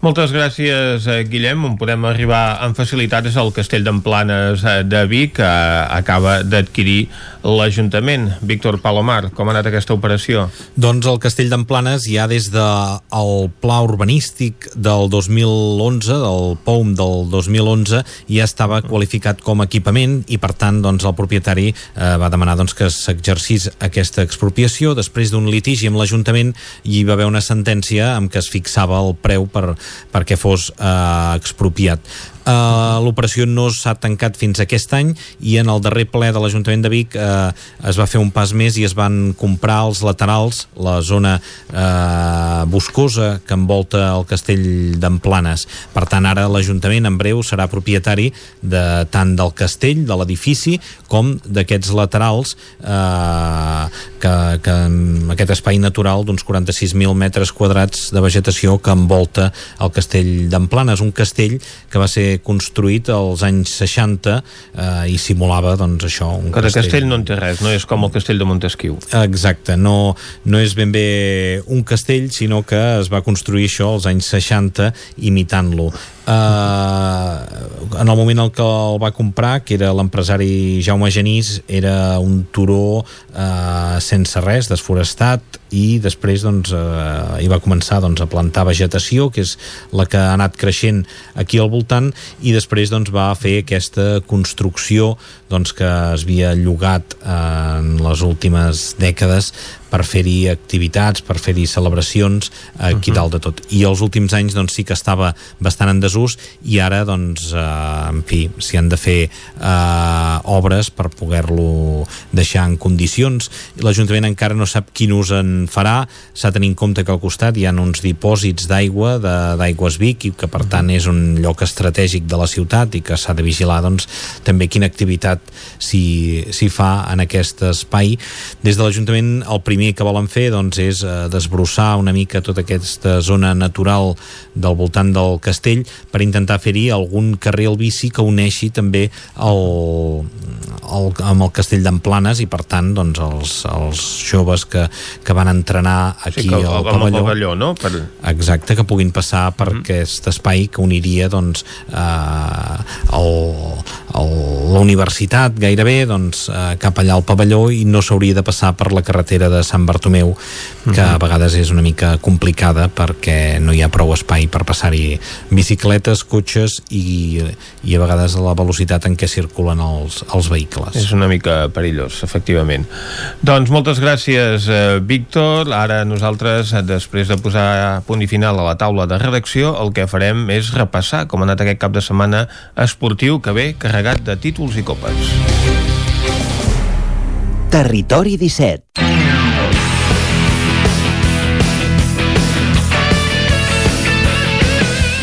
Moltes gràcies, eh, Guillem. On podem arribar amb facilitat és el Castell d'Emplanes eh, de Vic, que acaba d'adquirir l'Ajuntament. Víctor Palomar, com ha anat aquesta operació? Doncs el Castell d'Emplanes ja des del de pla urbanístic del 2011, del POUM del 2011, ja estava qualificat com a equipament i per tant doncs, el propietari eh, va demanar doncs, que s'exercís aquesta expropiació. Després d'un litigi amb l'Ajuntament hi va haver una sentència amb què es fixava el preu per, perquè fos eh, expropiat. Uh, L'operació no s'ha tancat fins aquest any i en el darrer ple de l'Ajuntament de Vic uh, es va fer un pas més i es van comprar els laterals, la zona uh, boscosa que envolta el castell d'Emplanes. Per tant, ara l'Ajuntament en breu serà propietari de tant del castell, de l'edifici, com d'aquests laterals uh, que, que aquest espai natural d'uns 46.000 metres quadrats de vegetació que envolta el castell d'Emplanes, un castell que va ser construït als anys 60 eh, i simulava doncs això un de castell. castell no en té res, no és com el castell de Montesquieu exacte, no, no és ben bé un castell sinó que es va construir això als anys 60 imitant-lo Uh, en el moment en què el va comprar, que era l'empresari Jaume Genís, era un turó uh, sense res, desforestat, i després doncs, uh, hi va començar doncs, a plantar vegetació, que és la que ha anat creixent aquí al voltant, i després doncs, va fer aquesta construcció doncs, que es havia llogat en les últimes dècades per fer-hi activitats, per fer-hi celebracions aquí uh -huh. dalt de tot. I els últims anys doncs, sí que estava bastant en desús i ara, doncs, eh, en fi, s'hi han de fer eh, obres per poder-lo deixar en condicions. L'Ajuntament encara no sap quin ús en farà, s'ha de tenir en compte que al costat hi ha uns dipòsits d'aigua d'Aigües Vic i que per tant és un lloc estratègic de la ciutat i que s'ha de vigilar doncs, també quina activitat s'hi fa en aquest espai. Des de l'Ajuntament el primer primer que volen fer doncs, és eh, desbrossar una mica tota aquesta zona natural del voltant del castell per intentar fer-hi algun carrer al bici que uneixi també el, el, amb el castell d'Emplanes i per tant doncs, els, els joves que, que van entrenar aquí sí, que, al pavelló, pavelló no? per... exacte, que puguin passar per mm -hmm. aquest espai que uniria doncs, eh, el, el, la universitat gairebé doncs, eh, cap allà al pavelló i no s'hauria de passar per la carretera de Sant Bartomeu que uh -huh. a vegades és una mica complicada perquè no hi ha prou espai per passar-hi bicicletes, cotxes i, i a vegades la velocitat en què circulen els, els vehicles. És una mica perillós, efectivament. Doncs moltes gràcies, eh, Víctor. Ara nosaltres, després de posar punt i final a la taula de redacció, el que farem és repassar com ha anat aquest cap de setmana esportiu que ve carregat de títols i copes. Territori 17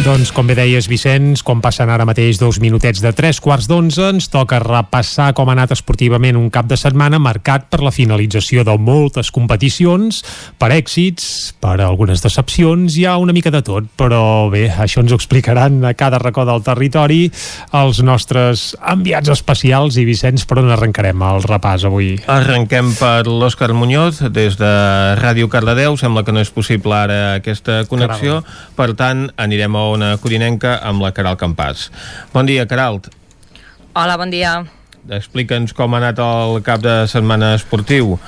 Doncs, com bé deies, Vicenç, com passen ara mateix dos minutets de tres quarts d'onze, ens toca repassar com ha anat esportivament un cap de setmana marcat per la finalització de moltes competicions, per èxits, per algunes decepcions, hi ha una mica de tot, però bé, això ens ho explicaran a cada racó del territori els nostres enviats especials i Vicenç, per on arrencarem el repàs avui? Arrenquem per l'Òscar Muñoz, des de Ràdio Cardedeu, sembla que no és possible ara aquesta connexió, Caral. per tant anirem a Ona Codinenca amb la Caral Campàs. Bon dia, Caralt. Hola, bon dia. Explica'ns com ha anat el cap de setmana esportiu.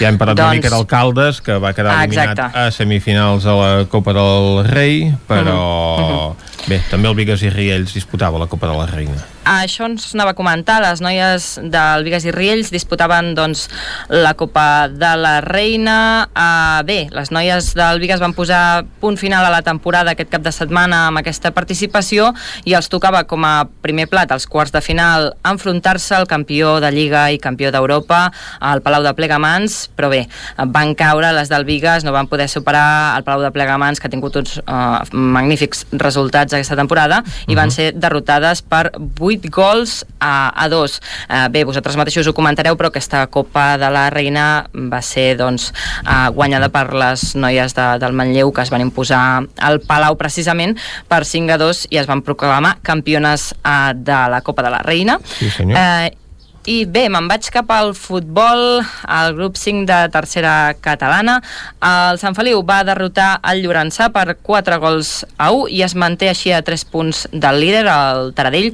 Ja hem parlat doncs... una mica d'alcaldes, que va quedar eliminat a semifinals a la Copa del Rei, però uh -huh. Uh -huh. bé, també el Vigues i Riells disputava la Copa de la Reina. Això ens anava a comentar, les noies del Vigues i Riells disputaven doncs, la Copa de la Reina. Uh, bé, les noies del Vigues van posar punt final a la temporada aquest cap de setmana amb aquesta participació i els tocava com a primer plat als quarts de final enfrontar-se al campió de Lliga i campió d'Europa al Palau de Plegamans però bé, van caure les del Vigas, no van poder superar el Palau de Plegamans, que ha tingut uns uh, magnífics resultats aquesta temporada, uh -huh. i van ser derrotades per 8 gols a, a 2. Uh, bé, vosaltres mateixos ho comentareu, però aquesta Copa de la Reina va ser doncs, uh, guanyada per les noies de, del Manlleu, que es van imposar al Palau precisament per 5 a 2 i es van proclamar campiones uh, de la Copa de la Reina. Sí, senyor. Uh, I bé, me'n vaig cap al futbol, al grup 5 de tercera catalana. El Sant Feliu va derrotar el Llorençà per 4 gols a 1 i es manté així a 3 punts del líder, el Taradell.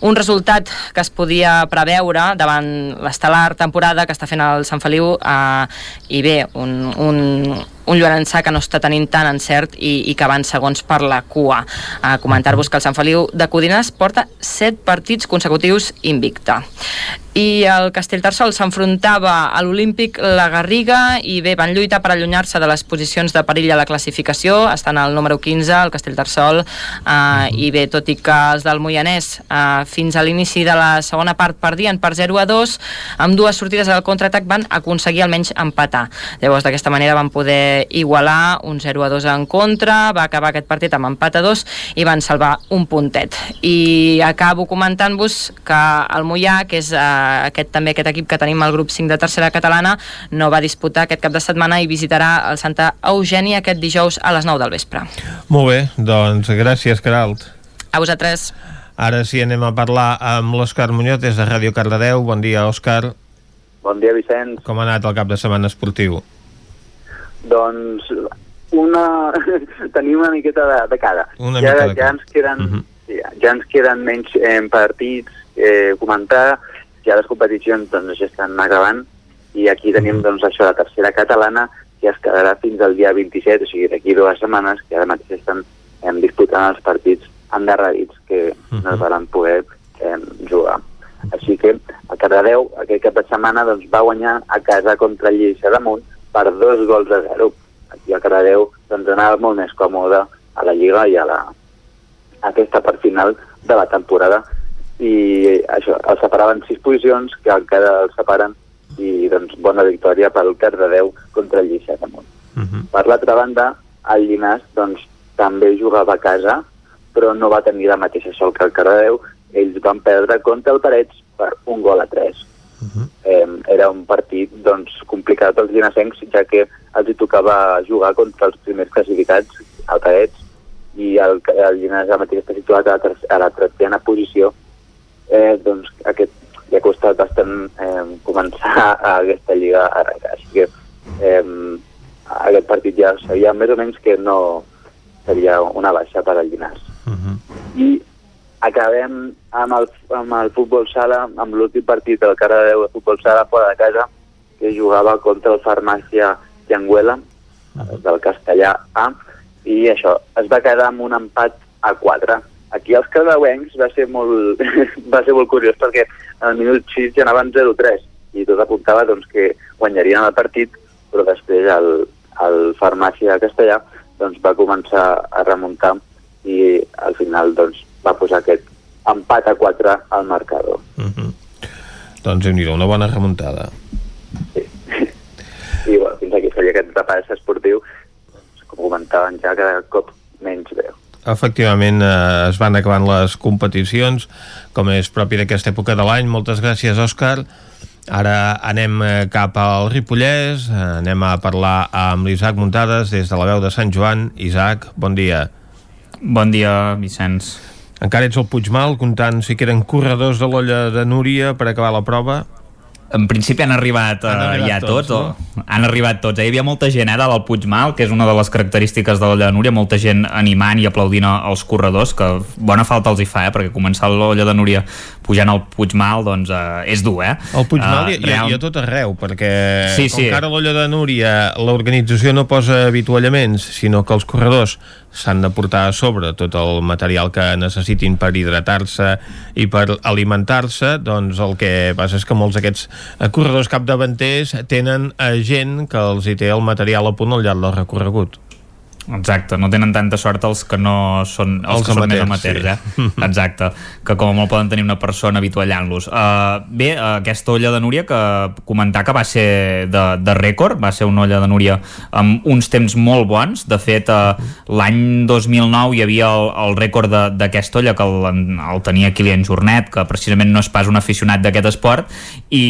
Un resultat que es podia preveure davant l'estel·lar temporada que està fent el Sant Feliu eh, i bé, un, un, un Llorençà que no està tenint tant encert i, i que van segons per la cua. A comentar-vos que el Sant Feliu de Codinàs porta 7 partits consecutius invicta. I el Castellterçol s'enfrontava a l'Olímpic la Garriga i bé, van lluitar per allunyar-se de les posicions de perill a la classificació, estan al número 15, el Castellterçol, eh, i bé, tot i que els del Moianès eh, fins a l'inici de la segona part perdien per 0 a 2, amb dues sortides al contraatac van aconseguir almenys empatar. Llavors, d'aquesta manera van poder igualar un 0 a 2 en contra, va acabar aquest partit amb empat a 2 i van salvar un puntet. I acabo comentant-vos que el Moià, que és eh, aquest també aquest equip que tenim al grup 5 de tercera catalana no va disputar aquest cap de setmana i visitarà el Santa Eugènia aquest dijous a les 9 del vespre. Molt bé, doncs gràcies, Caralt. A vosaltres. Ara sí anem a parlar amb l'Òscar Muñoz des de Ràdio Cardedeu. Bon dia, Òscar. Bon dia, Vicenç. Com ha anat el cap de setmana esportiu? Doncs una... tenim una miqueta de, de cada. Una ja, mica de ja ens queden, Mhm. ja, ja ens queden menys eh, partits eh, comentar, ja les competicions doncs, ja estan acabant i aquí tenim doncs, això, la tercera catalana que es quedarà fins al dia 27, o sigui, d'aquí dues setmanes, que ara mateix estan eh, disputant els partits endarrerits que no es van poder eh, jugar. Així que a Cardedeu aquest cap de setmana doncs, va guanyar a casa contra el Lleida d'Amunt per dos gols a zero. Aquí a Cardedeu doncs, anava molt més còmode a la Lliga i a la, a aquesta part final de la temporada i això, els separaven sis posicions que encara els separen i doncs bona victòria pel Cardedeu contra el Lliçà d'Amunt. Per l'altra banda, el Llinàs doncs, també jugava a casa, però no va tenir la mateixa sort que el Cardedeu. Ells van perdre contra el Parets per un gol a tres. Eh, era un partit doncs, complicat pels llinasencs, ja que els hi tocava jugar contra els primers classificats, el Parets, i el, el Llinàs ara mateix està situat a la, ter a la tretzena posició. Eh, doncs aquest li ha costat bastant eh, començar a aquesta lliga a arrencar. Així que eh, aquest partit ja sabia més o menys que no seria una baixa per al Llinàs. I acabem amb el, amb el futbol sala, amb l'últim partit del Cardedeu de futbol sala fora de casa, que jugava contra el Farmàcia Llenguela, del castellà A, i això, es va quedar amb un empat a 4. Aquí els cardeuencs va ser molt, va ser molt curiós perquè al minut 6 ja anaven 0-3 i tot apuntava doncs, que guanyarien el partit, però després el, el Farmàcia Castellà doncs, va començar a remuntar i al final doncs, va posar aquest empat a 4 al marcador. Doncs déu nhi una bona remuntada. I bueno, fins aquí seria aquest repàs esportiu, com comentaven ja, cada cop menys veu. Efectivament, eh, es van acabant les competicions, com és propi d'aquesta època de l'any. Moltes gràcies, Òscar. Ara anem eh, cap al Ripollès, eh, anem a parlar amb l'Isaac Muntades des de la veu de Sant Joan. Isaac, bon dia. Bon dia, Vicenç. Encara ets al Puigmal, comptant si queden corredors de l'olla de Núria per acabar la prova? En principi han arribat, Han han arribat ja tots, tots, o... han arribat tots. Hi havia molta gent eh, al Puigmal, que és una de les característiques de l'Olla de Núria, molta gent animant i aplaudint els corredors, que bona falta els hi fa, eh, perquè començar l'Olla de Núria pujant al Puigmal, doncs eh, és dur, eh? Al Puigmal Eh, uh, hi, hi, hi ha tot arreu, perquè Sí, com sí. que ara a l'olla de Núria l'organització no posa avituallaments, sinó que els corredors s'han de portar a sobre tot el material que necessitin per hidratar-se i per alimentar-se, doncs el que passa és que molts d'aquests eh, corredors capdavanters tenen gent que els hi té el material a punt al llarg del recorregut. Exacte, no tenen tanta sort els que no són els, Els que són més amateurs, amateurs, eh? Exacte, que com a molt poden tenir una persona avituallant-los. Uh, bé, uh, aquesta olla de Núria que comentar que va ser de, de rècord, va ser una olla de Núria amb uns temps molt bons. De fet, uh, l'any 2009 hi havia el, el rècord de- d'aquesta olla que el, el tenia Kilian Jornet, que precisament no és pas un aficionat d'aquest esport, i,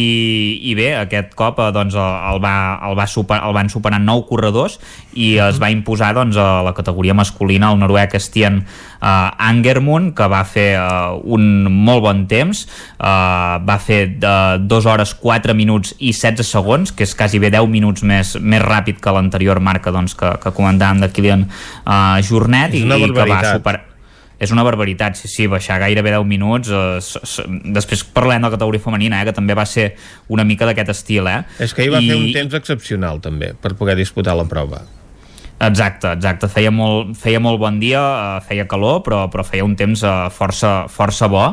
i bé, aquest cop uh, doncs, el, el, va, el, va super, el van superar nou corredors i es va imposar doncs, doncs, a la categoria masculina el noruec Stian uh, Angermund que va fer uh, un molt bon temps uh, va fer de 2 hores 4 minuts i 16 segons que és quasi bé 10 minuts més, més ràpid que l'anterior marca doncs, que, que comentàvem de Kilian uh, Jornet És una i, i que va superar és una barbaritat, sí, sí, baixar gairebé 10 minuts eh, després parlem de la categoria femenina, eh, que també va ser una mica d'aquest estil, eh? És que ell va I... fer un temps excepcional, també, per poder disputar la prova. Exacte, exacte. Feia molt, feia molt bon dia, eh, feia calor, però, però feia un temps eh, força, força bo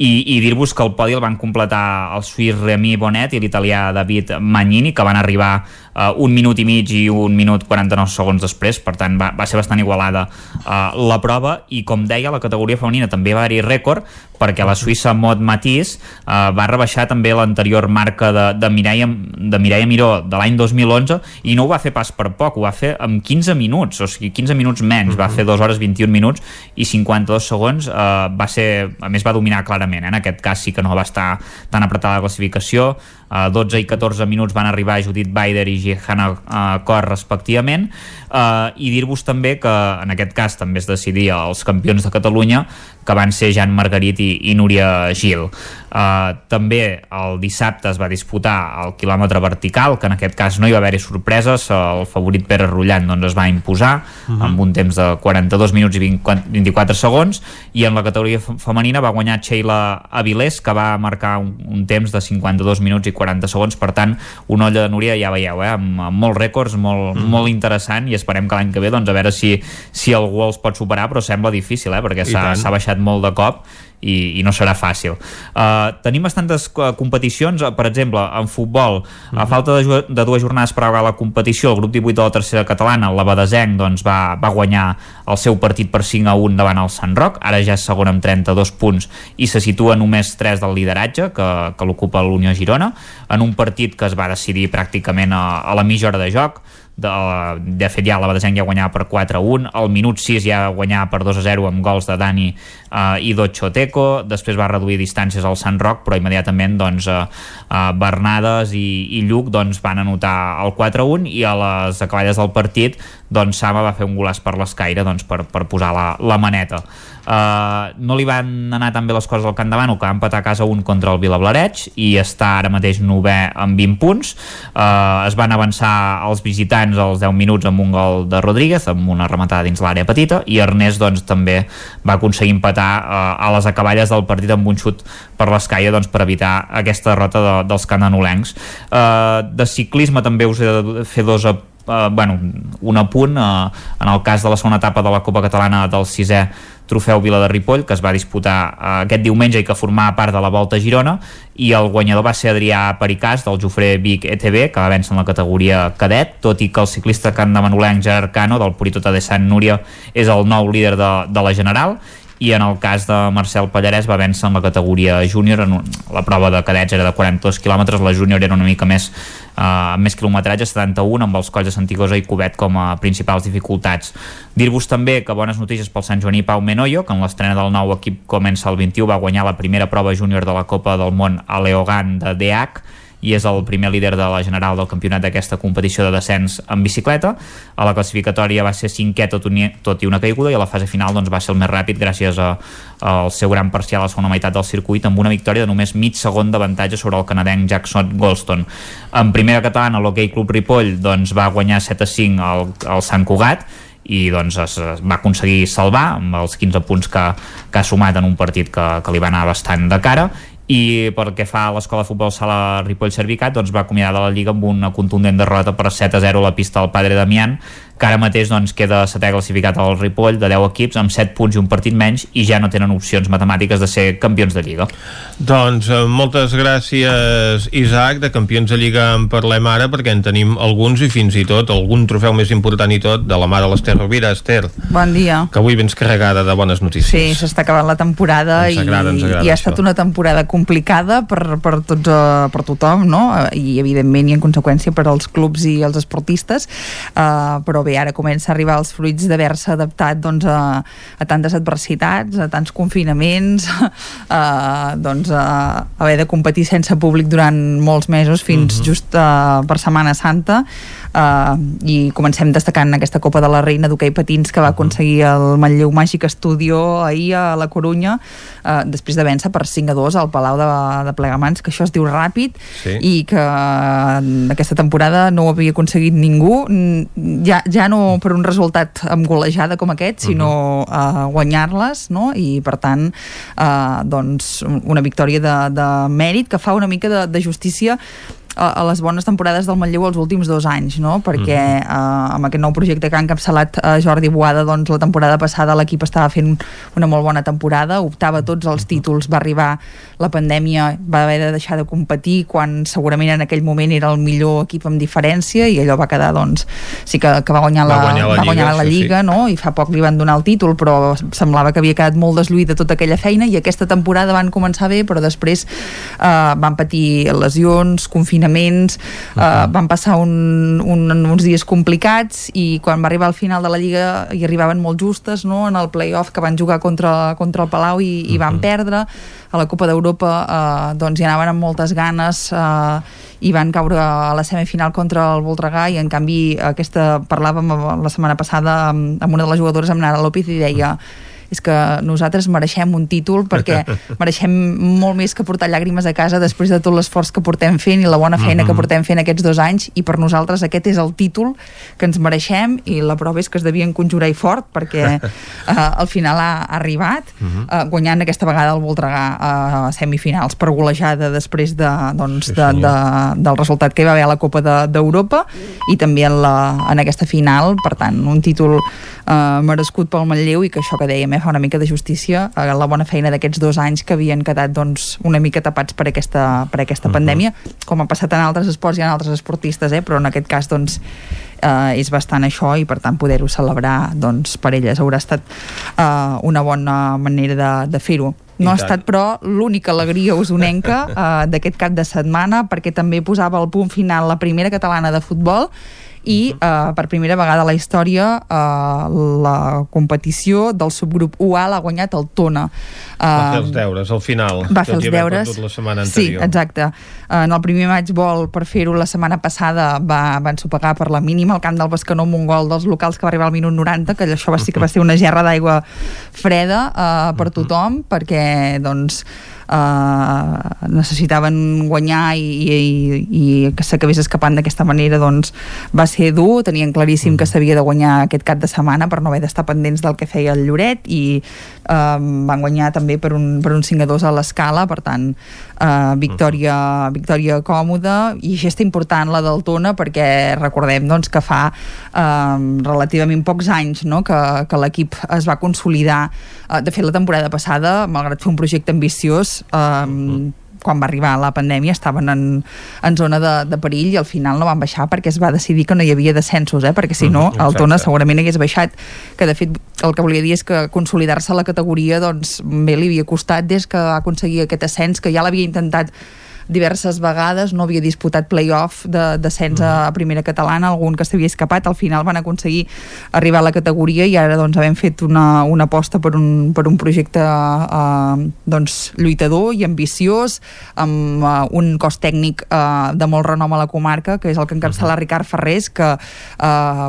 i, i dir-vos que el podi el van completar el suís Remy Bonet i l'italià David Magnini, que van arribar uh, un minut i mig i un minut 49 segons després, per tant va, va ser bastant igualada uh, la prova i com deia, la categoria femenina també va haver-hi rècord perquè la suïssa Mod Matís uh, va rebaixar també l'anterior marca de, de, Mireia, de Mireia Miró de l'any 2011 i no ho va fer pas per poc, ho va fer amb 15 minuts, o sigui, 15 minuts menys, va fer 2 hores 21 minuts i 52 segons, uh, va ser, a més va dominar clarament, eh? en aquest cas sí que no va estar tan apretada la classificació, uh, 12 i 14 minuts van arribar Judit Baider i Gihanna uh, Cor respectivament, uh, i dir-vos també que en aquest cas també es decidia els campions de Catalunya que van ser Jan Margarit i, i Núria Gil. Uh, també el dissabte es va disputar el quilòmetre vertical, que en aquest cas no hi va haver-hi sorpreses, el favorit Pere Rullant doncs, es va imposar uh Mhm. -huh. amb un temps de 42 minuts i 20, 24 segons, i en la categoria fe- femenina va guanyar Sheila Avilés, que va marcar un, un temps de 52 minuts i 40 segons, per tant, una olla de Núria, ja veieu, eh, amb, amb molts rècords, molt, Mhm. molt interessant, i esperem que l'any que ve, doncs, a veure si, si algú els pot superar, però sembla difícil, eh, perquè s'ha tant. Baixat molt de cop i, i no serà fàcil. Uh, tenim bastantes competicions, per exemple, en futbol, a falta de, de dues jornades per acabar la competició, el grup 18 de la tercera catalana, la Badesenc, doncs, va, va guanyar el seu partit per 5 a 1 davant el Sant Roc, ara ja és segon amb 32 punts i se situa només 3 del lideratge que, que l'ocupa l'Unió Girona, en un partit que es va decidir pràcticament a, a la mitja hora de joc, de, de fet ja la Badesenc ja guanyava per 4 a 1 al minut 6 ja guanyava per 2 a 0 amb gols de Dani uh, i Docho Teco. Després va reduir distàncies al Sant Roc però immediatament doncs, uh, uh, Bernades i, i Lluc doncs, van anotar el 4 a 1 i a les acaballes del partit doncs Sama va fer un golaç per l'escaire doncs, per, per posar la, la maneta Uh, no li van anar tan bé les coses al Bànol que va empatar a casa un contra el Vilablareig i està ara mateix novè amb 20 punts. Uh, es van avançar els visitants als 10 minuts amb un gol de Rodríguez amb una rematada dins l'àrea petita i Ernest doncs, també va aconseguir empatar uh, a les acaballes del partit amb un xut per l'escaia doncs, per evitar aquesta derrota de, dels cananolencs uh, de ciclisme també us he de fer dos a Uh, bueno, un apunt uh, en el cas de la segona etapa de la Copa Catalana del sisè trofeu Vila de Ripoll que es va disputar uh, aquest diumenge i que formava part de la Volta a Girona i el guanyador va ser Adrià Pericàs del Jofre Vic ETB que va vèncer en la categoria cadet tot i que el ciclista can de Manolenc Gerard Cano del Puritota de Sant Núria és el nou líder de, de la General i en el cas de Marcel Pallarès va vèncer en la categoria júnior en la prova de cadets era de 42 quilòmetres la júnior era una mica més amb més quilometratge, 71 amb els colls de Santigosa i Cubet com a principals dificultats. Dir-vos també que bones notícies pel Sant Joaní Pau Menoyo que en l'estrena del nou equip comença el 21 va guanyar la primera prova júnior de la Copa del Món a Leogan de DH i és el primer líder de la general del campionat d'aquesta competició de descens en bicicleta. A la classificatòria va ser cinquè tot, un, tot i una caiguda i a la fase final doncs, va ser el més ràpid gràcies a, al seu gran parcial a la segona meitat del circuit amb una victòria de només mig segon d'avantatge sobre el canadenc Jackson Goldstone. En primera catalana l'Hockey Club Ripoll doncs, va guanyar 7 a 5 al, al Sant Cugat i doncs es, es va aconseguir salvar amb els 15 punts que, que ha sumat en un partit que, que li va anar bastant de cara i pel que fa a l'escola de futbol sala Ripoll Servicat doncs va acomiadar de la Lliga amb una contundent derrota per 7 a 0 a la pista del Padre Damián que ara mateix doncs, queda setè classificat al Ripoll de 10 equips amb 7 punts i un partit menys i ja no tenen opcions matemàtiques de ser campions de Lliga. Doncs eh, moltes gràcies Isaac, de Campions de Lliga en parlem ara perquè en tenim alguns i fins i tot algun trofeu més important i tot de la mà de l'Ester Rovira. Esther, Bon dia. que avui vens carregada de bones notícies. Sí, s'està acabant la temporada Ens i, agrada, ens agrada i ha això. estat una temporada complicada per, per, tots, uh, per tothom, no? I evidentment i en conseqüència per als clubs i els esportistes, uh, però bé, ara comença a arribar els fruits d'haver-se adaptat doncs, a, a tantes adversitats, a tants confinaments, uh, doncs, a haver de competir sense públic durant molts mesos fins uh -huh. just uh, per Setmana Santa uh, i comencem destacant aquesta Copa de la Reina d'hoquei patins que va aconseguir el Manlleu Màgic Estudio ahir a la Corunya uh, després de vèncer per 5 a 2 al Palau de, de Plegamans, que això es diu ràpid Sí. i que uh, aquesta temporada no ho havia aconseguit ningú mm, ja, ja no per un resultat amb golejada com aquest, sinó uh, guanyar-les, no? i per tant uh, doncs una victòria de, de mèrit que fa una mica de, de justícia a, a les bones temporades del Manlleu els últims dos anys, no? perquè Mhm. eh, amb aquest nou projecte que ha encapçalat eh, Jordi Boada, doncs la temporada passada l'equip estava fent una molt bona temporada, optava tots Mhm. els títols, va arribar la pandèmia, va haver de deixar de competir quan segurament en aquell moment era el millor equip amb diferència i allò va quedar, doncs, sí que, que va guanyar Va la, guanyar la va guanyar Lliga, la això sí. Lliga no? i fa poc li van donar el títol però semblava que havia quedat molt desluïda tota aquella feina i aquesta temporada van començar bé però després eh, van patir lesions, confinaments eh, van passar un, un, uns dies complicats i quan va arribar al final de la Lliga hi arribaven molt justes no? en el playoff que van jugar contra, contra el Palau i, i van perdre. A la Copa d'Europa eh, doncs hi anaven amb moltes ganes eh, i van caure a la semifinal contra el Voltregà i en canvi aquesta parlàvem la setmana passada amb, amb una de les jugadores amb Nara López i deia és que nosaltres mereixem un títol perquè mereixem molt més que portar llàgrimes a casa després de tot l'esforç que portem fent i la bona feina que Mhm. portem fent aquests dos anys. I per nosaltres aquest és el títol que ens mereixem i la prova és que es devien conjurar i fort perquè eh, al final ha, ha arribat eh, guanyant aquesta vegada el Voltregà a semifinals per golejada després de, doncs, Sí, de, de, del resultat que hi va haver a la Copa de- d'Europa i també en, la, en aquesta final. Per tant un títol eh, merescut pel Manlleu i que això que dèiem eh, fa una mica de justícia a la bona feina d'aquests dos anys que havien quedat doncs, una mica tapats per aquesta, per aquesta pandèmia. Com ha passat en altres esports i en altres esportistes eh, però en aquest cas doncs eh, és bastant això i per tant poder-ho celebrar doncs, per elles haurà estat eh, una bona manera de, de fer-ho. No ha estat però l'única alegria usonenca eh, d'aquest cap de setmana perquè també posava el punt final la primera catalana de futbol i eh, per primera vegada a la història eh, la competició del subgrup UA l'ha guanyat el Tona Va fer Eh, els deures al final. va fer els deures la setmana sí, anterior. exacte en el primer maig vol per fer-ho la setmana passada va, van sopegar per la mínima al camp del Bescanó amb un gol dels locals que va arribar al minut 90 que això va, sí que va ser una gerra d'aigua freda uh, per tothom perquè doncs uh, necessitaven guanyar i, i, i que s'acabés escapant d'aquesta manera doncs va ser dur, tenien claríssim que s'havia de guanyar aquest cap de setmana per no haver d'estar pendents del que feia el Lloret i uh, van guanyar també per un, per un 5 a 2 a l'escala, per tant uh, victòria, victòria còmoda i gesta important la del Tona perquè recordem doncs, que fa um, relativament pocs anys no? que, que l'equip es va consolidar. Uh, de fet la temporada passada malgrat fer un projecte ambiciós um, quan va arribar la pandèmia estaven en, en zona de, de perill i al final no van baixar perquè es va decidir que no hi havia descensos, eh? perquè si no Mhm, el Tona segurament hagués baixat que de fet el que volia dir és que consolidar-se la categoria doncs bé li havia costat des que va aconseguir aquest ascens que ja l'havia intentat diverses vegades, no havia disputat play-off de descens a, a primera catalana, algun que s'havia escapat, al final van aconseguir arribar a la categoria i ara doncs havem fet una, una aposta per un, per un projecte eh, doncs, lluitador i ambiciós, amb eh, un cos tècnic eh, de molt renom a la comarca, que és el que encapçala Ricard Ferrés, que eh,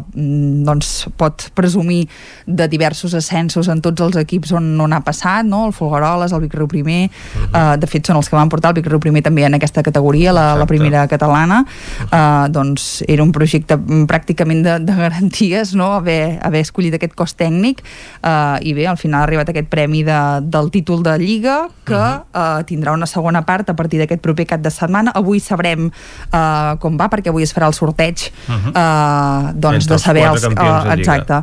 doncs, pot presumir de diversos ascensos en tots els equips on, on ha passat, no? el Folgueroles, el Vic Riu primer, eh, de fet són els que van portar el Vic Riu primer també en aquesta categoria, la, la primera catalana, eh, doncs era un projecte mm, pràcticament de, de garanties, no? haver, haver escollit aquest cos tècnic, eh, i bé, al final ha arribat aquest premi de, del títol de Lliga, que eh, tindrà una segona part a partir d'aquest proper cap de setmana. Avui sabrem eh, com va, perquè avui es farà el sorteig Mhm. eh, doncs Entre de els saber campions de Lliga. exacte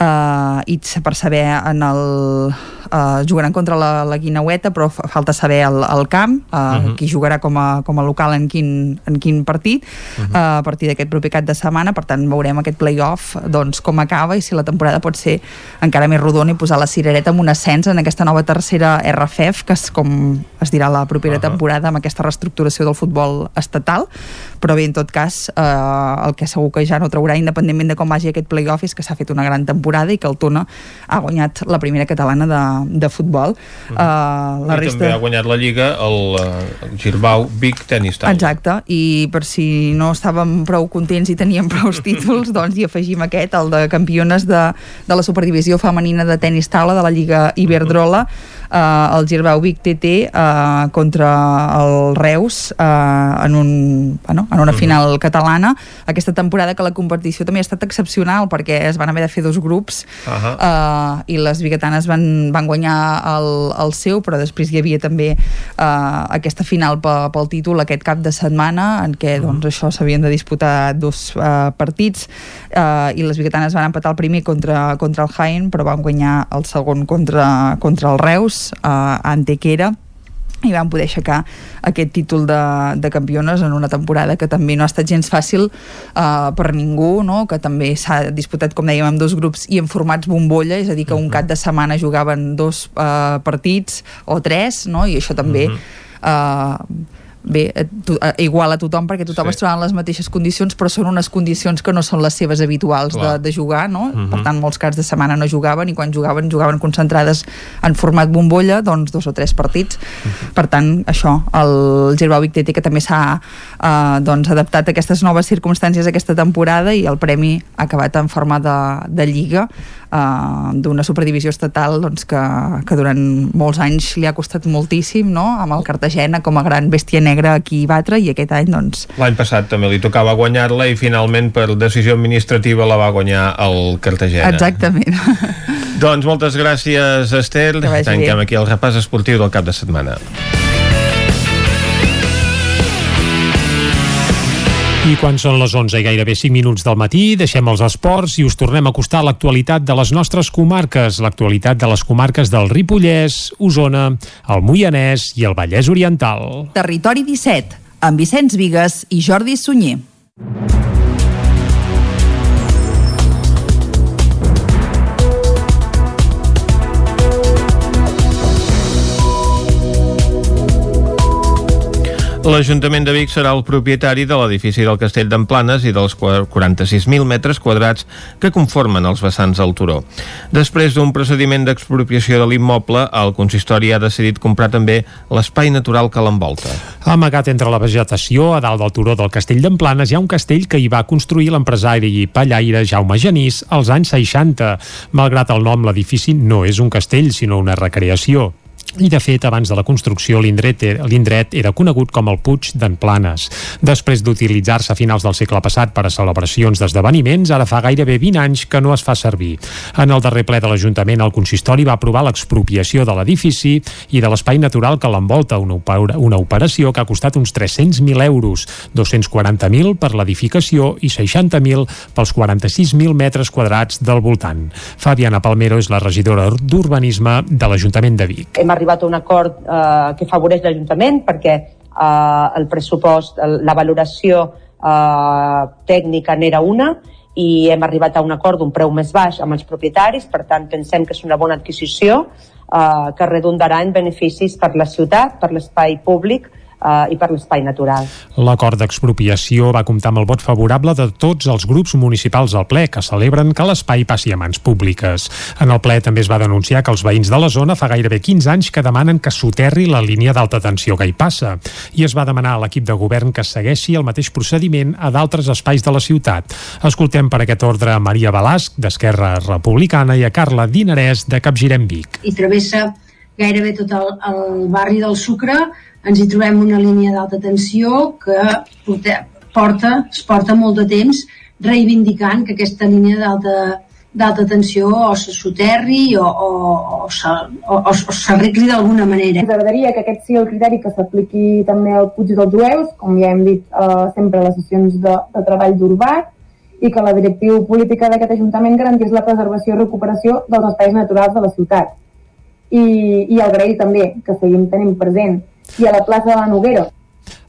uh, i per saber en el, uh, jugaran contra la, la Guinaueta, però fa, falta saber el, el camp, uh, uh Mhm. -huh. qui jugarà com a, com a local en quin, en quin partit, uh Mhm. -huh. uh, a partir d'aquest proper cap de setmana, per tant veurem aquest play-off doncs, com acaba i si la temporada pot ser encara més rodona i posar la cirereta amb un ascens en aquesta nova tercera RFF, que és com es dirà la propera uh -huh. temporada amb aquesta reestructuració del futbol estatal, però bé, en tot cas, eh, el que segur que ja no traurà, independentment de com vagi aquest play-off, és que s'ha fet una gran temporada i que el Tona ha guanyat la primera catalana de, de futbol. Uh, la Mhm. I resta... també ha guanyat la Lliga el, eh, el Girbau Vic Tenis Taula. Exacte, i per si no estàvem prou contents i teníem prou títols, doncs hi afegim aquest, el de campiones de, de la Superdivisió Femenina de Tenis Taula de la Lliga Iberdrola, eh, el Girbau Vic TT eh, contra el Reus eh, en, un, bueno, en una final catalana. Aquesta temporada que la competició també ha estat excepcional perquè es van haver de fer dos grups uh, i les biguetanes van, van guanyar el, el seu, però després hi havia també uh, aquesta final pel, pel títol aquest cap de setmana en què doncs, això s'havien de disputar dos uh, partits uh, i les biguetanes van empatar el primer contra, contra el Jaén però van guanyar el segon contra, contra el Reus uh, a Antequera i van poder aixecar aquest títol de, de campiones en una temporada que també no ha estat gens fàcil uh, per ningú, no? que també s'ha disputat, com dèiem, amb dos grups i en formats bombolla, és a dir, que un cap de setmana jugaven dos uh, partits o tres, no? i això també uh, bé, eh, tu, eh, igual a tothom perquè tothom Sí. es troba en les mateixes condicions però són unes condicions que no són les seves habituals de, Clar. de jugar, no? Mhm. Per tant, molts caps de setmana no jugaven i quan jugaven, jugaven concentrades en format bombolla, doncs dos o tres partits. Per tant, això, el Girbau Vic TT que també s'ha eh, doncs, adaptat a aquestes noves circumstàncies aquesta temporada i el premi ha acabat en forma de, de lliga eh, d'una superdivisió estatal doncs, que, que durant molts anys li ha costat moltíssim, no? amb el Cartagena com a gran bèstia negra aquí a batre i aquest any doncs, L'any passat també li tocava guanyar-la i finalment per decisió administrativa la va guanyar el Cartagena. exactament. Doncs moltes gràcies, Esther. Tanquem bé. aquí el repàs esportiu del cap de setmana. I quan són les 11 i gairebé 5 minuts del matí, deixem els esports i us tornem a acostar a l'actualitat de les nostres comarques, l'actualitat de les comarques del Ripollès, Osona, el Moianès i el Vallès Oriental. Territori 17, amb Vicenç Vigues i Jordi Sunyer. L'Ajuntament de Vic serà el propietari de l'edifici del Castell d'Emplanes i dels qua- 46.000 metres quadrats que conformen els vessants del turó. Després d'un procediment d'expropiació de l'immoble, el consistori ha decidit comprar també l'espai natural que l'envolta. Amagat entre la vegetació, a dalt del turó del Castell d'Emplanes, hi ha un castell que hi va construir l'empresari i pallaire Jaume Genís als anys 60. Malgrat el nom, l'edifici no és un castell, sinó una recreació. I, de fet, abans de la construcció, l'indret l'indret era conegut com el Puig d'en Planes. Després d'utilitzar-se a finals del segle passat per a celebracions d'esdeveniments, ara fa gairebé 20 anys que no es fa servir. En el darrer ple de l'Ajuntament, el consistori va aprovar l'expropiació de l'edifici i de l'espai natural que l'envolta, una, una operació que ha costat uns 300.000 euros, 240.000 per l'edificació i 60.000 pels 46.000 metres quadrats del voltant. Fabiana Palmero és la regidora d'Urbanisme de l'Ajuntament de Vic. hem arribat a un acord eh, que afavoreix l'Ajuntament perquè eh, el pressupost, la valoració eh, tècnica n'era una i hem arribat a un acord d'un preu més baix amb els propietaris, per tant pensem que és una bona adquisició eh, que redundarà en beneficis per la ciutat, per l'espai públic eh, i per l'espai natural. L'acord d'expropiació va comptar amb el vot favorable de tots els grups municipals al ple, que celebren que l'espai passi a mans públiques. En el ple també es va denunciar que els veïns de la zona fa gairebé 15 anys que demanen que soterri la línia d'alta tensió que hi passa, i es va demanar a l'equip de govern que segueixi el mateix procediment a d'altres espais de la ciutat. Escoltem per aquest ordre a Maria Balasc, d'Esquerra Republicana, i a Carla Dinarès, de Capgirem Vic. i travessa gairebé tot el, el barri del Sucre. Ens hi trobem una línia d'alta tensió que porta, porta, es porta molt de temps reivindicant que aquesta línia d'alta d'alta tensió o se soterri o, o, o, o, o s'arregli d'alguna manera. Ens agradaria que aquest sigui el criteri que s'apliqui també al Puig dels Jueus, com ja hem dit eh, sempre a les sessions de, de treball d'Urbà, i que la directiu política d'aquest Ajuntament garantís la preservació i recuperació dels espais naturals de la ciutat. I, i agrair també que seguim tenint present. I a la plaça de la Noguera,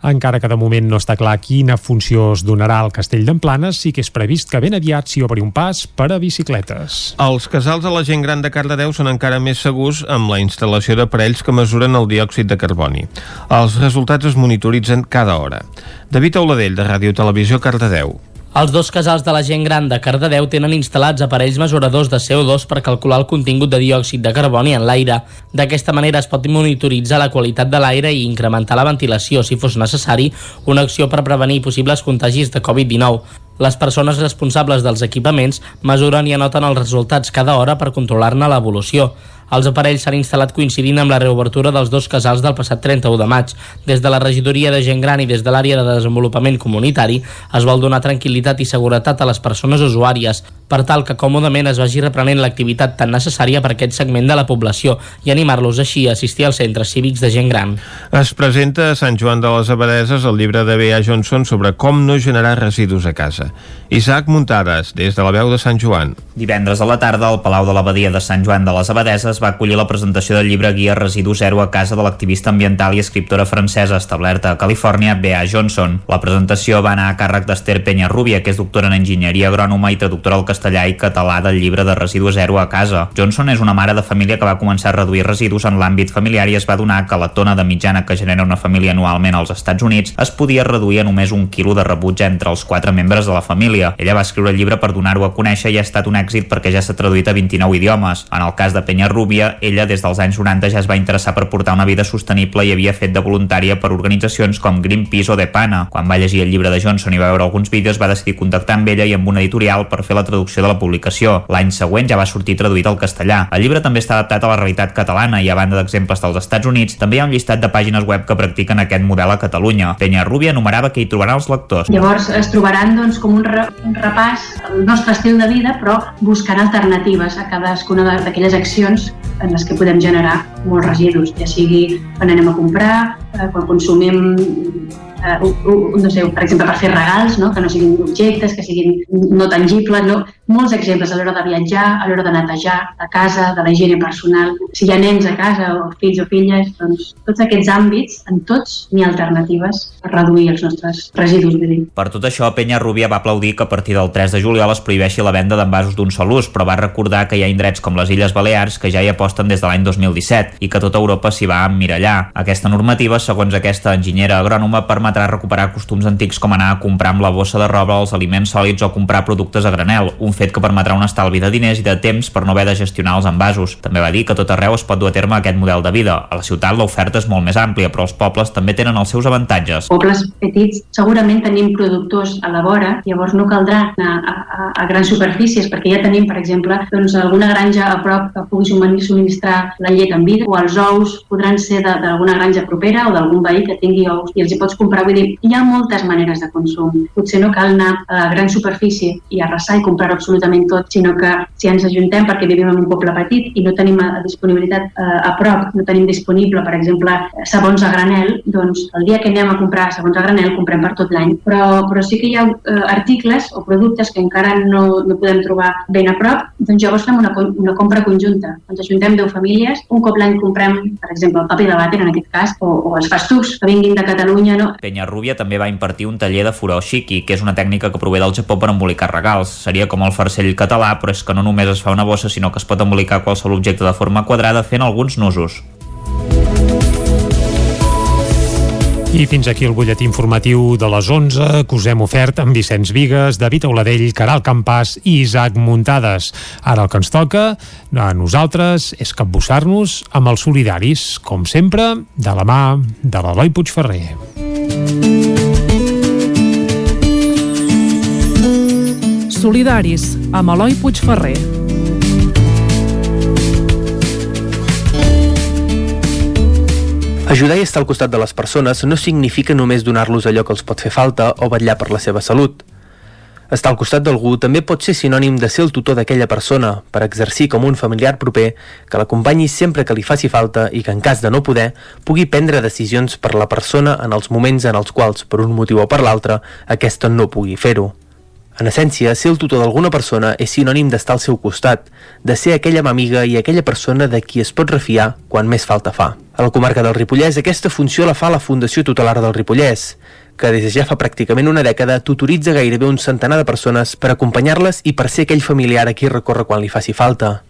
encara que de moment no està clar quina funció es donarà al Castell d'Emplanes, sí que és previst que ben aviat s'hi obri un pas per a bicicletes. Els casals de la gent gran de Cardedeu són encara més segurs amb la instal·lació d'aparells que mesuren el diòxid de carboni. Els resultats es monitoritzen cada hora. David Auladell, de Ràdio Televisió, Cardedeu. Els dos casals de la gent gran de Cardedeu tenen instal·lats aparells mesuradors de CO2 per calcular el contingut de diòxid de carboni en l'aire. D'aquesta manera es pot monitoritzar la qualitat de l'aire i incrementar la ventilació, si fos necessari, una acció per prevenir possibles contagis de Covid-19. Les persones responsables dels equipaments mesuren i anoten els resultats cada hora per controlar-ne l'evolució. Els aparells s'han instal·lat coincidint amb la reobertura dels dos casals del passat 31 de maig. Des de la regidoria de gent gran i des de l'àrea de desenvolupament comunitari es vol donar tranquil·litat i seguretat a les persones usuàries per tal que còmodament es vagi reprenent l'activitat tan necessària per aquest segment de la població i animar-los així a assistir als centres cívics de gent gran. Es presenta a Sant Joan de les Abadeses el llibre de B.A. Johnson sobre com no generar residus a casa. Isaac Muntades, des de la veu de Sant Joan. Divendres a la tarda, al Palau de l'Abadia de Sant Joan de les Abadeses va acollir la presentació del llibre Guia Residu Zero a casa de l'activista ambiental i escriptora francesa establerta a Califòrnia, B.A. Johnson. La presentació va anar a càrrec d'Ester Penya Rubia, que és doctora en enginyeria agrònoma i traductora al castellà i català del llibre de residu zero a casa. Johnson és una mare de família que va començar a reduir residus en l'àmbit familiar i es va donar que la tona de mitjana que genera una família anualment als Estats Units es podia reduir a només un quilo de rebuig entre els quatre membres de la família. Ella va escriure el llibre per donar-ho a conèixer i ha estat un èxit perquè ja s'ha traduït a 29 idiomes. En el cas de Penya Rubia, ella des dels anys 90 ja es va interessar per portar una vida sostenible i havia fet de voluntària per organitzacions com Greenpeace o Depana. Quan va llegir el llibre de Johnson i va veure alguns vídeos, va decidir contactar amb ella i amb una editorial per fer la traducció de la publicació. L'any següent ja va sortir traduït al castellà. El llibre també està adaptat a la realitat catalana i a banda d'exemples dels Estats Units, també hi ha un llistat de pàgines web que practiquen aquest model a Catalunya. Penya Rubia enumerava que hi trobarà els lectors. Llavors es trobaran doncs, com un, re, un repàs al nostre estil de vida, però buscant alternatives a cadascuna d'aquelles accions en les que podem generar molts residus, ja sigui quan anem a comprar, eh, quan consumim eh, no sé, per exemple, per fer regals, no? que no siguin objectes, que siguin no tangibles, no? molts exemples a l'hora de viatjar, a l'hora de netejar la casa, de la higiene personal. Si hi ha nens a casa o fills o filles, doncs tots aquests àmbits, en tots n'hi ha alternatives per reduir els nostres residus. Per tot això, Penya Rubia va aplaudir que a partir del 3 de juliol es prohibeixi la venda d'envasos d'un sol ús, però va recordar que hi ha indrets com les Illes Balears que ja hi aposten des de l'any 2017 i que tota Europa s'hi va emmirallar. Aquesta normativa, segons aquesta enginyera agrònoma, permetrà recuperar costums antics com anar a comprar amb la bossa de roba els aliments sòlids o comprar productes a granel, un fet que permetrà un estalvi de diners i de temps per no haver de gestionar els envasos. També va dir que tot arreu es pot dur a terme aquest model de vida. A la ciutat l'oferta és molt més àmplia, però els pobles també tenen els seus avantatges. Pobles petits segurament tenim productors a la vora, llavors no caldrà anar a, a, a grans superfícies perquè ja tenim, per exemple, doncs, alguna granja a prop que pugui subministrar la llet en vida o els ous podran ser d'alguna granja propera o d'algun veí que tingui ous i els hi pots comprar. Vull dir, hi ha moltes maneres de consum. Potser no cal anar a gran superfície i arrasar i comprar absolutament tot, sinó que si ens ajuntem perquè vivim en un poble petit i no tenim a disponibilitat eh, a prop, no tenim disponible, per exemple, sabons a granel, doncs el dia que anem a comprar sabons a granel comprem per tot l'any. Però, però sí que hi ha eh, articles o productes que encara no, no podem trobar ben a prop, doncs llavors fem una, una compra conjunta. Ens ajuntem 10 famílies, un cop l'any comprem, per exemple, el paper de vàter en aquest cas, o, o els fastús que vinguin de Catalunya. No? Penya Rubia també va impartir un taller de furoshiki, que és una tècnica que prové del Japó per embolicar regals. Seria com el farcell català, però és que no només es fa una bossa, sinó que es pot embolicar qualsevol objecte de forma quadrada fent alguns nusos. I fins aquí el butlletí informatiu de les 11 que us hem ofert amb Vicenç Vigues, David Auladell, Caral Campàs i Isaac Muntades. Ara el que ens toca a nosaltres és capbussar-nos amb els solidaris, com sempre, de la mà de l'Eloi Puigferrer. Solidaris, amb Eloi Puigferrer. Ajudar i estar al costat de les persones no significa només donar-los allò que els pot fer falta o vetllar per la seva salut. Estar al costat d'algú també pot ser sinònim de ser el tutor d'aquella persona, per exercir com un familiar proper que l'acompanyi sempre que li faci falta i que en cas de no poder pugui prendre decisions per la persona en els moments en els quals, per un motiu o per l'altre, aquesta no pugui fer-ho. En essència, ser el tutor d'alguna persona és sinònim d'estar al seu costat, de ser aquella amiga i aquella persona de qui es pot refiar quan més falta fa. A la comarca del Ripollès aquesta funció la fa la Fundació Tutelar del Ripollès, que des de ja fa pràcticament una dècada tutoritza gairebé un centenar de persones per acompanyar-les i per ser aquell familiar a qui recorre quan li faci falta.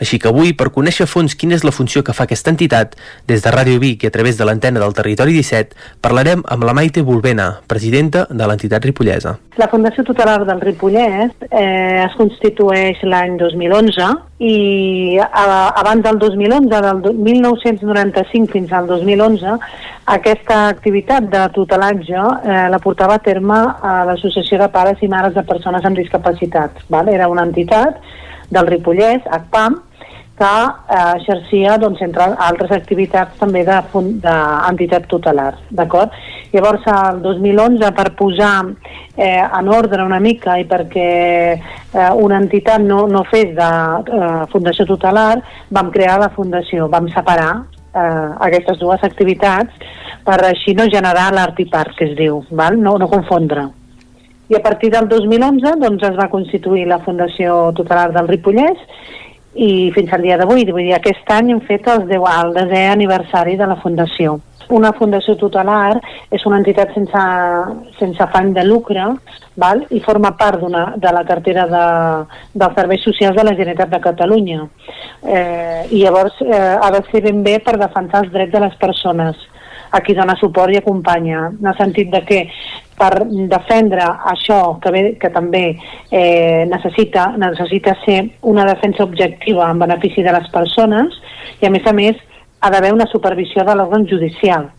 Així que avui, per conèixer a fons quina és la funció que fa aquesta entitat, des de Ràdio Vic i a través de l'antena del Territori 17, parlarem amb la Maite Volvena, presidenta de l'entitat ripollesa. La Fundació Tutelar del Ripollès eh, es constitueix l'any 2011 i abans del 2011, del 1995 fins al 2011, aquesta activitat de tutelatge eh, la portava a terme a l'Associació de Pares i Mares de Persones amb Discapacitats. Val? Era una entitat del Ripollès, ACPAM, que eh, exercia, doncs, entre altres activitats també d'entitat de, tutelar, d'acord? Llavors, el 2011, per posar eh, en ordre una mica i perquè eh, una entitat no, no fes de eh, Fundació Tutelar, vam crear la Fundació, vam separar eh, aquestes dues activitats per així no generar l'artipart, que es diu, val? No, no confondre. I a partir del 2011 doncs, es va constituir la Fundació Tutelar del Ripollès i fins al dia d'avui, vull dir, aquest any hem fet el, 10, el desè aniversari de la Fundació. Una fundació tutelar és una entitat sense, sense afany de lucre val? i forma part de la cartera de, dels serveis socials de la Generalitat de Catalunya. Eh, I llavors eh, ha de ser ben bé per defensar els drets de les persones a qui dona suport i acompanya, en el sentit de que per defendre això que, ve, que també eh, necessita, necessita ser una defensa objectiva en benefici de les persones i a més a més ha d'haver una supervisió de l'òrgan judicial.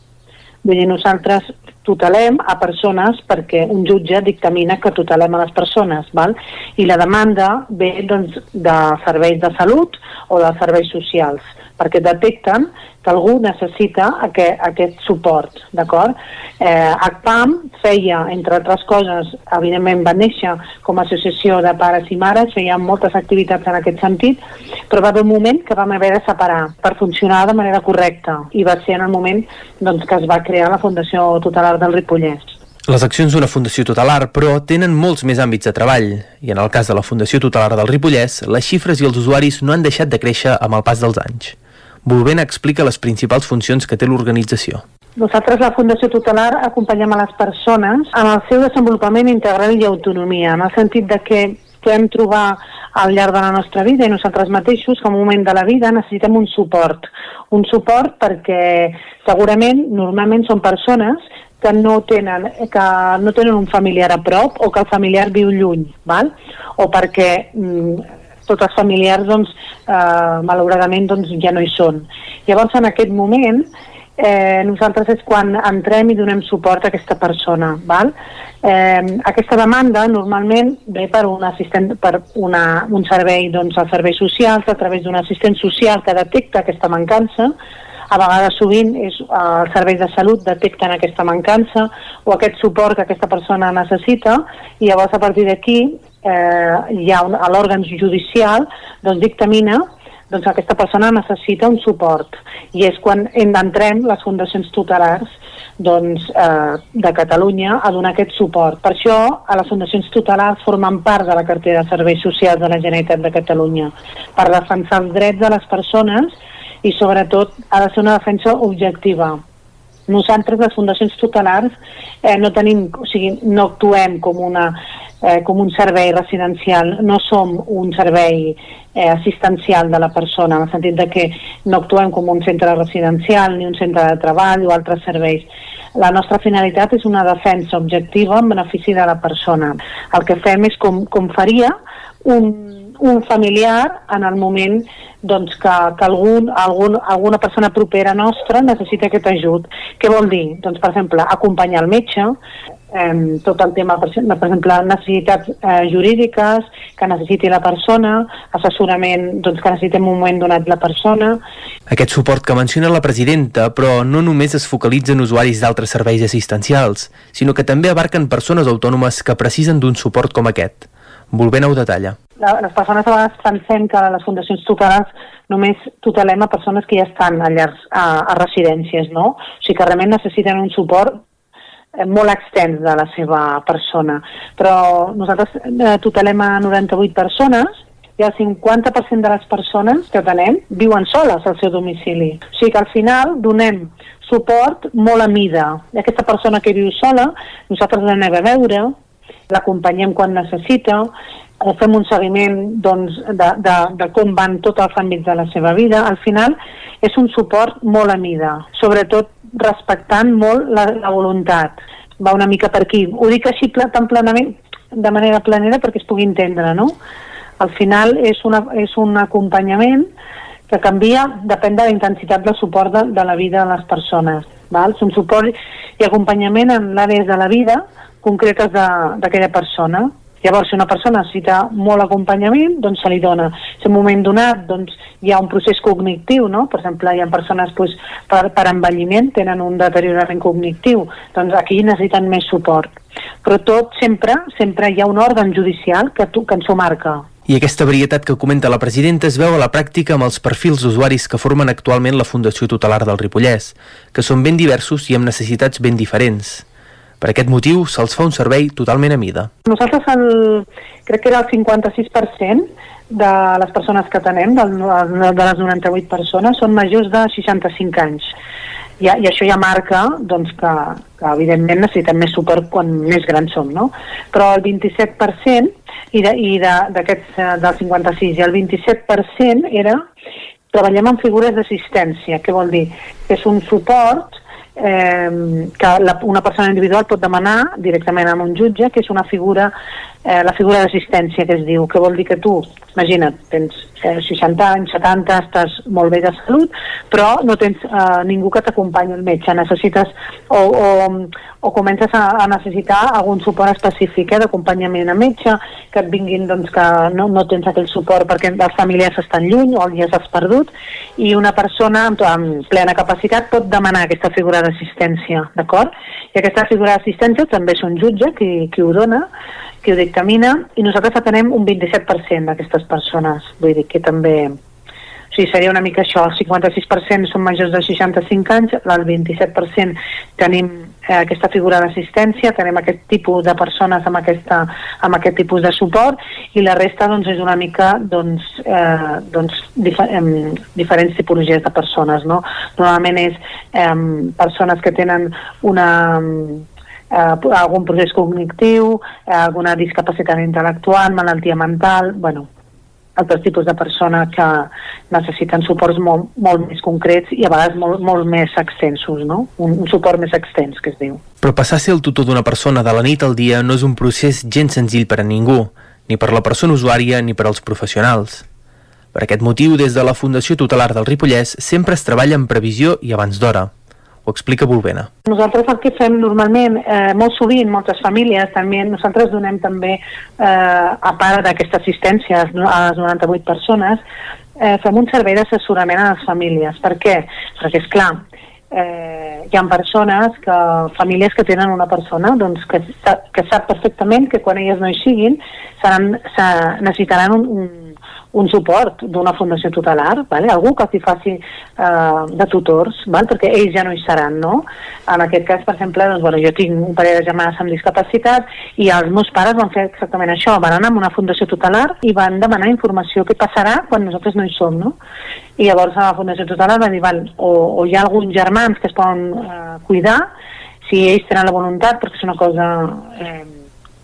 Vull dir, nosaltres tutelem a persones perquè un jutge dictamina que tutelem a les persones, val? i la demanda ve doncs, de serveis de salut o de serveis socials perquè detecten que algú necessita aquest, aquest suport, d'acord? Eh, ACPAM feia, entre altres coses, evidentment va néixer com a associació de pares i mares, feia moltes activitats en aquest sentit, però va haver un moment que vam haver de separar per funcionar de manera correcta i va ser en el moment doncs, que es va crear la Fundació Tutelar del Ripollès. Les accions d'una Fundació Tutelar, però, tenen molts més àmbits de treball, i en el cas de la Fundació Tutelar del Ripollès, les xifres i els usuaris no han deixat de créixer amb el pas dels anys. Volvent explica les principals funcions que té l'organització. Nosaltres, la Fundació Tutelar, acompanyem a les persones en el seu desenvolupament integral i autonomia, en el sentit de que podem trobar al llarg de la nostra vida i nosaltres mateixos en un moment de la vida necessitem un suport. Un suport perquè segurament normalment són persones que no tenen, que no tenen un familiar a prop o que el familiar viu lluny, val? o perquè mm, tots els familiars doncs, eh, malauradament doncs, ja no hi són. Llavors en aquest moment eh, nosaltres és quan entrem i donem suport a aquesta persona. Val? Eh, aquesta demanda normalment ve per un assistent, per una, un servei, doncs, als serveis socials, a través d'un assistent social que detecta aquesta mancança, a vegades sovint és, eh, els serveis de salut detecten aquesta mancança o aquest suport que aquesta persona necessita i llavors a partir d'aquí eh, hi ha l'òrgan judicial doncs dictamina doncs aquesta persona necessita un suport i és quan entrem les fundacions tutelars doncs, eh, de Catalunya a donar aquest suport. Per això, a les fundacions tutelars formen part de la cartera de serveis socials de la Generalitat de Catalunya, per defensar els drets de les persones i sobretot ha de ser una defensa objectiva. Nosaltres, les fundacions tutelars, eh, no tenim, o sigui, no actuem com una eh, com un servei residencial, no som un servei eh, assistencial de la persona, en el sentit de que no actuem com un centre residencial ni un centre de treball o altres serveis. La nostra finalitat és una defensa objectiva en benefici de la persona. El que fem és com, com faria un, un familiar en el moment doncs, que, que algun, algun, alguna persona propera nostra necessita aquest ajut. Què vol dir? Doncs, per exemple, acompanyar el metge, eh, tot el tema, per, per exemple, necessitats eh, jurídiques que necessiti la persona, assessorament doncs, que necessiti en un moment donat la persona. Aquest suport que menciona la presidenta, però no només es focalitza en usuaris d'altres serveis assistencials, sinó que també abarquen persones autònomes que precisen d'un suport com aquest. Volvent ho detalla les persones a vegades pensem que les fundacions tutelars només tutelem a persones que ja estan a llars, a, a residències, no? O sigui que realment necessiten un suport eh, molt extens de la seva persona. Però nosaltres eh, tutelem a 98 persones i el 50% de les persones que tenem viuen soles al seu domicili. O sigui que al final donem suport molt a mida. I aquesta persona que viu sola, nosaltres l'anem a veure, l'acompanyem quan necessita, eh, fem un seguiment doncs, de, de, de com van tots els àmbits de la seva vida. Al final és un suport molt a mida, sobretot respectant molt la, la voluntat. Va una mica per aquí. Ho dic així tan plenament, de manera planera perquè es pugui entendre, no? Al final és, una, és un acompanyament que canvia, depèn de la intensitat del suport de, de la vida de les persones. Val? És un suport i acompanyament en l'àrees de la vida concretes d'aquella persona. Llavors, si una persona necessita molt acompanyament, doncs se li dona. Si en un moment donat doncs, hi ha un procés cognitiu, no? per exemple, hi ha persones doncs, per, per envelliment tenen un deteriorament cognitiu, doncs aquí necessiten més suport. Però tot sempre, sempre hi ha un òrgan judicial que, tu, que ens ho marca. I aquesta varietat que comenta la presidenta es veu a la pràctica amb els perfils d'usuaris que formen actualment la Fundació Tutelar del Ripollès, que són ben diversos i amb necessitats ben diferents. Per aquest motiu, se'ls fa un servei totalment a mida. Nosaltres el, crec que era el 56% de les persones que tenem, de, de les 98 persones, són majors de 65 anys. I, i això ja marca doncs, que, que evidentment necessitem més suport quan més grans som, no? Però el 27% i, de, i de, del 56 i el 27% era treballem en figures d'assistència, què vol dir? Que és un suport eh, que la, una persona individual pot demanar directament a un jutge, que és una figura, eh, la figura d'assistència que es diu, que vol dir que tu, imagina't, tens eh, 60 anys, 70, estàs molt bé de salut, però no tens eh, ningú que t'acompanyi al metge, necessites o, o, o comences a, a necessitar algun suport específic eh, d'acompanyament a metge, que et vinguin doncs, que no, no tens aquell suport perquè els familiars estan lluny o ja s'has perdut, i una persona amb, amb plena capacitat pot demanar aquesta figura d'assistència, d'acord? I aquesta figura d'assistència també és un jutge qui, qui ho dona, qui ho dictamina, i nosaltres atenem un 27% d'aquestes persones. Vull dir que també... Sigui, seria una mica això, el 56% són majors de 65 anys, el 27% tenim eh, aquesta figura d'assistència, tenim aquest tipus de persones amb, aquesta, amb aquest tipus de suport i la resta doncs, és una mica doncs, eh, doncs, difer diferents tipologies de persones. No? Normalment és eh, persones que tenen una eh, algun procés cognitiu, eh, alguna discapacitat intel·lectual, malaltia mental, bueno, altres tipus de persona que necessiten suports molt, molt més concrets i a vegades molt, molt més extensos, no? Un, un suport més extens, que es diu. Però passar a ser el tutor d'una persona de la nit al dia no és un procés gens senzill per a ningú, ni per la persona usuària ni per als professionals. Per aquest motiu, des de la Fundació Tutelar del Ripollès sempre es treballa en previsió i abans d'hora. Ho explica Volvena. Nosaltres el que fem normalment, eh, molt sovint, moltes famílies també, nosaltres donem també, eh, a part d'aquesta assistència a les 98 persones, eh, fem un servei d'assessorament a les famílies. Per què? Perquè, és clar, eh, hi ha persones, que, famílies que tenen una persona doncs, que, que sap perfectament que quan elles no hi siguin seran, se, necessitaran un, un un suport d'una fundació tutelar, vale? algú que s'hi faci eh, de tutors, val? perquè ells ja no hi seran, no? En aquest cas, per exemple, doncs, bueno, jo tinc un parell de germanes amb discapacitat i els meus pares van fer exactament això, van anar a una fundació tutelar i van demanar informació què passarà quan nosaltres no hi som, no? I llavors a la fundació tutelar va dir, val, o, o hi ha alguns germans que es poden eh, cuidar, si ells tenen la voluntat, perquè és una cosa... Eh,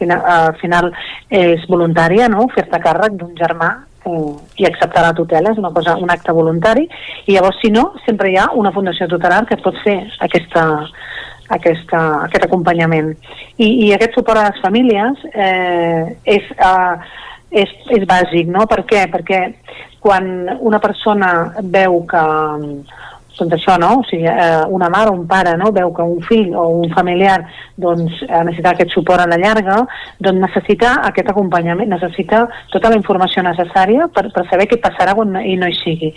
al final és voluntària, no?, fer-te càrrec d'un germà eh, i acceptar la tutela, és una cosa, un acte voluntari, i llavors, si no, sempre hi ha una fundació tutelar que pot fer aquesta, aquesta, aquest acompanyament. I, I aquest suport a les famílies eh, és, eh, és, és bàsic, no? Per què? Perquè quan una persona veu que doncs això, no? O sigui, eh, una mare o un pare no? veu que un fill o un familiar doncs, necessita aquest suport a la llarga, doncs necessita aquest acompanyament, necessita tota la informació necessària per, per saber què passarà quan ell no hi sigui.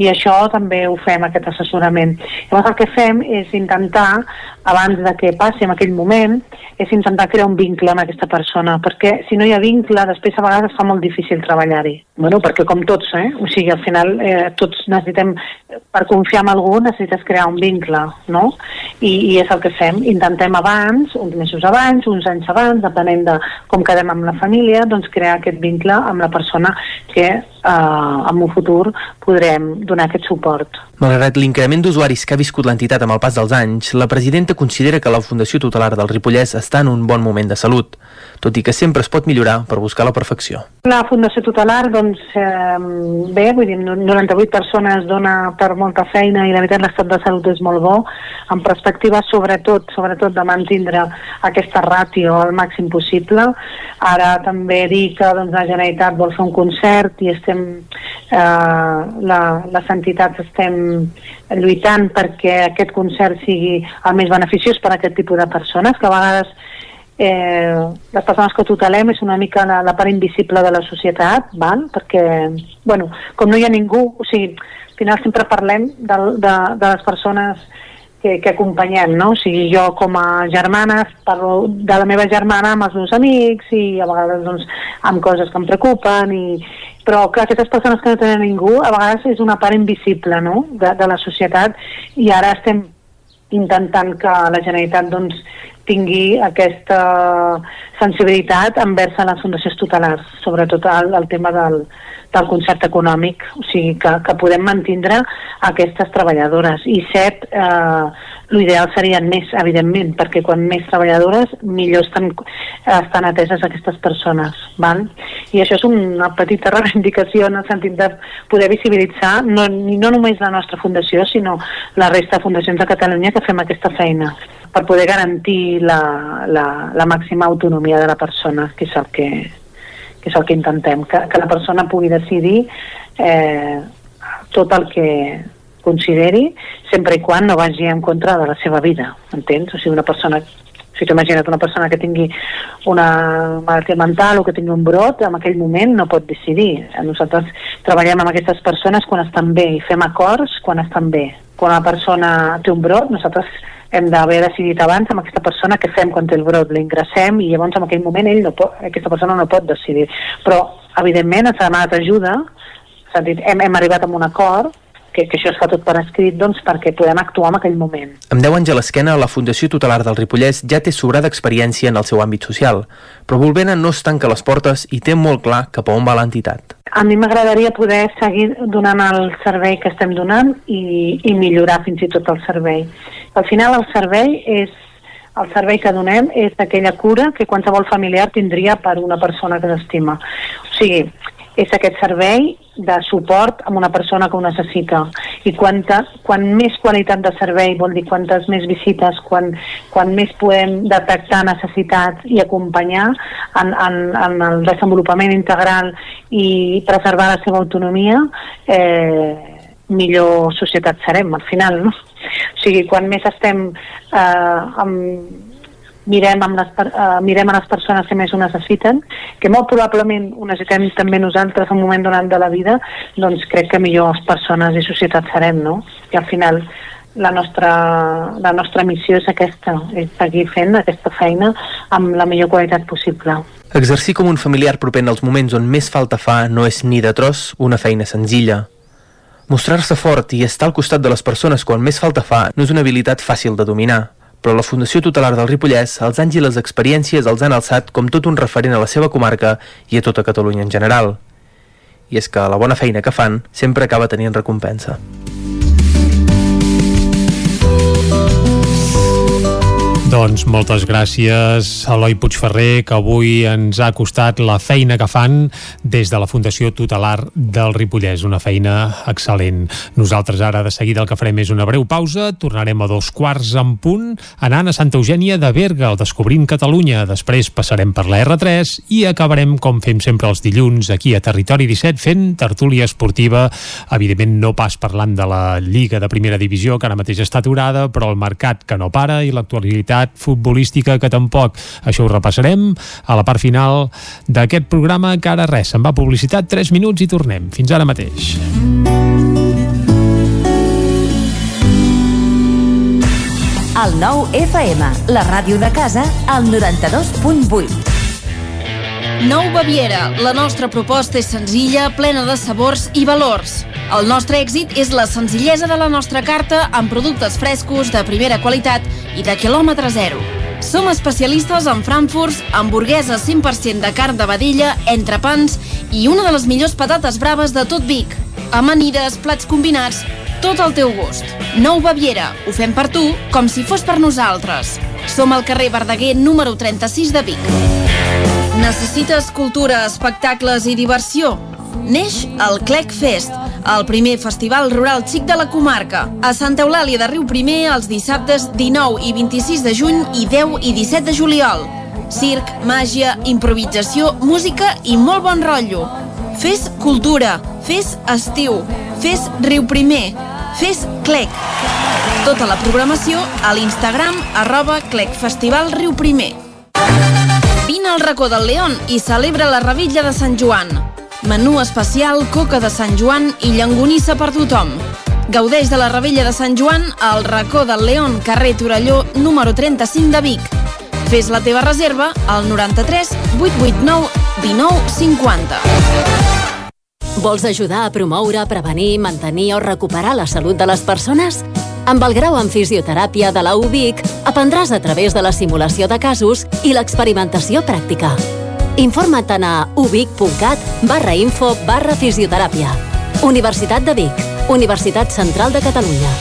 I això també ho fem, aquest assessorament. Llavors el que fem és intentar, abans de que passi en aquell moment, és intentar crear un vincle amb aquesta persona, perquè si no hi ha vincle, després a vegades fa molt difícil treballar-hi. Bueno, perquè com tots, eh? O sigui, al final eh, tots necessitem, per confiar en algú necessites crear un vincle, no? I, i és el que fem. Intentem abans, uns mesos abans, uns anys abans, depenent de com quedem amb la família, doncs crear aquest vincle amb la persona que eh, en un futur podrem donar aquest suport. Malgrat l'increment d'usuaris que ha viscut l'entitat amb el pas dels anys, la presidenta considera que la Fundació Tutelar del Ripollès està en un bon moment de salut, tot i que sempre es pot millorar per buscar la perfecció. La Fundació Tutelar, doncs, eh, bé, vull dir, 98 persones dona per molta feina i la veritat l'estat de salut és molt bo, en perspectiva sobretot, sobretot de mantindre aquesta ràtio al màxim possible. Ara també dir que doncs, la Generalitat vol fer un concert i estem, eh, la, les entitats estem lluitant perquè aquest concert sigui el més beneficiós per a aquest tipus de persones, que a vegades eh, les persones que tutelem és una mica la, la part invisible de la societat, val? perquè, bueno, com no hi ha ningú, o sigui, al final sempre parlem de, de, de les persones que, que acompanyem, no? O sigui, jo com a germana parlo de la meva germana amb els meus amics i a vegades doncs amb coses que em preocupen i, però que aquestes persones que no tenen ningú a vegades és una part invisible no? de, de la societat i ara estem intentant que la Generalitat doncs, tingui aquesta sensibilitat envers les fundacions tutelars, sobretot el, el tema del, del concert econòmic, o sigui, que, que podem mantindre aquestes treballadores. I set, eh, l'ideal serien més, evidentment, perquè quan més treballadores, millor estan, estan ateses aquestes persones. Val? I això és una petita reivindicació en el sentit de poder visibilitzar no, no només la nostra fundació, sinó la resta de fundacions de Catalunya que fem aquesta feina per poder garantir la, la, la màxima autonomia de la persona, que és el que, que és el que intentem, que, que la persona pugui decidir eh, tot el que consideri, sempre i quan no vagi en contra de la seva vida, entens? O sigui, una persona si t'ho imagina't una persona que tingui una malaltia mental o que tingui un brot, en aquell moment no pot decidir. Nosaltres treballem amb aquestes persones quan estan bé i fem acords quan estan bé. Quan una persona té un brot, nosaltres hem d'haver decidit abans amb aquesta persona què fem quan té el brot, l'ingressem i llavors en aquell moment ell no pot, aquesta persona no pot decidir. Però, evidentment, ens ha demanat ajuda, sentit, hem, hem arribat a un acord que, que això es fa tot per escrit doncs, perquè podem actuar en aquell moment. Amb 10 anys a l'esquena, la Fundació Tutelar del Ripollès ja té sobrada experiència en el seu àmbit social, però Volvena no es tanca les portes i té molt clar cap a on va l'entitat. A mi m'agradaria poder seguir donant el servei que estem donant i, i millorar fins i tot el servei. Al final el servei és el servei que donem és aquella cura que qualsevol familiar tindria per una persona que s'estima. O sigui, és aquest servei de suport amb una persona que ho necessita. I quanta, quan més qualitat de servei vol dir quantes més visites, quan, quan més podem detectar necessitats i acompanyar en, en, en el desenvolupament integral i preservar la seva autonomia, eh, millor societat serem al final, no? O sigui, quan més estem eh, amb, mirem, amb les, uh, mirem a les persones que més ho necessiten, que molt probablement ho necessitem també nosaltres en un moment donat de la vida, doncs crec que millors persones i societat serem, no? I al final la nostra, la nostra missió és aquesta, és seguir fent aquesta feina amb la millor qualitat possible. Exercir com un familiar proper en els moments on més falta fa no és ni de tros una feina senzilla. Mostrar-se fort i estar al costat de les persones quan més falta fa no és una habilitat fàcil de dominar però la Fundació Tutelar del Ripollès, els anys i les experiències els han alçat com tot un referent a la seva comarca i a tota Catalunya en general. I és que la bona feina que fan sempre acaba tenint recompensa. Doncs moltes gràcies a Eloi Puigferrer, que avui ens ha costat la feina que fan des de la Fundació Tutelar del Ripollès, una feina excel·lent. Nosaltres ara de seguida el que farem és una breu pausa, tornarem a dos quarts en punt, anant a Santa Eugènia de Berga, al Descobrint Catalunya, després passarem per la R3 i acabarem, com fem sempre els dilluns, aquí a Territori 17, fent tertúlia esportiva, evidentment no pas parlant de la Lliga de Primera Divisió, que ara mateix està aturada, però el mercat que no para i l'actualitat activitat futbolística que tampoc. Això ho repassarem a la part final d'aquest programa que ara res, se'n va publicitat 3 minuts i tornem. Fins ara mateix. El nou FM, la ràdio de casa, al 92.8. Nou Baviera. La nostra proposta és senzilla, plena de sabors i valors. El nostre èxit és la senzillesa de la nostra carta amb productes frescos, de primera qualitat i de quilòmetre zero. Som especialistes en frankfurts, hamburgueses 100% de carn de vedella, entrepans i una de les millors patates braves de tot Vic. Amanides, plats combinats, tot al teu gust. Nou Baviera. Ho fem per tu, com si fos per nosaltres. Som al carrer Verdaguer número 36 de Vic. Necessites cultura, espectacles i diversió? Neix el Clec Fest, el primer festival rural xic de la comarca. A Santa Eulàlia de Riu Primer els dissabtes 19 i 26 de juny i 10 i 17 de juliol. Circ, màgia, improvisació, música i molt bon rotllo. Fes cultura, fes estiu, fes Riu Primer, fes Clec. Tota la programació a l'Instagram arroba Clec Festival Riu Primer. Vine al racó del León i celebra la Revilla de Sant Joan. Menú especial, coca de Sant Joan i llangonissa per tothom. Gaudeix de la Revella de Sant Joan al racó del León, carrer Torelló, número 35 de Vic. Fes la teva reserva al 93 889 19 50. Vols ajudar a promoure, prevenir, mantenir o recuperar la salut de les persones? Amb el grau en fisioteràpia de la UBIC aprendràs a través de la simulació de casos i l'experimentació pràctica. Informa't a ubic.cat barra info barra fisioteràpia. Universitat de Vic, Universitat Central de Catalunya.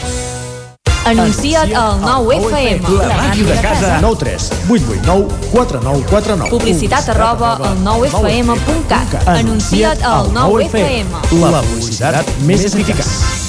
Anuncia't al 9FM. La màquina de casa. 9 3 8 8 9 4 9 4 9. Publicitat arroba al 9FM.cat. Anuncia't al 9FM. La publicitat més eficaç.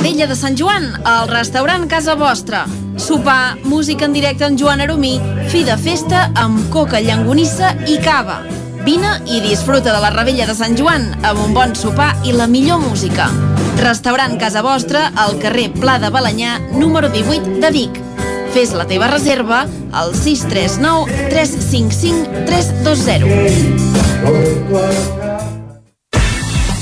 Radella de Sant Joan, al restaurant Casa Vostra. Sopar, música en directe amb Joan Aromí, fi de festa amb coca, llangonissa i cava. Vine i disfruta de la Ravella de Sant Joan amb un bon sopar i la millor música. Restaurant Casa Vostra al carrer Pla de Balanyà, número 18 de Vic. Fes la teva reserva al 639 355 320.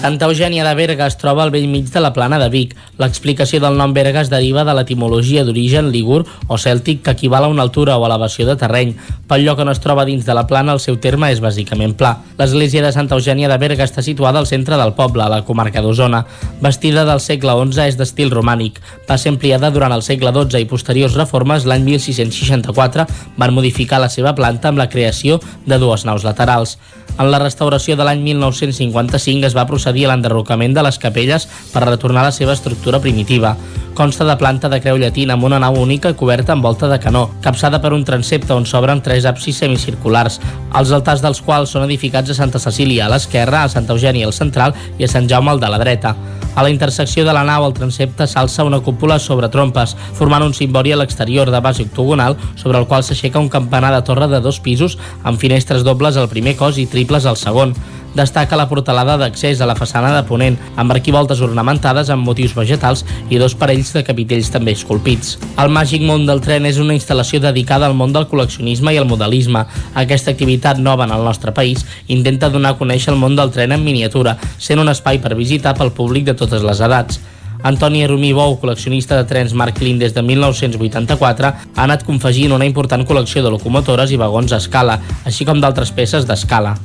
Santa Eugènia de Berga es troba al vell mig de la plana de Vic. L'explicació del nom Berga es deriva de l'etimologia d'origen lígur o cèltic que equival a una altura o elevació de terreny. Pel lloc on es troba dins de la plana, el seu terme és bàsicament pla. L'església de Santa Eugènia de Berga està situada al centre del poble, a la comarca d'Osona. Vestida del segle XI, és d'estil romànic. Va ser ampliada durant el segle XII i posteriors reformes l'any 1664 van modificar la seva planta amb la creació de dues naus laterals. En la restauració de l'any 1955 es va procedir a l'enderrocament de les capelles per retornar a la seva estructura primitiva. Consta de planta de creu llatina amb una nau única coberta amb volta de canó, capçada per un transepte on s'obren tres absis semicirculars, els altars dels quals són edificats a Santa Cecília a l'esquerra, a Santa Eugènia al central i a Sant Jaume al de la dreta. A la intersecció de la nau al transepte s'alça una cúpula sobre trompes, formant un cimbori a l'exterior de base octogonal sobre el qual s'aixeca un campanar de torre de dos pisos amb finestres dobles al primer cos i triples al segon. Destaca la portalada d'accés a la façana de Ponent, amb arquivoltes ornamentades amb motius vegetals i dos parells de capitells també esculpits. El Màgic Món del Tren és una instal·lació dedicada al món del col·leccionisme i el modelisme. Aquesta activitat nova en el nostre país intenta donar a conèixer el món del tren en miniatura, sent un espai per visitar pel públic de totes les edats. Antoni Arumí Bou, col·leccionista de trens Marc Clint des de 1984, ha anat confegint una important col·lecció de locomotores i vagons a escala, així com d'altres peces d'escala.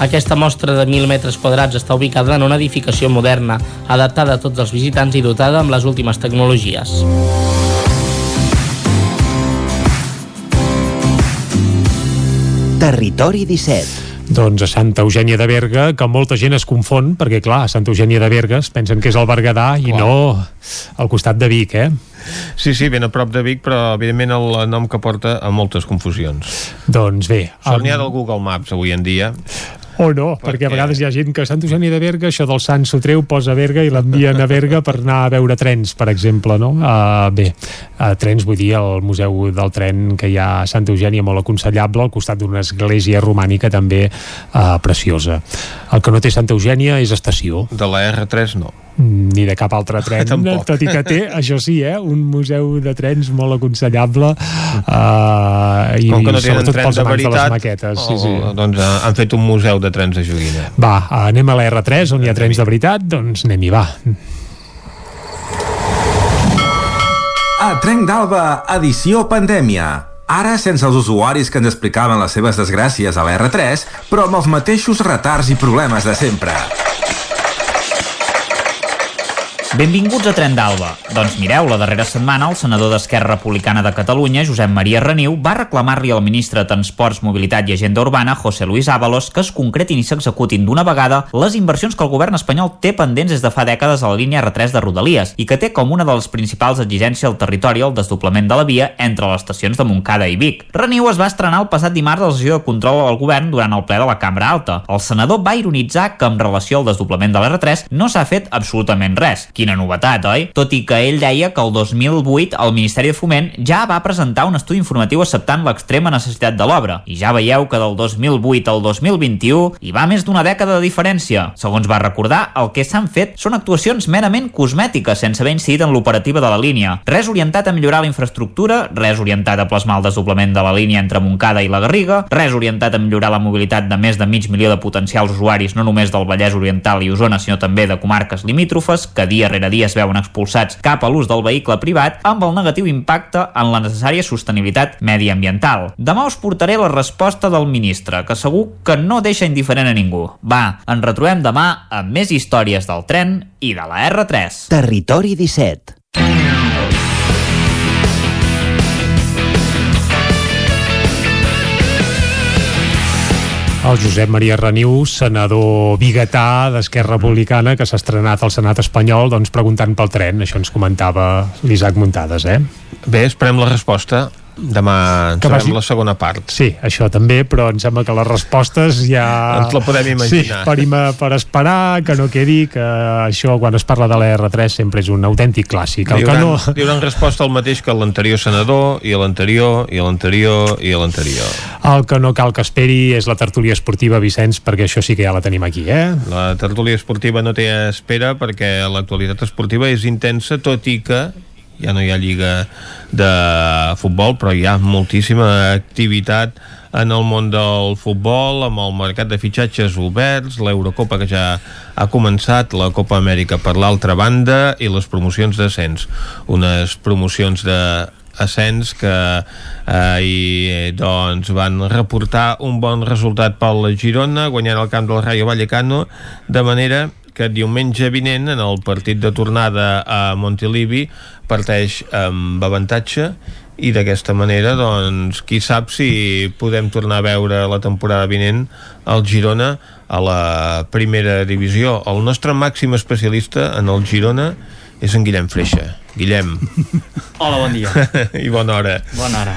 Aquesta mostra de 1.000 metres quadrats està ubicada en una edificació moderna, adaptada a tots els visitants i dotada amb les últimes tecnologies. Territori 17 Doncs a Santa Eugènia de Berga, que molta gent es confon, perquè clar, a Santa Eugènia de Berga es pensen que és el Berguedà i no al costat de Vic, eh? Sí, sí, ben a prop de Vic, però evidentment el nom que porta a moltes confusions. Doncs bé... Sort n'hi ha del Google Maps avui en dia. O no, perquè... perquè a vegades hi ha gent que a Sant Eugeni de Berga, això del Sant s'ho treu, posa a Berga i l'envien a Berga per anar a veure trens, per exemple, no? Uh, bé, uh, trens, vull dir, el museu del tren que hi ha a Sant Eugeni, molt aconsellable, al costat d'una església romànica també uh, preciosa. El que no té Santa Eugènia és estació. De la R3 no ni de cap altre tren, Tampoc. tot i que té, això sí, eh, un museu de trens molt aconsellable uh, i Com que no tenen sobretot trens pels de amants de les veritat, maquetes. Sí, sí. oh, doncs eh, han fet un museu de trens de joguina. Va, anem a la R3 on hi ha trens de veritat, doncs anem-hi, va. A Trenc d'Alba, edició pandèmia. Ara sense els usuaris que ens explicaven les seves desgràcies a la R3, però amb els mateixos retards i problemes de sempre. Benvinguts a Tren d'Alba. Doncs mireu, la darrera setmana el senador d'Esquerra Republicana de Catalunya, Josep Maria Reniu, va reclamar-li al ministre de Transports, Mobilitat i Agenda Urbana, José Luis Ábalos, que es concretin i s'executin d'una vegada les inversions que el govern espanyol té pendents des de fa dècades a la línia R3 de Rodalies i que té com una de les principals exigències al territori el desdoblament de la via entre les estacions de Montcada i Vic. Reniu es va estrenar el passat dimarts a la sessió de control al govern durant el ple de la Cambra Alta. El senador va ironitzar que en relació al desdoblament de l'R3 no s'ha fet absolutament res. Quina novetat, oi? Tot i que ell deia que el 2008 el Ministeri de Foment ja va presentar un estudi informatiu acceptant l'extrema necessitat de l'obra. I ja veieu que del 2008 al 2021 hi va més d'una dècada de diferència. Segons va recordar, el que s'han fet són actuacions merament cosmètiques sense haver incidit en l'operativa de la línia. Res orientat a millorar la infraestructura, res orientat a plasmar el desdoblament de la línia entre Montcada i la Garriga, res orientat a millorar la mobilitat de més de mig milió de potencials usuaris no només del Vallès Oriental i Osona, sinó també de comarques limítrofes, que dia rere dia es veuen expulsats cap a l'ús del vehicle privat amb el negatiu impacte en la necessària sostenibilitat mediambiental. Demà us portaré la resposta del ministre, que segur que no deixa indiferent a ningú. Va, ens retrobem demà amb més històries del tren i de la R3. Territori 17 El Josep Maria Reniu, senador biguetà d'Esquerra Republicana, que s'ha estrenat al Senat espanyol, doncs preguntant pel tren. Això ens comentava l'Isaac Muntades, eh? Bé, esperem la resposta. Demà Que vagi- la segona part. Sí, això també, però em sembla que les respostes ja... Ens la podem imaginar. Sí, per, ima- per esperar, que no quedi, que això, quan es parla de la R3, sempre és un autèntic clàssic. El Li que no... li hauran resposta al mateix que l'anterior senador, i l'anterior, i l'anterior, i l'anterior. El que no cal que esperi és la tertúlia esportiva, Vicenç, perquè això sí que ja la tenim aquí, eh? La tertúlia esportiva no té espera perquè l'actualitat esportiva és intensa, tot i que ja no hi ha lliga de futbol, però hi ha moltíssima activitat en el món del futbol, amb el mercat de fitxatges oberts, l'Eurocopa que ja ha començat, la Copa Amèrica per l'altra banda i les promocions d'ascens. Unes promocions de ascens que ahir doncs, van reportar un bon resultat pel Girona guanyant el camp del Rayo Vallecano de manera que diumenge vinent en el partit de tornada a Montilivi parteix amb avantatge i d'aquesta manera doncs qui sap si podem tornar a veure la temporada vinent el Girona a la primera divisió el nostre màxim especialista en el Girona és en Guillem Freixa Guillem Hola, bon dia. i bona hora Bona hora.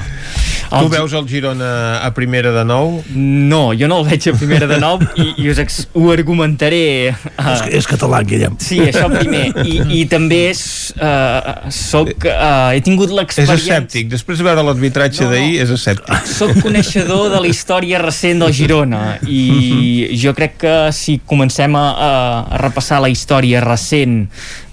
Tu El- veus el Girona a primera de nou? No, jo no el veig a primera de nou i, i us ex ho argumentaré. Uh, És, és català, Guillem. Sí, això primer. I, i també és, uh, soc, uh, he tingut És l'experiència... escèptic, després de veure l'arbitratge d'ahir és escèptic Soc coneixedor de la història recent del Girona i jo crec que si comencem a, a, a repassar la història recent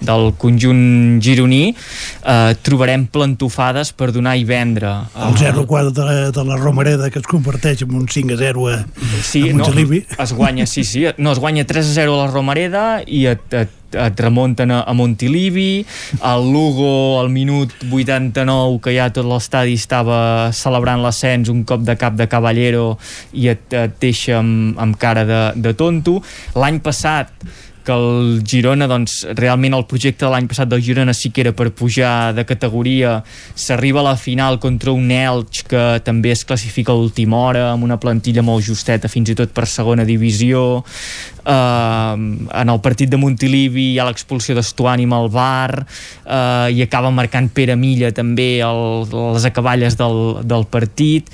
del conjunt gironí eh, trobarem plantofades per donar i vendre. El 0-4 de, de la Romareda que es converteix en un 5-0 a, Sí, a no, Montilivi. es guanya, sí, sí, no, es guanya 3 a 0 a la Romareda i et, et, et remunten a, a Montilivi, el Lugo al minut 89 que ja tot l'estadi estava celebrant l'ascens, un cop de cap de Caballero i et, et deixa amb, amb cara de, de tonto. L'any passat que el Girona, doncs, realment el projecte de l'any passat del Girona sí que era per pujar de categoria, s'arriba a la final contra un Elx que també es classifica a última hora, amb una plantilla molt justeta, fins i tot per segona divisió, eh, en el partit de Montilivi hi ha l'expulsió d'Estuani amb el bar eh, i acaba marcant Pere Milla també el, les acaballes del, del partit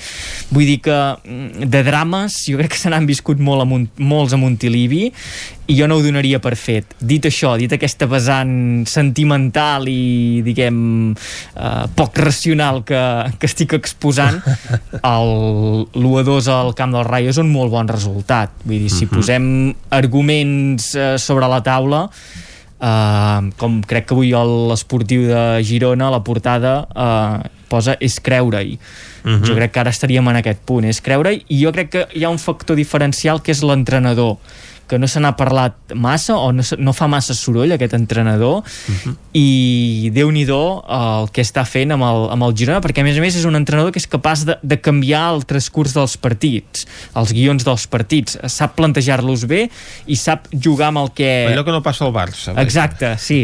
vull dir que mm, de drames jo crec que se n'han viscut molt a Mont, molts a Montilivi i jo no ho donaria per fet. Dit això, dit aquesta vessant sentimental i, diguem, eh, poc racional que, que estic exposant, el l'1-2 al camp del Rayo és un molt bon resultat. Vull dir, si Mhm. posem arguments eh, sobre la taula, eh, com crec que avui l'esportiu de Girona, la portada, eh, posa és creure-hi. Mhm. Jo crec que ara estaríem en aquest punt, és creure-hi, i jo crec que hi ha un factor diferencial que és l'entrenador que no se n'ha parlat massa o no, no fa massa soroll aquest entrenador i déu nhi el que està fent amb el, amb el Girona perquè a més a més és un entrenador que és capaç de, de canviar el transcurs dels partits els guions dels partits sap plantejar-los bé i sap jugar amb el que... Allò que no passa al Barça. vaja. Exacte, sí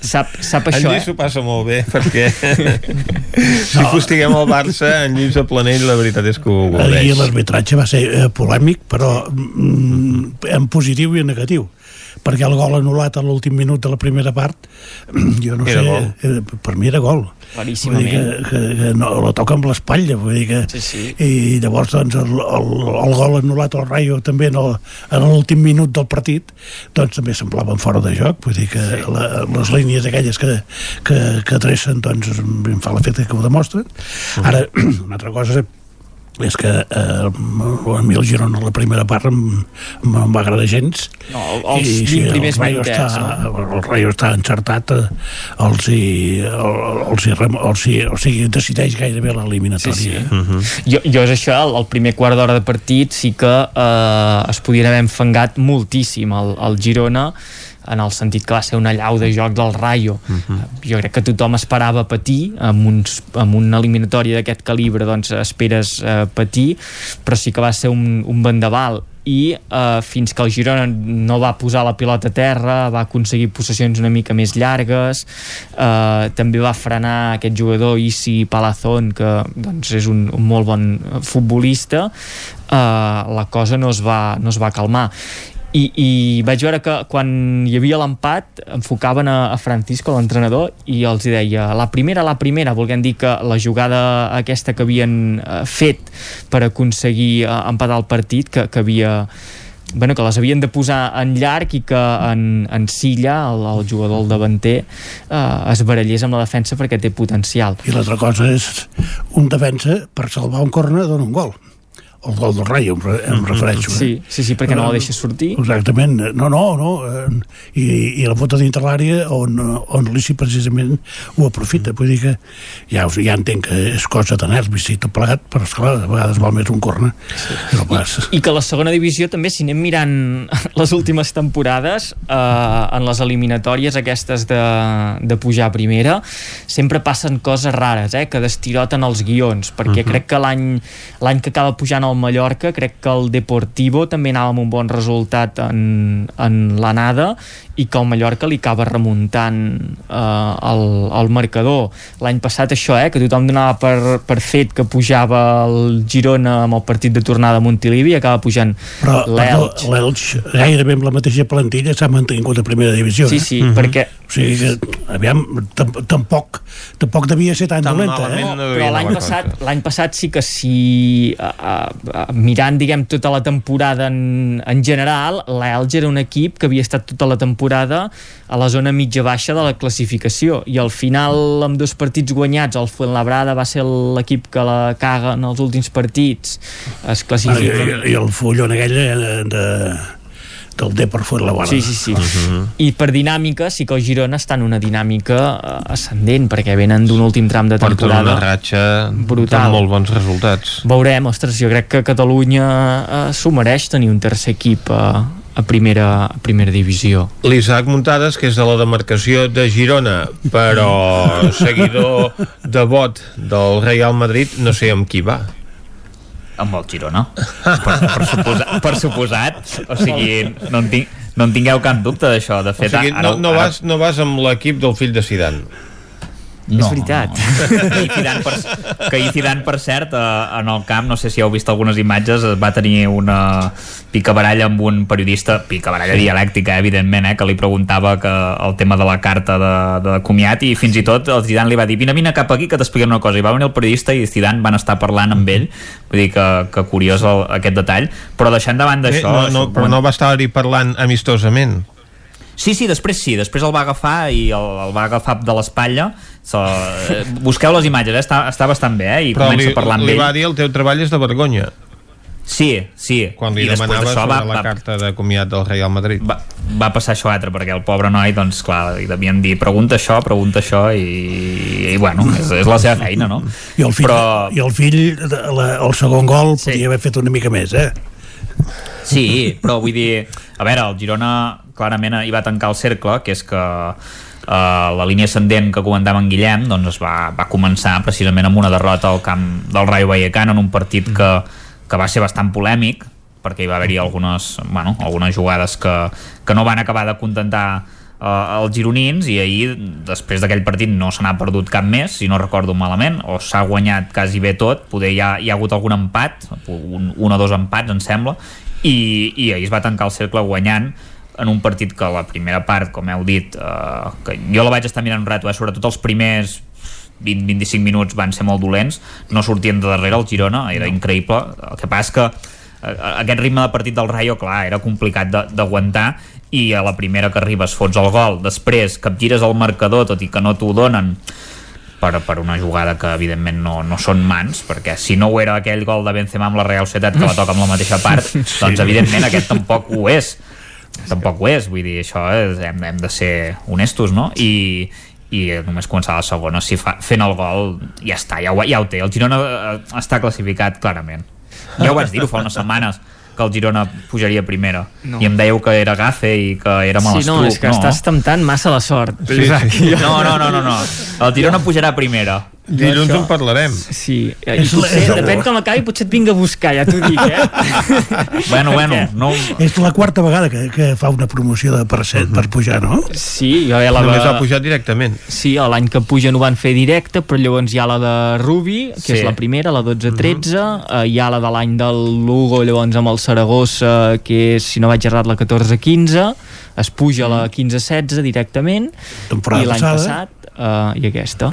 sap, sap en això, Lluís eh? s'ho passa molt bé perquè si fustiguem el Barça en Lluís a Planell la veritat és que ho Ahir gaudeix l'arbitratge va ser eh, polèmic, però mm, en positiu i en negatiu perquè el gol anul·lat a l'últim minut de la primera part jo no Era sé, gol. eh, per mi era gol Claríssimament. Vull dir que, que, que no, la toca amb l'espatlla vull dir que, Sí, sí. i llavors doncs, el, el, el gol anul·lat al Rayo també en l'últim minut del partit doncs també semblaven fora de joc vull dir que sí. la, les línies aquelles que, que, que adrecen doncs em fa l'efecte que ho demostren ara una altra cosa és que eh, a mi el Girona la primera part em, em va agradar gens No, els 20 primers el Rayo està, el Rayo està encertat eh, els hi, el- els hi, els hi, o sigui, decideix gairebé l'eliminatòria Sí, sí. eh? Mhm. jo, jo és això, el, el primer quart d'hora de partit sí que eh, es podien haver enfangat moltíssim el, el Girona en el sentit que va ser una llau de joc del Rayo. Mhm. jo crec que tothom esperava patir amb, uns, amb una eliminatòria d'aquest calibre doncs esperes eh, patir però sí que va ser un, un vendaval. I eh, fins que el Girona no va posar la pilota a terra va aconseguir possessions una mica més llargues eh, també va frenar aquest jugador Isi Palazón que doncs, és un, un molt bon futbolista. Eh, la cosa no es va, no es va calmar i, i vaig veure que quan hi havia l'empat enfocaven a, a Francisco, l'entrenador i els deia, la primera, la primera volguem dir que la jugada aquesta que havien eh, fet per aconseguir eh, empatar el partit que, que havia bueno, que les havien de posar en llarg i que en, en Silla, el, el jugador el davanter eh, es barallés amb la defensa perquè té potencial. I l'altra cosa és un defensa per salvar un corna dona un gol el gol del Rayo em, re, em refereixo eh? sí, sí, sí, perquè no la deixa sortir. Exactament, no, no, no eh, i, i la fota dintre l'àrea on, on l'ICI precisament ho aprofita, vull dir que ja, ja entenc que és cosa de nervis i tot plegat, però esclar, a vegades val més un corna que no pas. I que la segona divisió també, si anem mirant les últimes temporades eh, en les eliminatòries aquestes de, de pujar a primera sempre passen coses rares eh, que destiroten els guions perquè Mhm. crec que l'any l'any que acaba pujant al Mallorca crec que el Deportivo també anava amb un bon resultat en, en l'anada i que el Mallorca li acaba remuntant eh, el, el marcador l'any passat això, eh, que tothom donava per, per fet que pujava el Girona amb el partit de tornada a Montilivi i acaba pujant l'Elx l'Elx gairebé amb la mateixa plantilla s'ha mantingut a primera divisió Sí, eh? sí, Mhm. perquè- o sigui que, aviam, tam- tampoc tampoc devia ser tan, Tan dolenta eh? no però l'any passat, l'any passat sí que si uh, uh, mirant diguem tota la temporada en, en general l'Elge era un equip que havia estat tota la temporada a la zona mitja-baixa de la classificació. I al final amb dos partits guanyats el Fuenlabrada va ser l'equip que la caga en els últims partits. Es Ah, i, classifica i, i el fullon aquell eh, de, del Depor fue la Sí, sí, sí. I per dinàmica sí que el Girona està en una dinàmica eh, ascendent perquè venen d'un últim tram de porten una temporada ratxa brutal. amb molt bons resultats Veurem, ostres, jo crec que Catalunya eh, s'ho mereix tenir un tercer equip a, a, primera, a primera divisió. l'Isaac Muntades, que és de la demarcació de Girona, però seguidor devot del Real Madrid, no sé amb qui va. Amb el Girona per, per, suposa, per suposat o sigui, no en tinc no en tingueu cap dubte d'això. De O fet, sigui, ara, no, no, ara- vas, no vas amb l'equip del fill de Zidane. No, és veritat. No. Que, Zidane, per, que i Zidane, per cert, eh, en el camp, no sé si heu vist algunes imatges, es va tenir una picabaralla amb un periodista, picabaralla sí. dialèctica, evidentment, eh, que li preguntava que el tema de la carta de, de comiat i fins i tot el Zidane li va dir vine, vine cap aquí que t'explicaré una cosa i va venir el periodista i Zidane van estar parlant amb ell vull dir que, que curiós el, aquest detall però deixant de banda Eh, això no, no, però no va estar-hi parlant amistosament. Sí, sí, després sí, després el va agafar i el, el va agafar de l'espatlla so, eh, busqueu les imatges, eh? està, està bastant bé eh? i Però comença li, a parlar amb li ell va dir el teu treball és de vergonya. Sí, sí. Quan li I d'això sobre va- la va- carta de comiat del Real Madrid. va, va passar això altre perquè el pobre noi, doncs clar, li devien dir pregunta això, pregunta això i, i bueno, és, és la seva feina, no? I el fill, Però, i el, fill la, el segon gol sí. podia haver fet una mica més, eh? Sí, però vull dir, a veure, el Girona clarament hi va tancar el cercle, que és que uh, la línia ascendent que comentava en Guillem doncs es va, va començar precisament amb una derrota al camp del Rayo Vallecano en un partit que, que va ser bastant polèmic perquè hi va haver-hi algunes, bueno, algunes jugades que, que no van acabar de contentar uh, els gironins i ahir, després d'aquell partit no se n'ha perdut cap més, si no recordo malament o s'ha guanyat quasi bé tot poder hi ha, hi ha hagut algun empat un, un o dos empats em sembla i, i ahir es va tancar el cercle guanyant en un partit que la primera part, com heu dit, eh, que jo la vaig estar mirant un rato, eh, sobretot els primers 20-25 minuts van ser molt dolents, no sortien de darrere el Girona, era increïble. El que passa és que eh, aquest ritme de partit del Rayo, clar, era complicat de- d'aguantar i a la primera que arribes fots el gol, després capgires el marcador, tot i que no t'ho donen, per, per una jugada que evidentment no, no són mans perquè si no ho era aquell gol de Benzema amb la Real Societat que la toca amb la mateixa part doncs evidentment aquest tampoc ho és tampoc ho és, vull dir, això és, hem, hem de ser honestos, no? I, i només començar la segona si fa, fent el gol ja està, ja ho, ja ho té el Girona eh, està classificat clarament ja ho vaig dir fa unes setmanes que el Girona pujaria a primera No. i em dèieu que era gafe i que era Sí, malastruc no, és que estàs temptant massa la sort. Sí, sí. No, no, no, no, no. El Girona pujarà a primera. Dilluns en parlarem. Sí, i És potser, la- depèn com acabi, potser et vinc a buscar, ja t'ho dic, eh? Bueno, bueno, no... És la quarta vegada que, que fa una promoció de per cent per pujar, no? Sí, jo ja la Només ha pujat directament. Sí, l'any que pugen ho van fer directe, però llavors hi ha la de Rubi, que Sí. és la primera, la 12-13, eh, hi ha la de l'any del Lugo, llavors amb el Saragossa, que és, si no vaig errat, la 14-15, es puja a la 15-16 directament, Temporada i l'any passat, eh, i aquesta.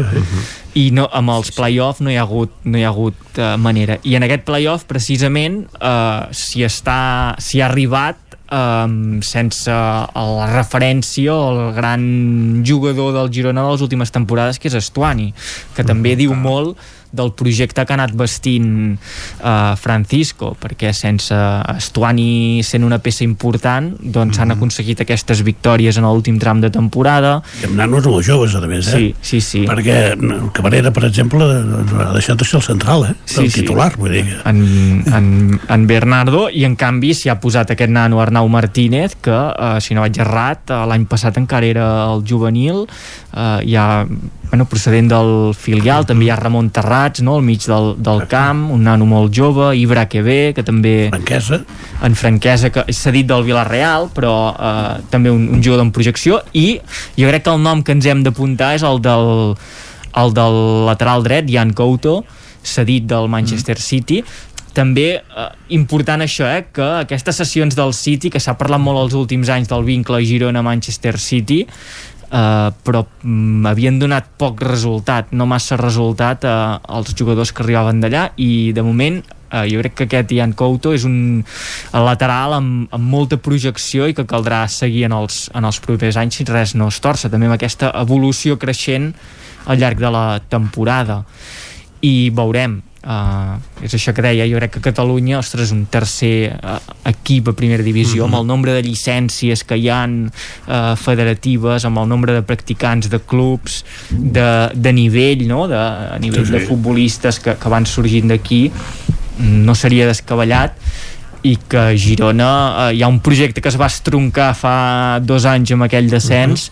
I no, amb els play-off no hi ha hagut, no hi ha hagut uh, manera. I en aquest play-off, precisament, uh, s'hi està s'hi ha arribat um, sense la referència o el gran jugador del Girona de les últimes temporades que és Estuani, que també diu molt del projecte que ha anat vestint uh, Francisco, perquè sense Estuani sent una peça important doncs han aconseguit aquestes victòries en l'últim tram de temporada I amb nanos molt joves, a més, eh? Sí, sí, sí. Perquè mm, Cabrera, per exemple, ha deixat de ser el central, eh? Sí, el sí. titular, vull dir en, en, en Bernardo i en canvi s'hi ha posat aquest nano Arnau Martínez que eh, si no vaig errat eh, l'any passat encara era el juvenil eh, ha bueno, procedent del filial, també hi ha Ramon Terrats no? al mig del, del camp, un nano molt jove Ibra que ve, que també Franquesa. En franquesa que s'ha dit del Villarreal però eh, també un, un jugador en projecció. I jo crec que el nom que ens hem d'apuntar és el del, el del lateral dret, Jan Couto cedit del Manchester City. També eh, important això, eh, que aquestes sessions del City, que s'ha parlat molt els últims anys del vincle Girona-Manchester City, eh, però mm, havien donat poc resultat, no massa resultat eh, als jugadors que arribaven d'allà i de moment eh, jo crec que aquest Ian Couto és un lateral amb, amb molta projecció i que caldrà seguir en els, en els propers anys si res no es torça, també amb aquesta evolució creixent al llarg de la temporada. I veurem Uh, és això que deia, jo crec que Catalunya ostres, un tercer uh, equip a primera divisió, Mhm. amb el nombre de llicències que hi han uh, federatives, amb el nombre de practicants de clubs de, de nivell, no? de, a nivell Sí, de sí. futbolistes que, que van sorgint d'aquí no seria descabellat i que a Girona eh, hi ha un projecte que es va estroncar fa dos anys amb aquell descens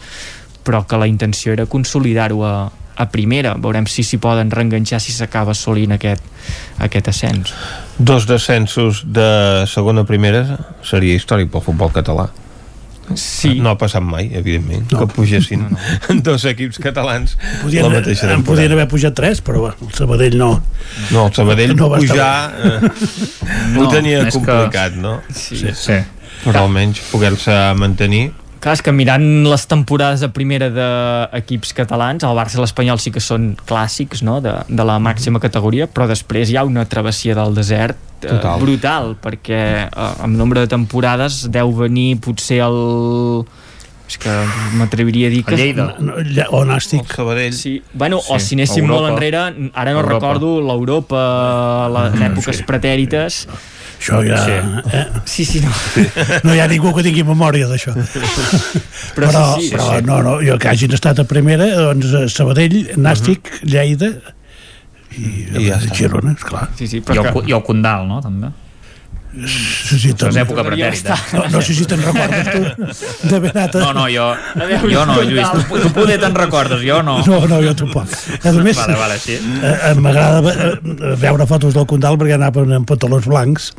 però que la intenció era consolidar-ho a, a primera, veurem si s'hi poden reenganxar si s'acaba assolint aquest, aquest ascens Dos descensos de segona a primera seria històric pel futbol català. Sí. No ha passat mai, evidentment, no. que pugessin no, no. dos equips catalans podien, la mateixa en podien haver pujat tres, però bueno, el Sabadell no. No, el Sabadell No va pujar eh, No, ho tenia és que- complicat, no? Sí. Sí. Però almenys poder-se mantenir Clar, és que mirant les temporades a primera d'equips catalans, el Barça i l'Espanyol sí que són clàssics no? de, de la màxima categoria, però després hi ha una travessia del desert eh, Total. brutal, perquè eh, amb nombre de temporades deu venir potser el... És que m'atreviria a dir que... El Lleida. No, lla- o Nàstic. el Sabadell. Sí, bueno, sí, o Sí, si anéssim Europa. molt enrere, ara no Europa. recordo l'Europa, les Mm, èpoques sí. pretèrites. Això ja... Sí. Eh? Sí, sí, no. No hi ha ningú que tingui memòria d'això. Però però, sí, sí, però sí. no, no, jo que hagin estat a primera, doncs eh, Sabadell, Nàstic, Lleida i, I ja està. Girona, esclar. Sí, sí, I però el, que... I el Condal, no? També. Sí, sí, Això és època pretèrita. no, no sé si te'n recordes tu d'haver anat a... No, no, jo, jo no, Lluís, tu, tu poder te'n recordes, jo no. No, no, jo tampoc. A més, Vale, vale, sí. eh, eh, m'agrada eh, veure fotos del Condal perquè anaven amb pantalons blancs.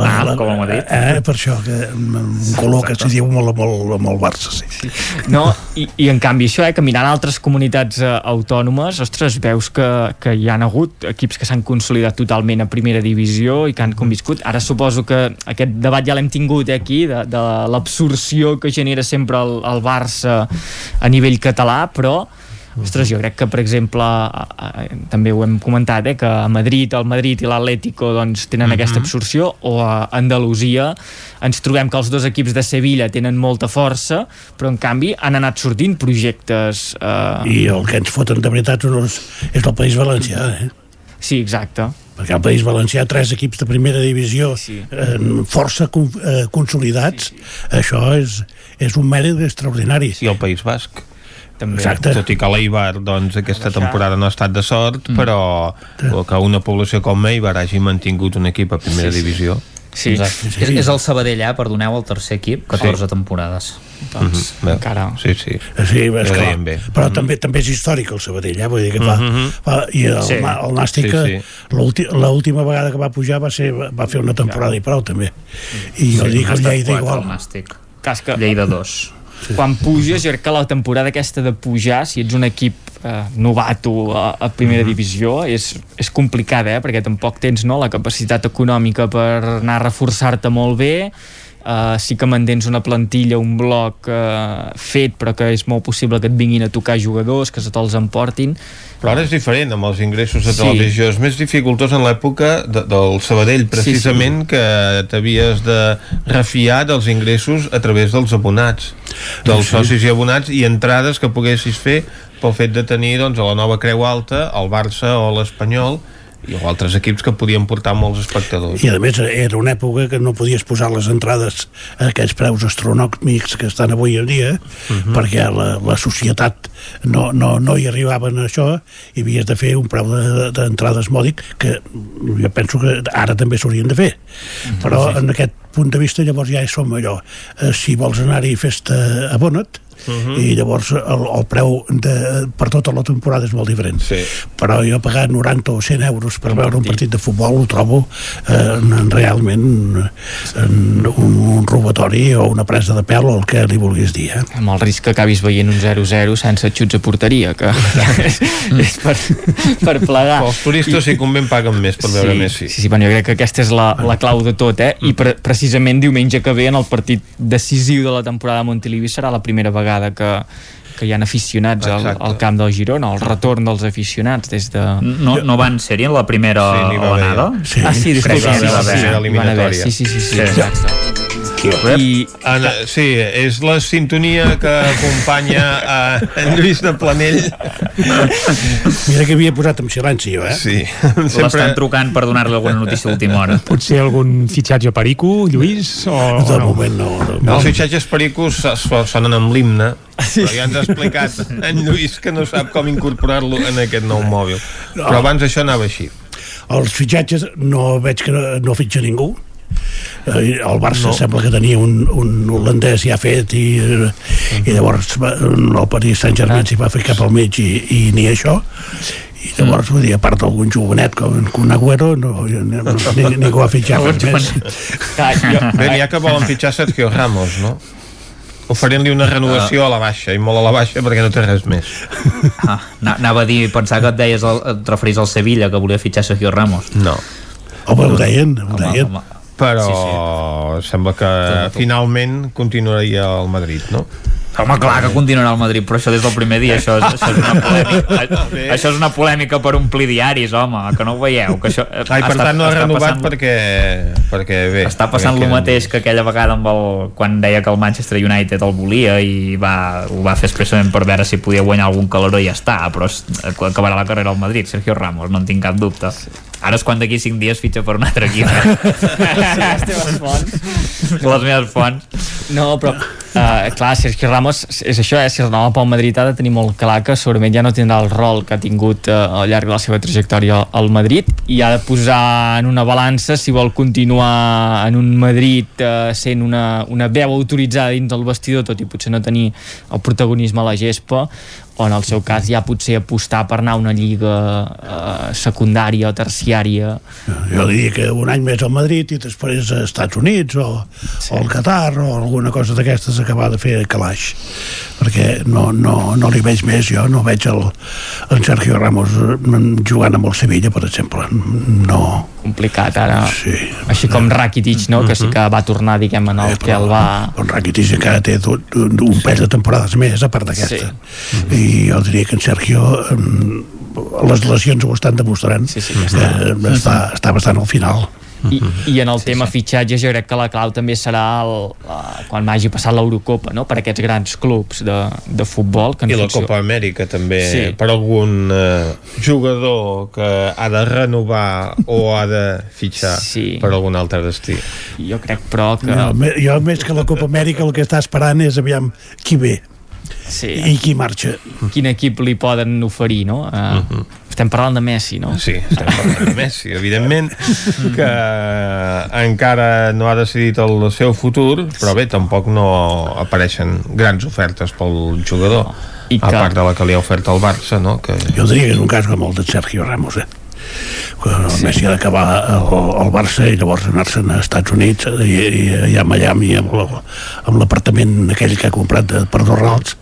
Ah, com a Madrid. Eh, per això, que un color que s'hi diu molt, molt, molt Barça, sí. No, i, i en canvi això, eh, que mirant altres comunitats eh, autònomes, ostres, veus que, que hi han hagut equips que s'han consolidat totalment a primera divisió i que han conviscut. Ara suposo que aquest debat ja l'hem tingut eh, aquí, de, de l'absorció que genera sempre el, el Barça a nivell català, però Ostres, jo crec que, per exemple, a, a, també ho hem comentat, eh, que a Madrid, el Madrid i l'Atlético doncs, tenen aquesta absorció, o a Andalusia ens trobem que els dos equips de Sevilla tenen molta força, però en canvi han anat sortint projectes... Eh... I el que ens foten de veritat és el País Valencià, eh? Sí, exacte. Perquè al País Valencià tres equips de primera divisió Sí. eh, força con, eh, consolidats això és, és un mèrit extraordinari i el País Basc també. Exacte. tot i que l'Eibar doncs, aquesta temporada no ha estat de sort mm. però que una població com Eibar hagi mantingut un equip a primera Sí, sí. divisió Sí. Exacte. És, és el Sabadell, eh? Perdoneu, el tercer equip, 14 temporades. Doncs, Bé, encara... sí, sí, Sí, és clar. bé. però també també és històric el Sabadell, eh? vull dir que fa, Mhm. fa i el, Sí. sí. el Nàstic Sí, sí, sí. l'última vegada que va pujar va ser va fer una temporada i prou també i jo dic ha el Lleida igual el Nàstic. Cas que Lleida 2. quan puges, jo crec que la temporada aquesta de pujar, si ets un equip eh, novato a, a primera divisió, és, és complicada, eh? perquè tampoc tens no, la capacitat econòmica per anar a reforçar-te molt bé, Uh, sí que mantens una plantilla, un bloc uh, fet, però que és molt possible que et vinguin a tocar jugadors, que se te'ls emportin. Però ara és diferent amb els ingressos de Sí. televisió. És més dificultós en l'època de, del Sabadell, precisament, que t'havies de refiar dels ingressos a través dels abonats, dels Sí. socis i abonats, i entrades que poguessis fer pel fet de tenir doncs, a la nova Creu Alta, el Barça o l'Espanyol, i o altres equips que podien portar molts espectadors. i a més era una època que no podies posar les entrades a aquells preus astronòmics que estan avui en dia Mhm. perquè la, la societat no, no, no hi arribaven a això i havies de fer un preu de- d'entrades mòdic que jo penso que ara també s'haurien de fer Mhm. però en aquest punt de vista llavors ja som allò eh, si vols anar-hi fes-te abona't Mhm. i llavors el, el preu de, per tota la temporada és molt diferent Sí. però jo pagar 90 o 100 euros per veure un partit de futbol ho trobo eh, realment en, un, un robatori o una presa de pèl o el que li vulguis dir eh? amb el risc que acabis veient un 0-0 sense xuts a porteria, que és, és per, per plegar. Els turistes, si convé, paguen més per veure Messi. Sí, sí, bueno, jo crec que aquesta és la, la clau de tot, eh? I pre precisament diumenge que ve, en el partit decisiu de la temporada a Montilivi, serà la primera vegada que, que hi han aficionats al, Exacte. al camp del Girona, el retorn dels aficionats des de... No, no van ser-hi en la primera Sí, onada? Sí. Ah, sí, disculpa, Crec que sí, n'hi va haver. sí, sí, Era hi van haver, eliminatòria. sí, sí, sí, sí, Sí. exacte. I, En, sí, és la sintonia que acompanya a en Lluís de Planell. mira que havia posat en silenci jo eh? Sí, L'estan trucant per donar-li alguna notícia d'última hora. Potser algun fitxatge perico, Lluís? O, de no? moment no, no, No. Els fitxatges pericos so- sonen amb l'himne, però ja ens ha explicat en Lluís que no sap com incorporar-lo en aquest nou mòbil. Però abans això anava així. els fitxatges no veig que no, no fitxa ningú el Barça No. sembla que tenia un, un holandès ja fet i, eh, i llavors va, el Paris Saint-Germain s'hi va ficar pel mig i, i ni això i llavors, vull dir, a part d'algun jovenet com un Agüero, no, no, ningú ha fitxat res més. jo, Bé, n'hi ha que volen fitxar Sergio Ramos, no? oferint-li una renovació a la baixa, i molt a la baixa perquè no té res més. Ah, na- anava a dir, pensava que et deies el, et referís al Sevilla, que volia fitxar Sergio Ramos. No. Home, ho deien, ho deien. Però Sí, sí, sí. sembla que finalment continuaria al Madrid, no? Home, clar que continuarà al Madrid, però això des del primer dia, això és, això és una polèmica. això és una polèmica per omplir diaris, home, que no ho veieu. Que això, Ai, per està- tant no ha renovat passant- perquè, perquè bé. Està passant el mateix que aquella vegada amb el, quan deia que el Manchester United el volia i va, ho va fer expressament per veure si podia guanyar algun caloró i ja està, però acabarà la carrera al Madrid, Sergio Ramos, no en tinc cap dubte. Ara és quan d'aquí 5 dies fitxa per un altre equip. les teves fonts. Les meves fonts. No, però uh, clar, Sergio Ramos és això, eh? si renova pel Madrid ha de tenir molt clar que segurament ja no tindrà el rol que ha tingut uh, al llarg de la seva trajectòria al Madrid i ha de posar en una balança si vol continuar en un Madrid uh, sent una, una veu autoritzada dins del vestidor, tot i potser no tenir el protagonisme a la gespa o en el seu cas ja potser apostar per anar a una lliga uh, secundària o terciària. Jo diria que un any més al Madrid i després als Estats Units o, sí. o al Qatar o alguna cosa d'aquestes acabar de fer calaix. Perquè no, no, no li veig més jo no veig el, el Sergio Ramos jugant amb el Sevilla per exemple. No complicat ara. Sí. així com Rakitic no? que sí que va tornar diguem en el que el va el Rakitic encara té un, un parell de temporades més a part d'aquesta. Sí. i jo diria que en Sergio les lesions ho estan demostrant. Sí, sí, està. Eh, està, està bastant al final I, i en el sí, tema sí. fitxatges jo crec que la clau també serà el, uh, quan hagi passat l'Eurocopa no? per aquests grans clubs de, de futbol que I la funció... Copa Amèrica també Sí. per algun eh, jugador que ha de renovar o ha de fitxar Sí. per algun altre destí jo crec però que jo, me- jo més que la Copa Amèrica el que està esperant és aviam qui ve sí. i qui marxa quin equip li poden oferir no? Uh, uh -huh. estem parlant de Messi no? Sí, estem parlant de Messi, evidentment que encara no ha decidit el seu futur, però bé, tampoc no apareixen grans ofertes pel jugador, I a que- part de la que li ha ofert el Barça, no? Que... jo diria que és un cas com el de Sergio Ramos eh? Quan el Messi ha d'acabar al, Barça i llavors anar-se'n als Estats Units i, i, i a Miami amb la- amb l'apartament aquell que ha comprat de, per dos rals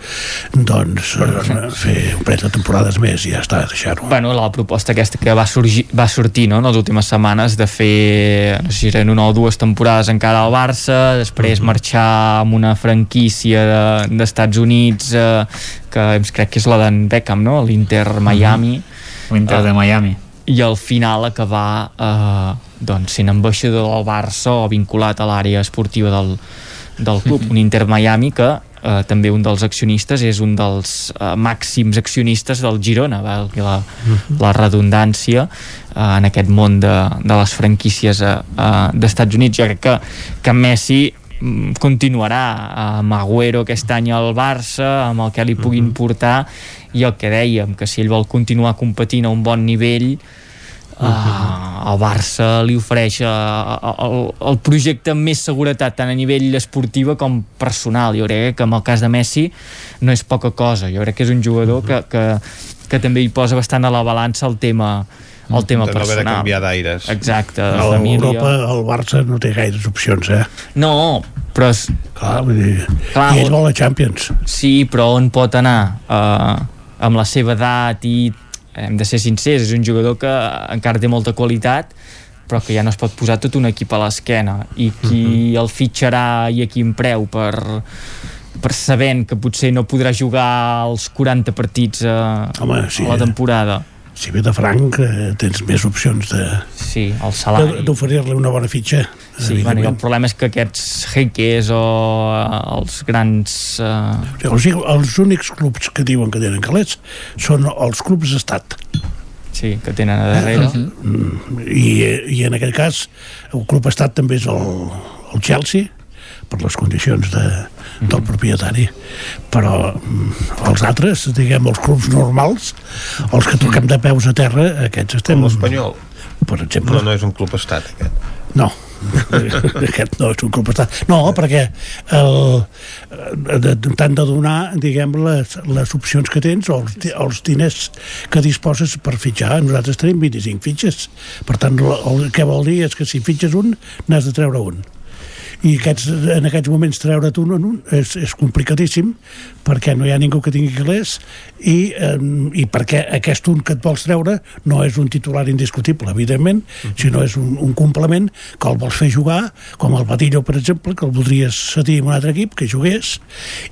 doncs eh, fer un parell de temporades més i ja està, deixar-ho. Bueno, la proposta aquesta que va, sorgir, va sortir no, en les últimes setmanes de fer, no sé si eren una o dues temporades encara al Barça, després marxar amb una franquícia de- d'Estats Units eh, que crec que és la d'en Beckham, no? l'Inter Miami. L'Inter de Miami i al final acabar eh, doncs, sent ambaixador del Barça o vinculat a l'àrea esportiva del, del club, un Inter Miami que eh, també un dels accionistes és un dels eh, màxims accionistes del Girona, valgui la, la redundància eh, en aquest món de, de les franquícies eh, eh, d'Estats Units. Jo crec que, que Messi mm, continuarà amb Agüero aquest any al Barça, amb el que li puguin portar i el que dèiem, que si ell vol continuar competint a un bon nivell uh, el Barça li ofereix uh, el, el projecte amb més seguretat tant a nivell esportiva com personal. Jo crec que en el cas de Messi no és poca cosa, jo crec que és un jugador que, que, que també hi posa bastant a la balança el tema el tema de no haver de personal. canviar d'aires. exacte, a Europa el Barça no té gaires opcions eh? no, però és, clar, vull dir, Clar, i ell vol la Champions. Sí, però on pot anar? Uh, amb la seva edat i hem de ser sincers, és un jugador que encara té molta qualitat però que ja no es pot posar tot un equip a l'esquena i qui -huh. el fitxarà i a quin preu per, per sabent que potser no podrà jugar els 40 partits a, Home, sí, a la eh? Si ve de franc eh, tens més opcions de sí, el salari. d'oferir-li una bona fitxa Sí, bueno, el problema és que aquests jeques o eh, els grans eh, o sigui, els únics clubs que diuen que tenen calés són els clubs d'estat. Sí, que tenen a darrere. Mm, i, i en aquest cas el club estat també és el, el Chelsea per les condicions de, del propietari però mm, els altres, diguem, els clubs normals els que toquem de peus a terra aquests estem... L'Espanyol. Per exemple. No, no és un club estat, aquest. No, aquest no és un club estat. No, perquè el, t'han de donar, diguem, les, les opcions que tens o els, els diners que disposes per fitxar. Nosaltres tenim 25 fitxes. Per tant, el, el que vol dir és que si fitxes un, n'has de treure un. I aquests, en aquests moments treure't un en un és, és complicadíssim perquè no hi ha ningú que tingui calés i, eh, i perquè aquest un que et vols treure no és un titular indiscutible, evidentment, uh -huh. sinó és un, un complement que el vols fer jugar, com el Batillo, per exemple, que el voldries cedir en un altre equip, que jugués,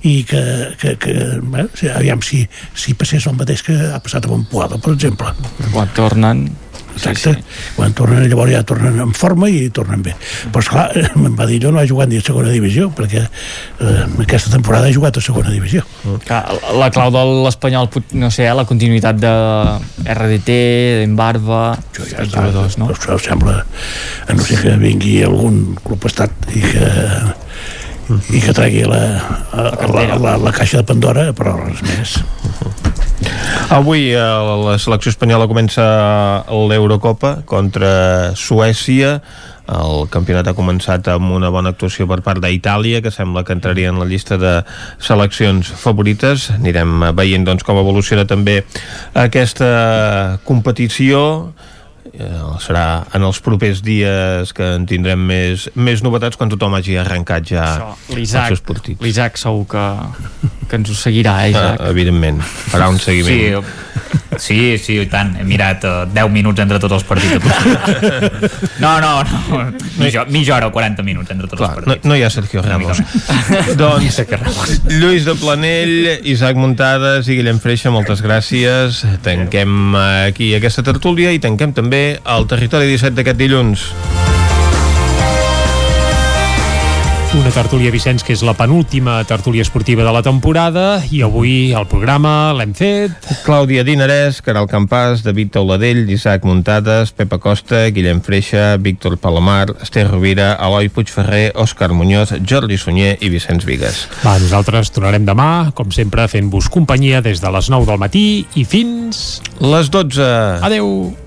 i que, que, que bé, aviam si, si passés el mateix que ha passat amb en Puado, per exemple. Quan tornen Exacte. Sí, sí. Quan tornen, llavors ja tornen en forma i tornen bé. Però, esclar, em va dir, jo no ha jugat ni a segona divisió, perquè eh, aquesta temporada ha jugat a segona divisió. Clar, la clau de l'Espanyol, no sé, la continuïtat de RDT, d'Embarba, ja els jugadors, no? Això sembla, a no ser que vingui algun club estat i que i que tregui la, la, la, la, la caixa de Pandora, però res més. Avui eh, la selecció espanyola comença l'Eurocopa contra Suècia el campionat ha començat amb una bona actuació per part d'Itàlia, que sembla que entraria en la llista de seleccions favorites. Anirem veient doncs, com evoluciona també aquesta competició serà en els propers dies que en tindrem més, més novetats quan tothom hagi arrencat ja partits. L'Isaac segur que, que ens ho seguirà, eh, Isaac? Uh, evidentment, farà un seguiment. Sí, sí, sí, i tant. He mirat uh, eh, 10 minuts entre tots els partits. No, no, no. Mitja, mitja hora o 40 minuts entre tots Clar, els partits. No, no hi ha Sergio Ramos. doncs, Lluís de Planell, Isaac Muntades i Guillem Freixa, moltes gràcies. Tanquem aquí aquesta tertúlia i tanquem també al Territori 17 d'aquest dilluns. Una tertúlia, Vicenç, que és la penúltima tertúlia esportiva de la temporada i avui el programa l'hem fet... Clàudia Dinarès, Caral Campàs, David Tauladell, Isaac Muntades, Pepa Costa, Guillem Freixa, Víctor Palomar, Esther Rovira, Eloi Puigferrer, Òscar Muñoz, Jordi Sunyer i Vicenç Vigues. Va, nosaltres tornarem demà, com sempre, fent-vos companyia des de les 9 del matí i fins... Les 12. Adeu.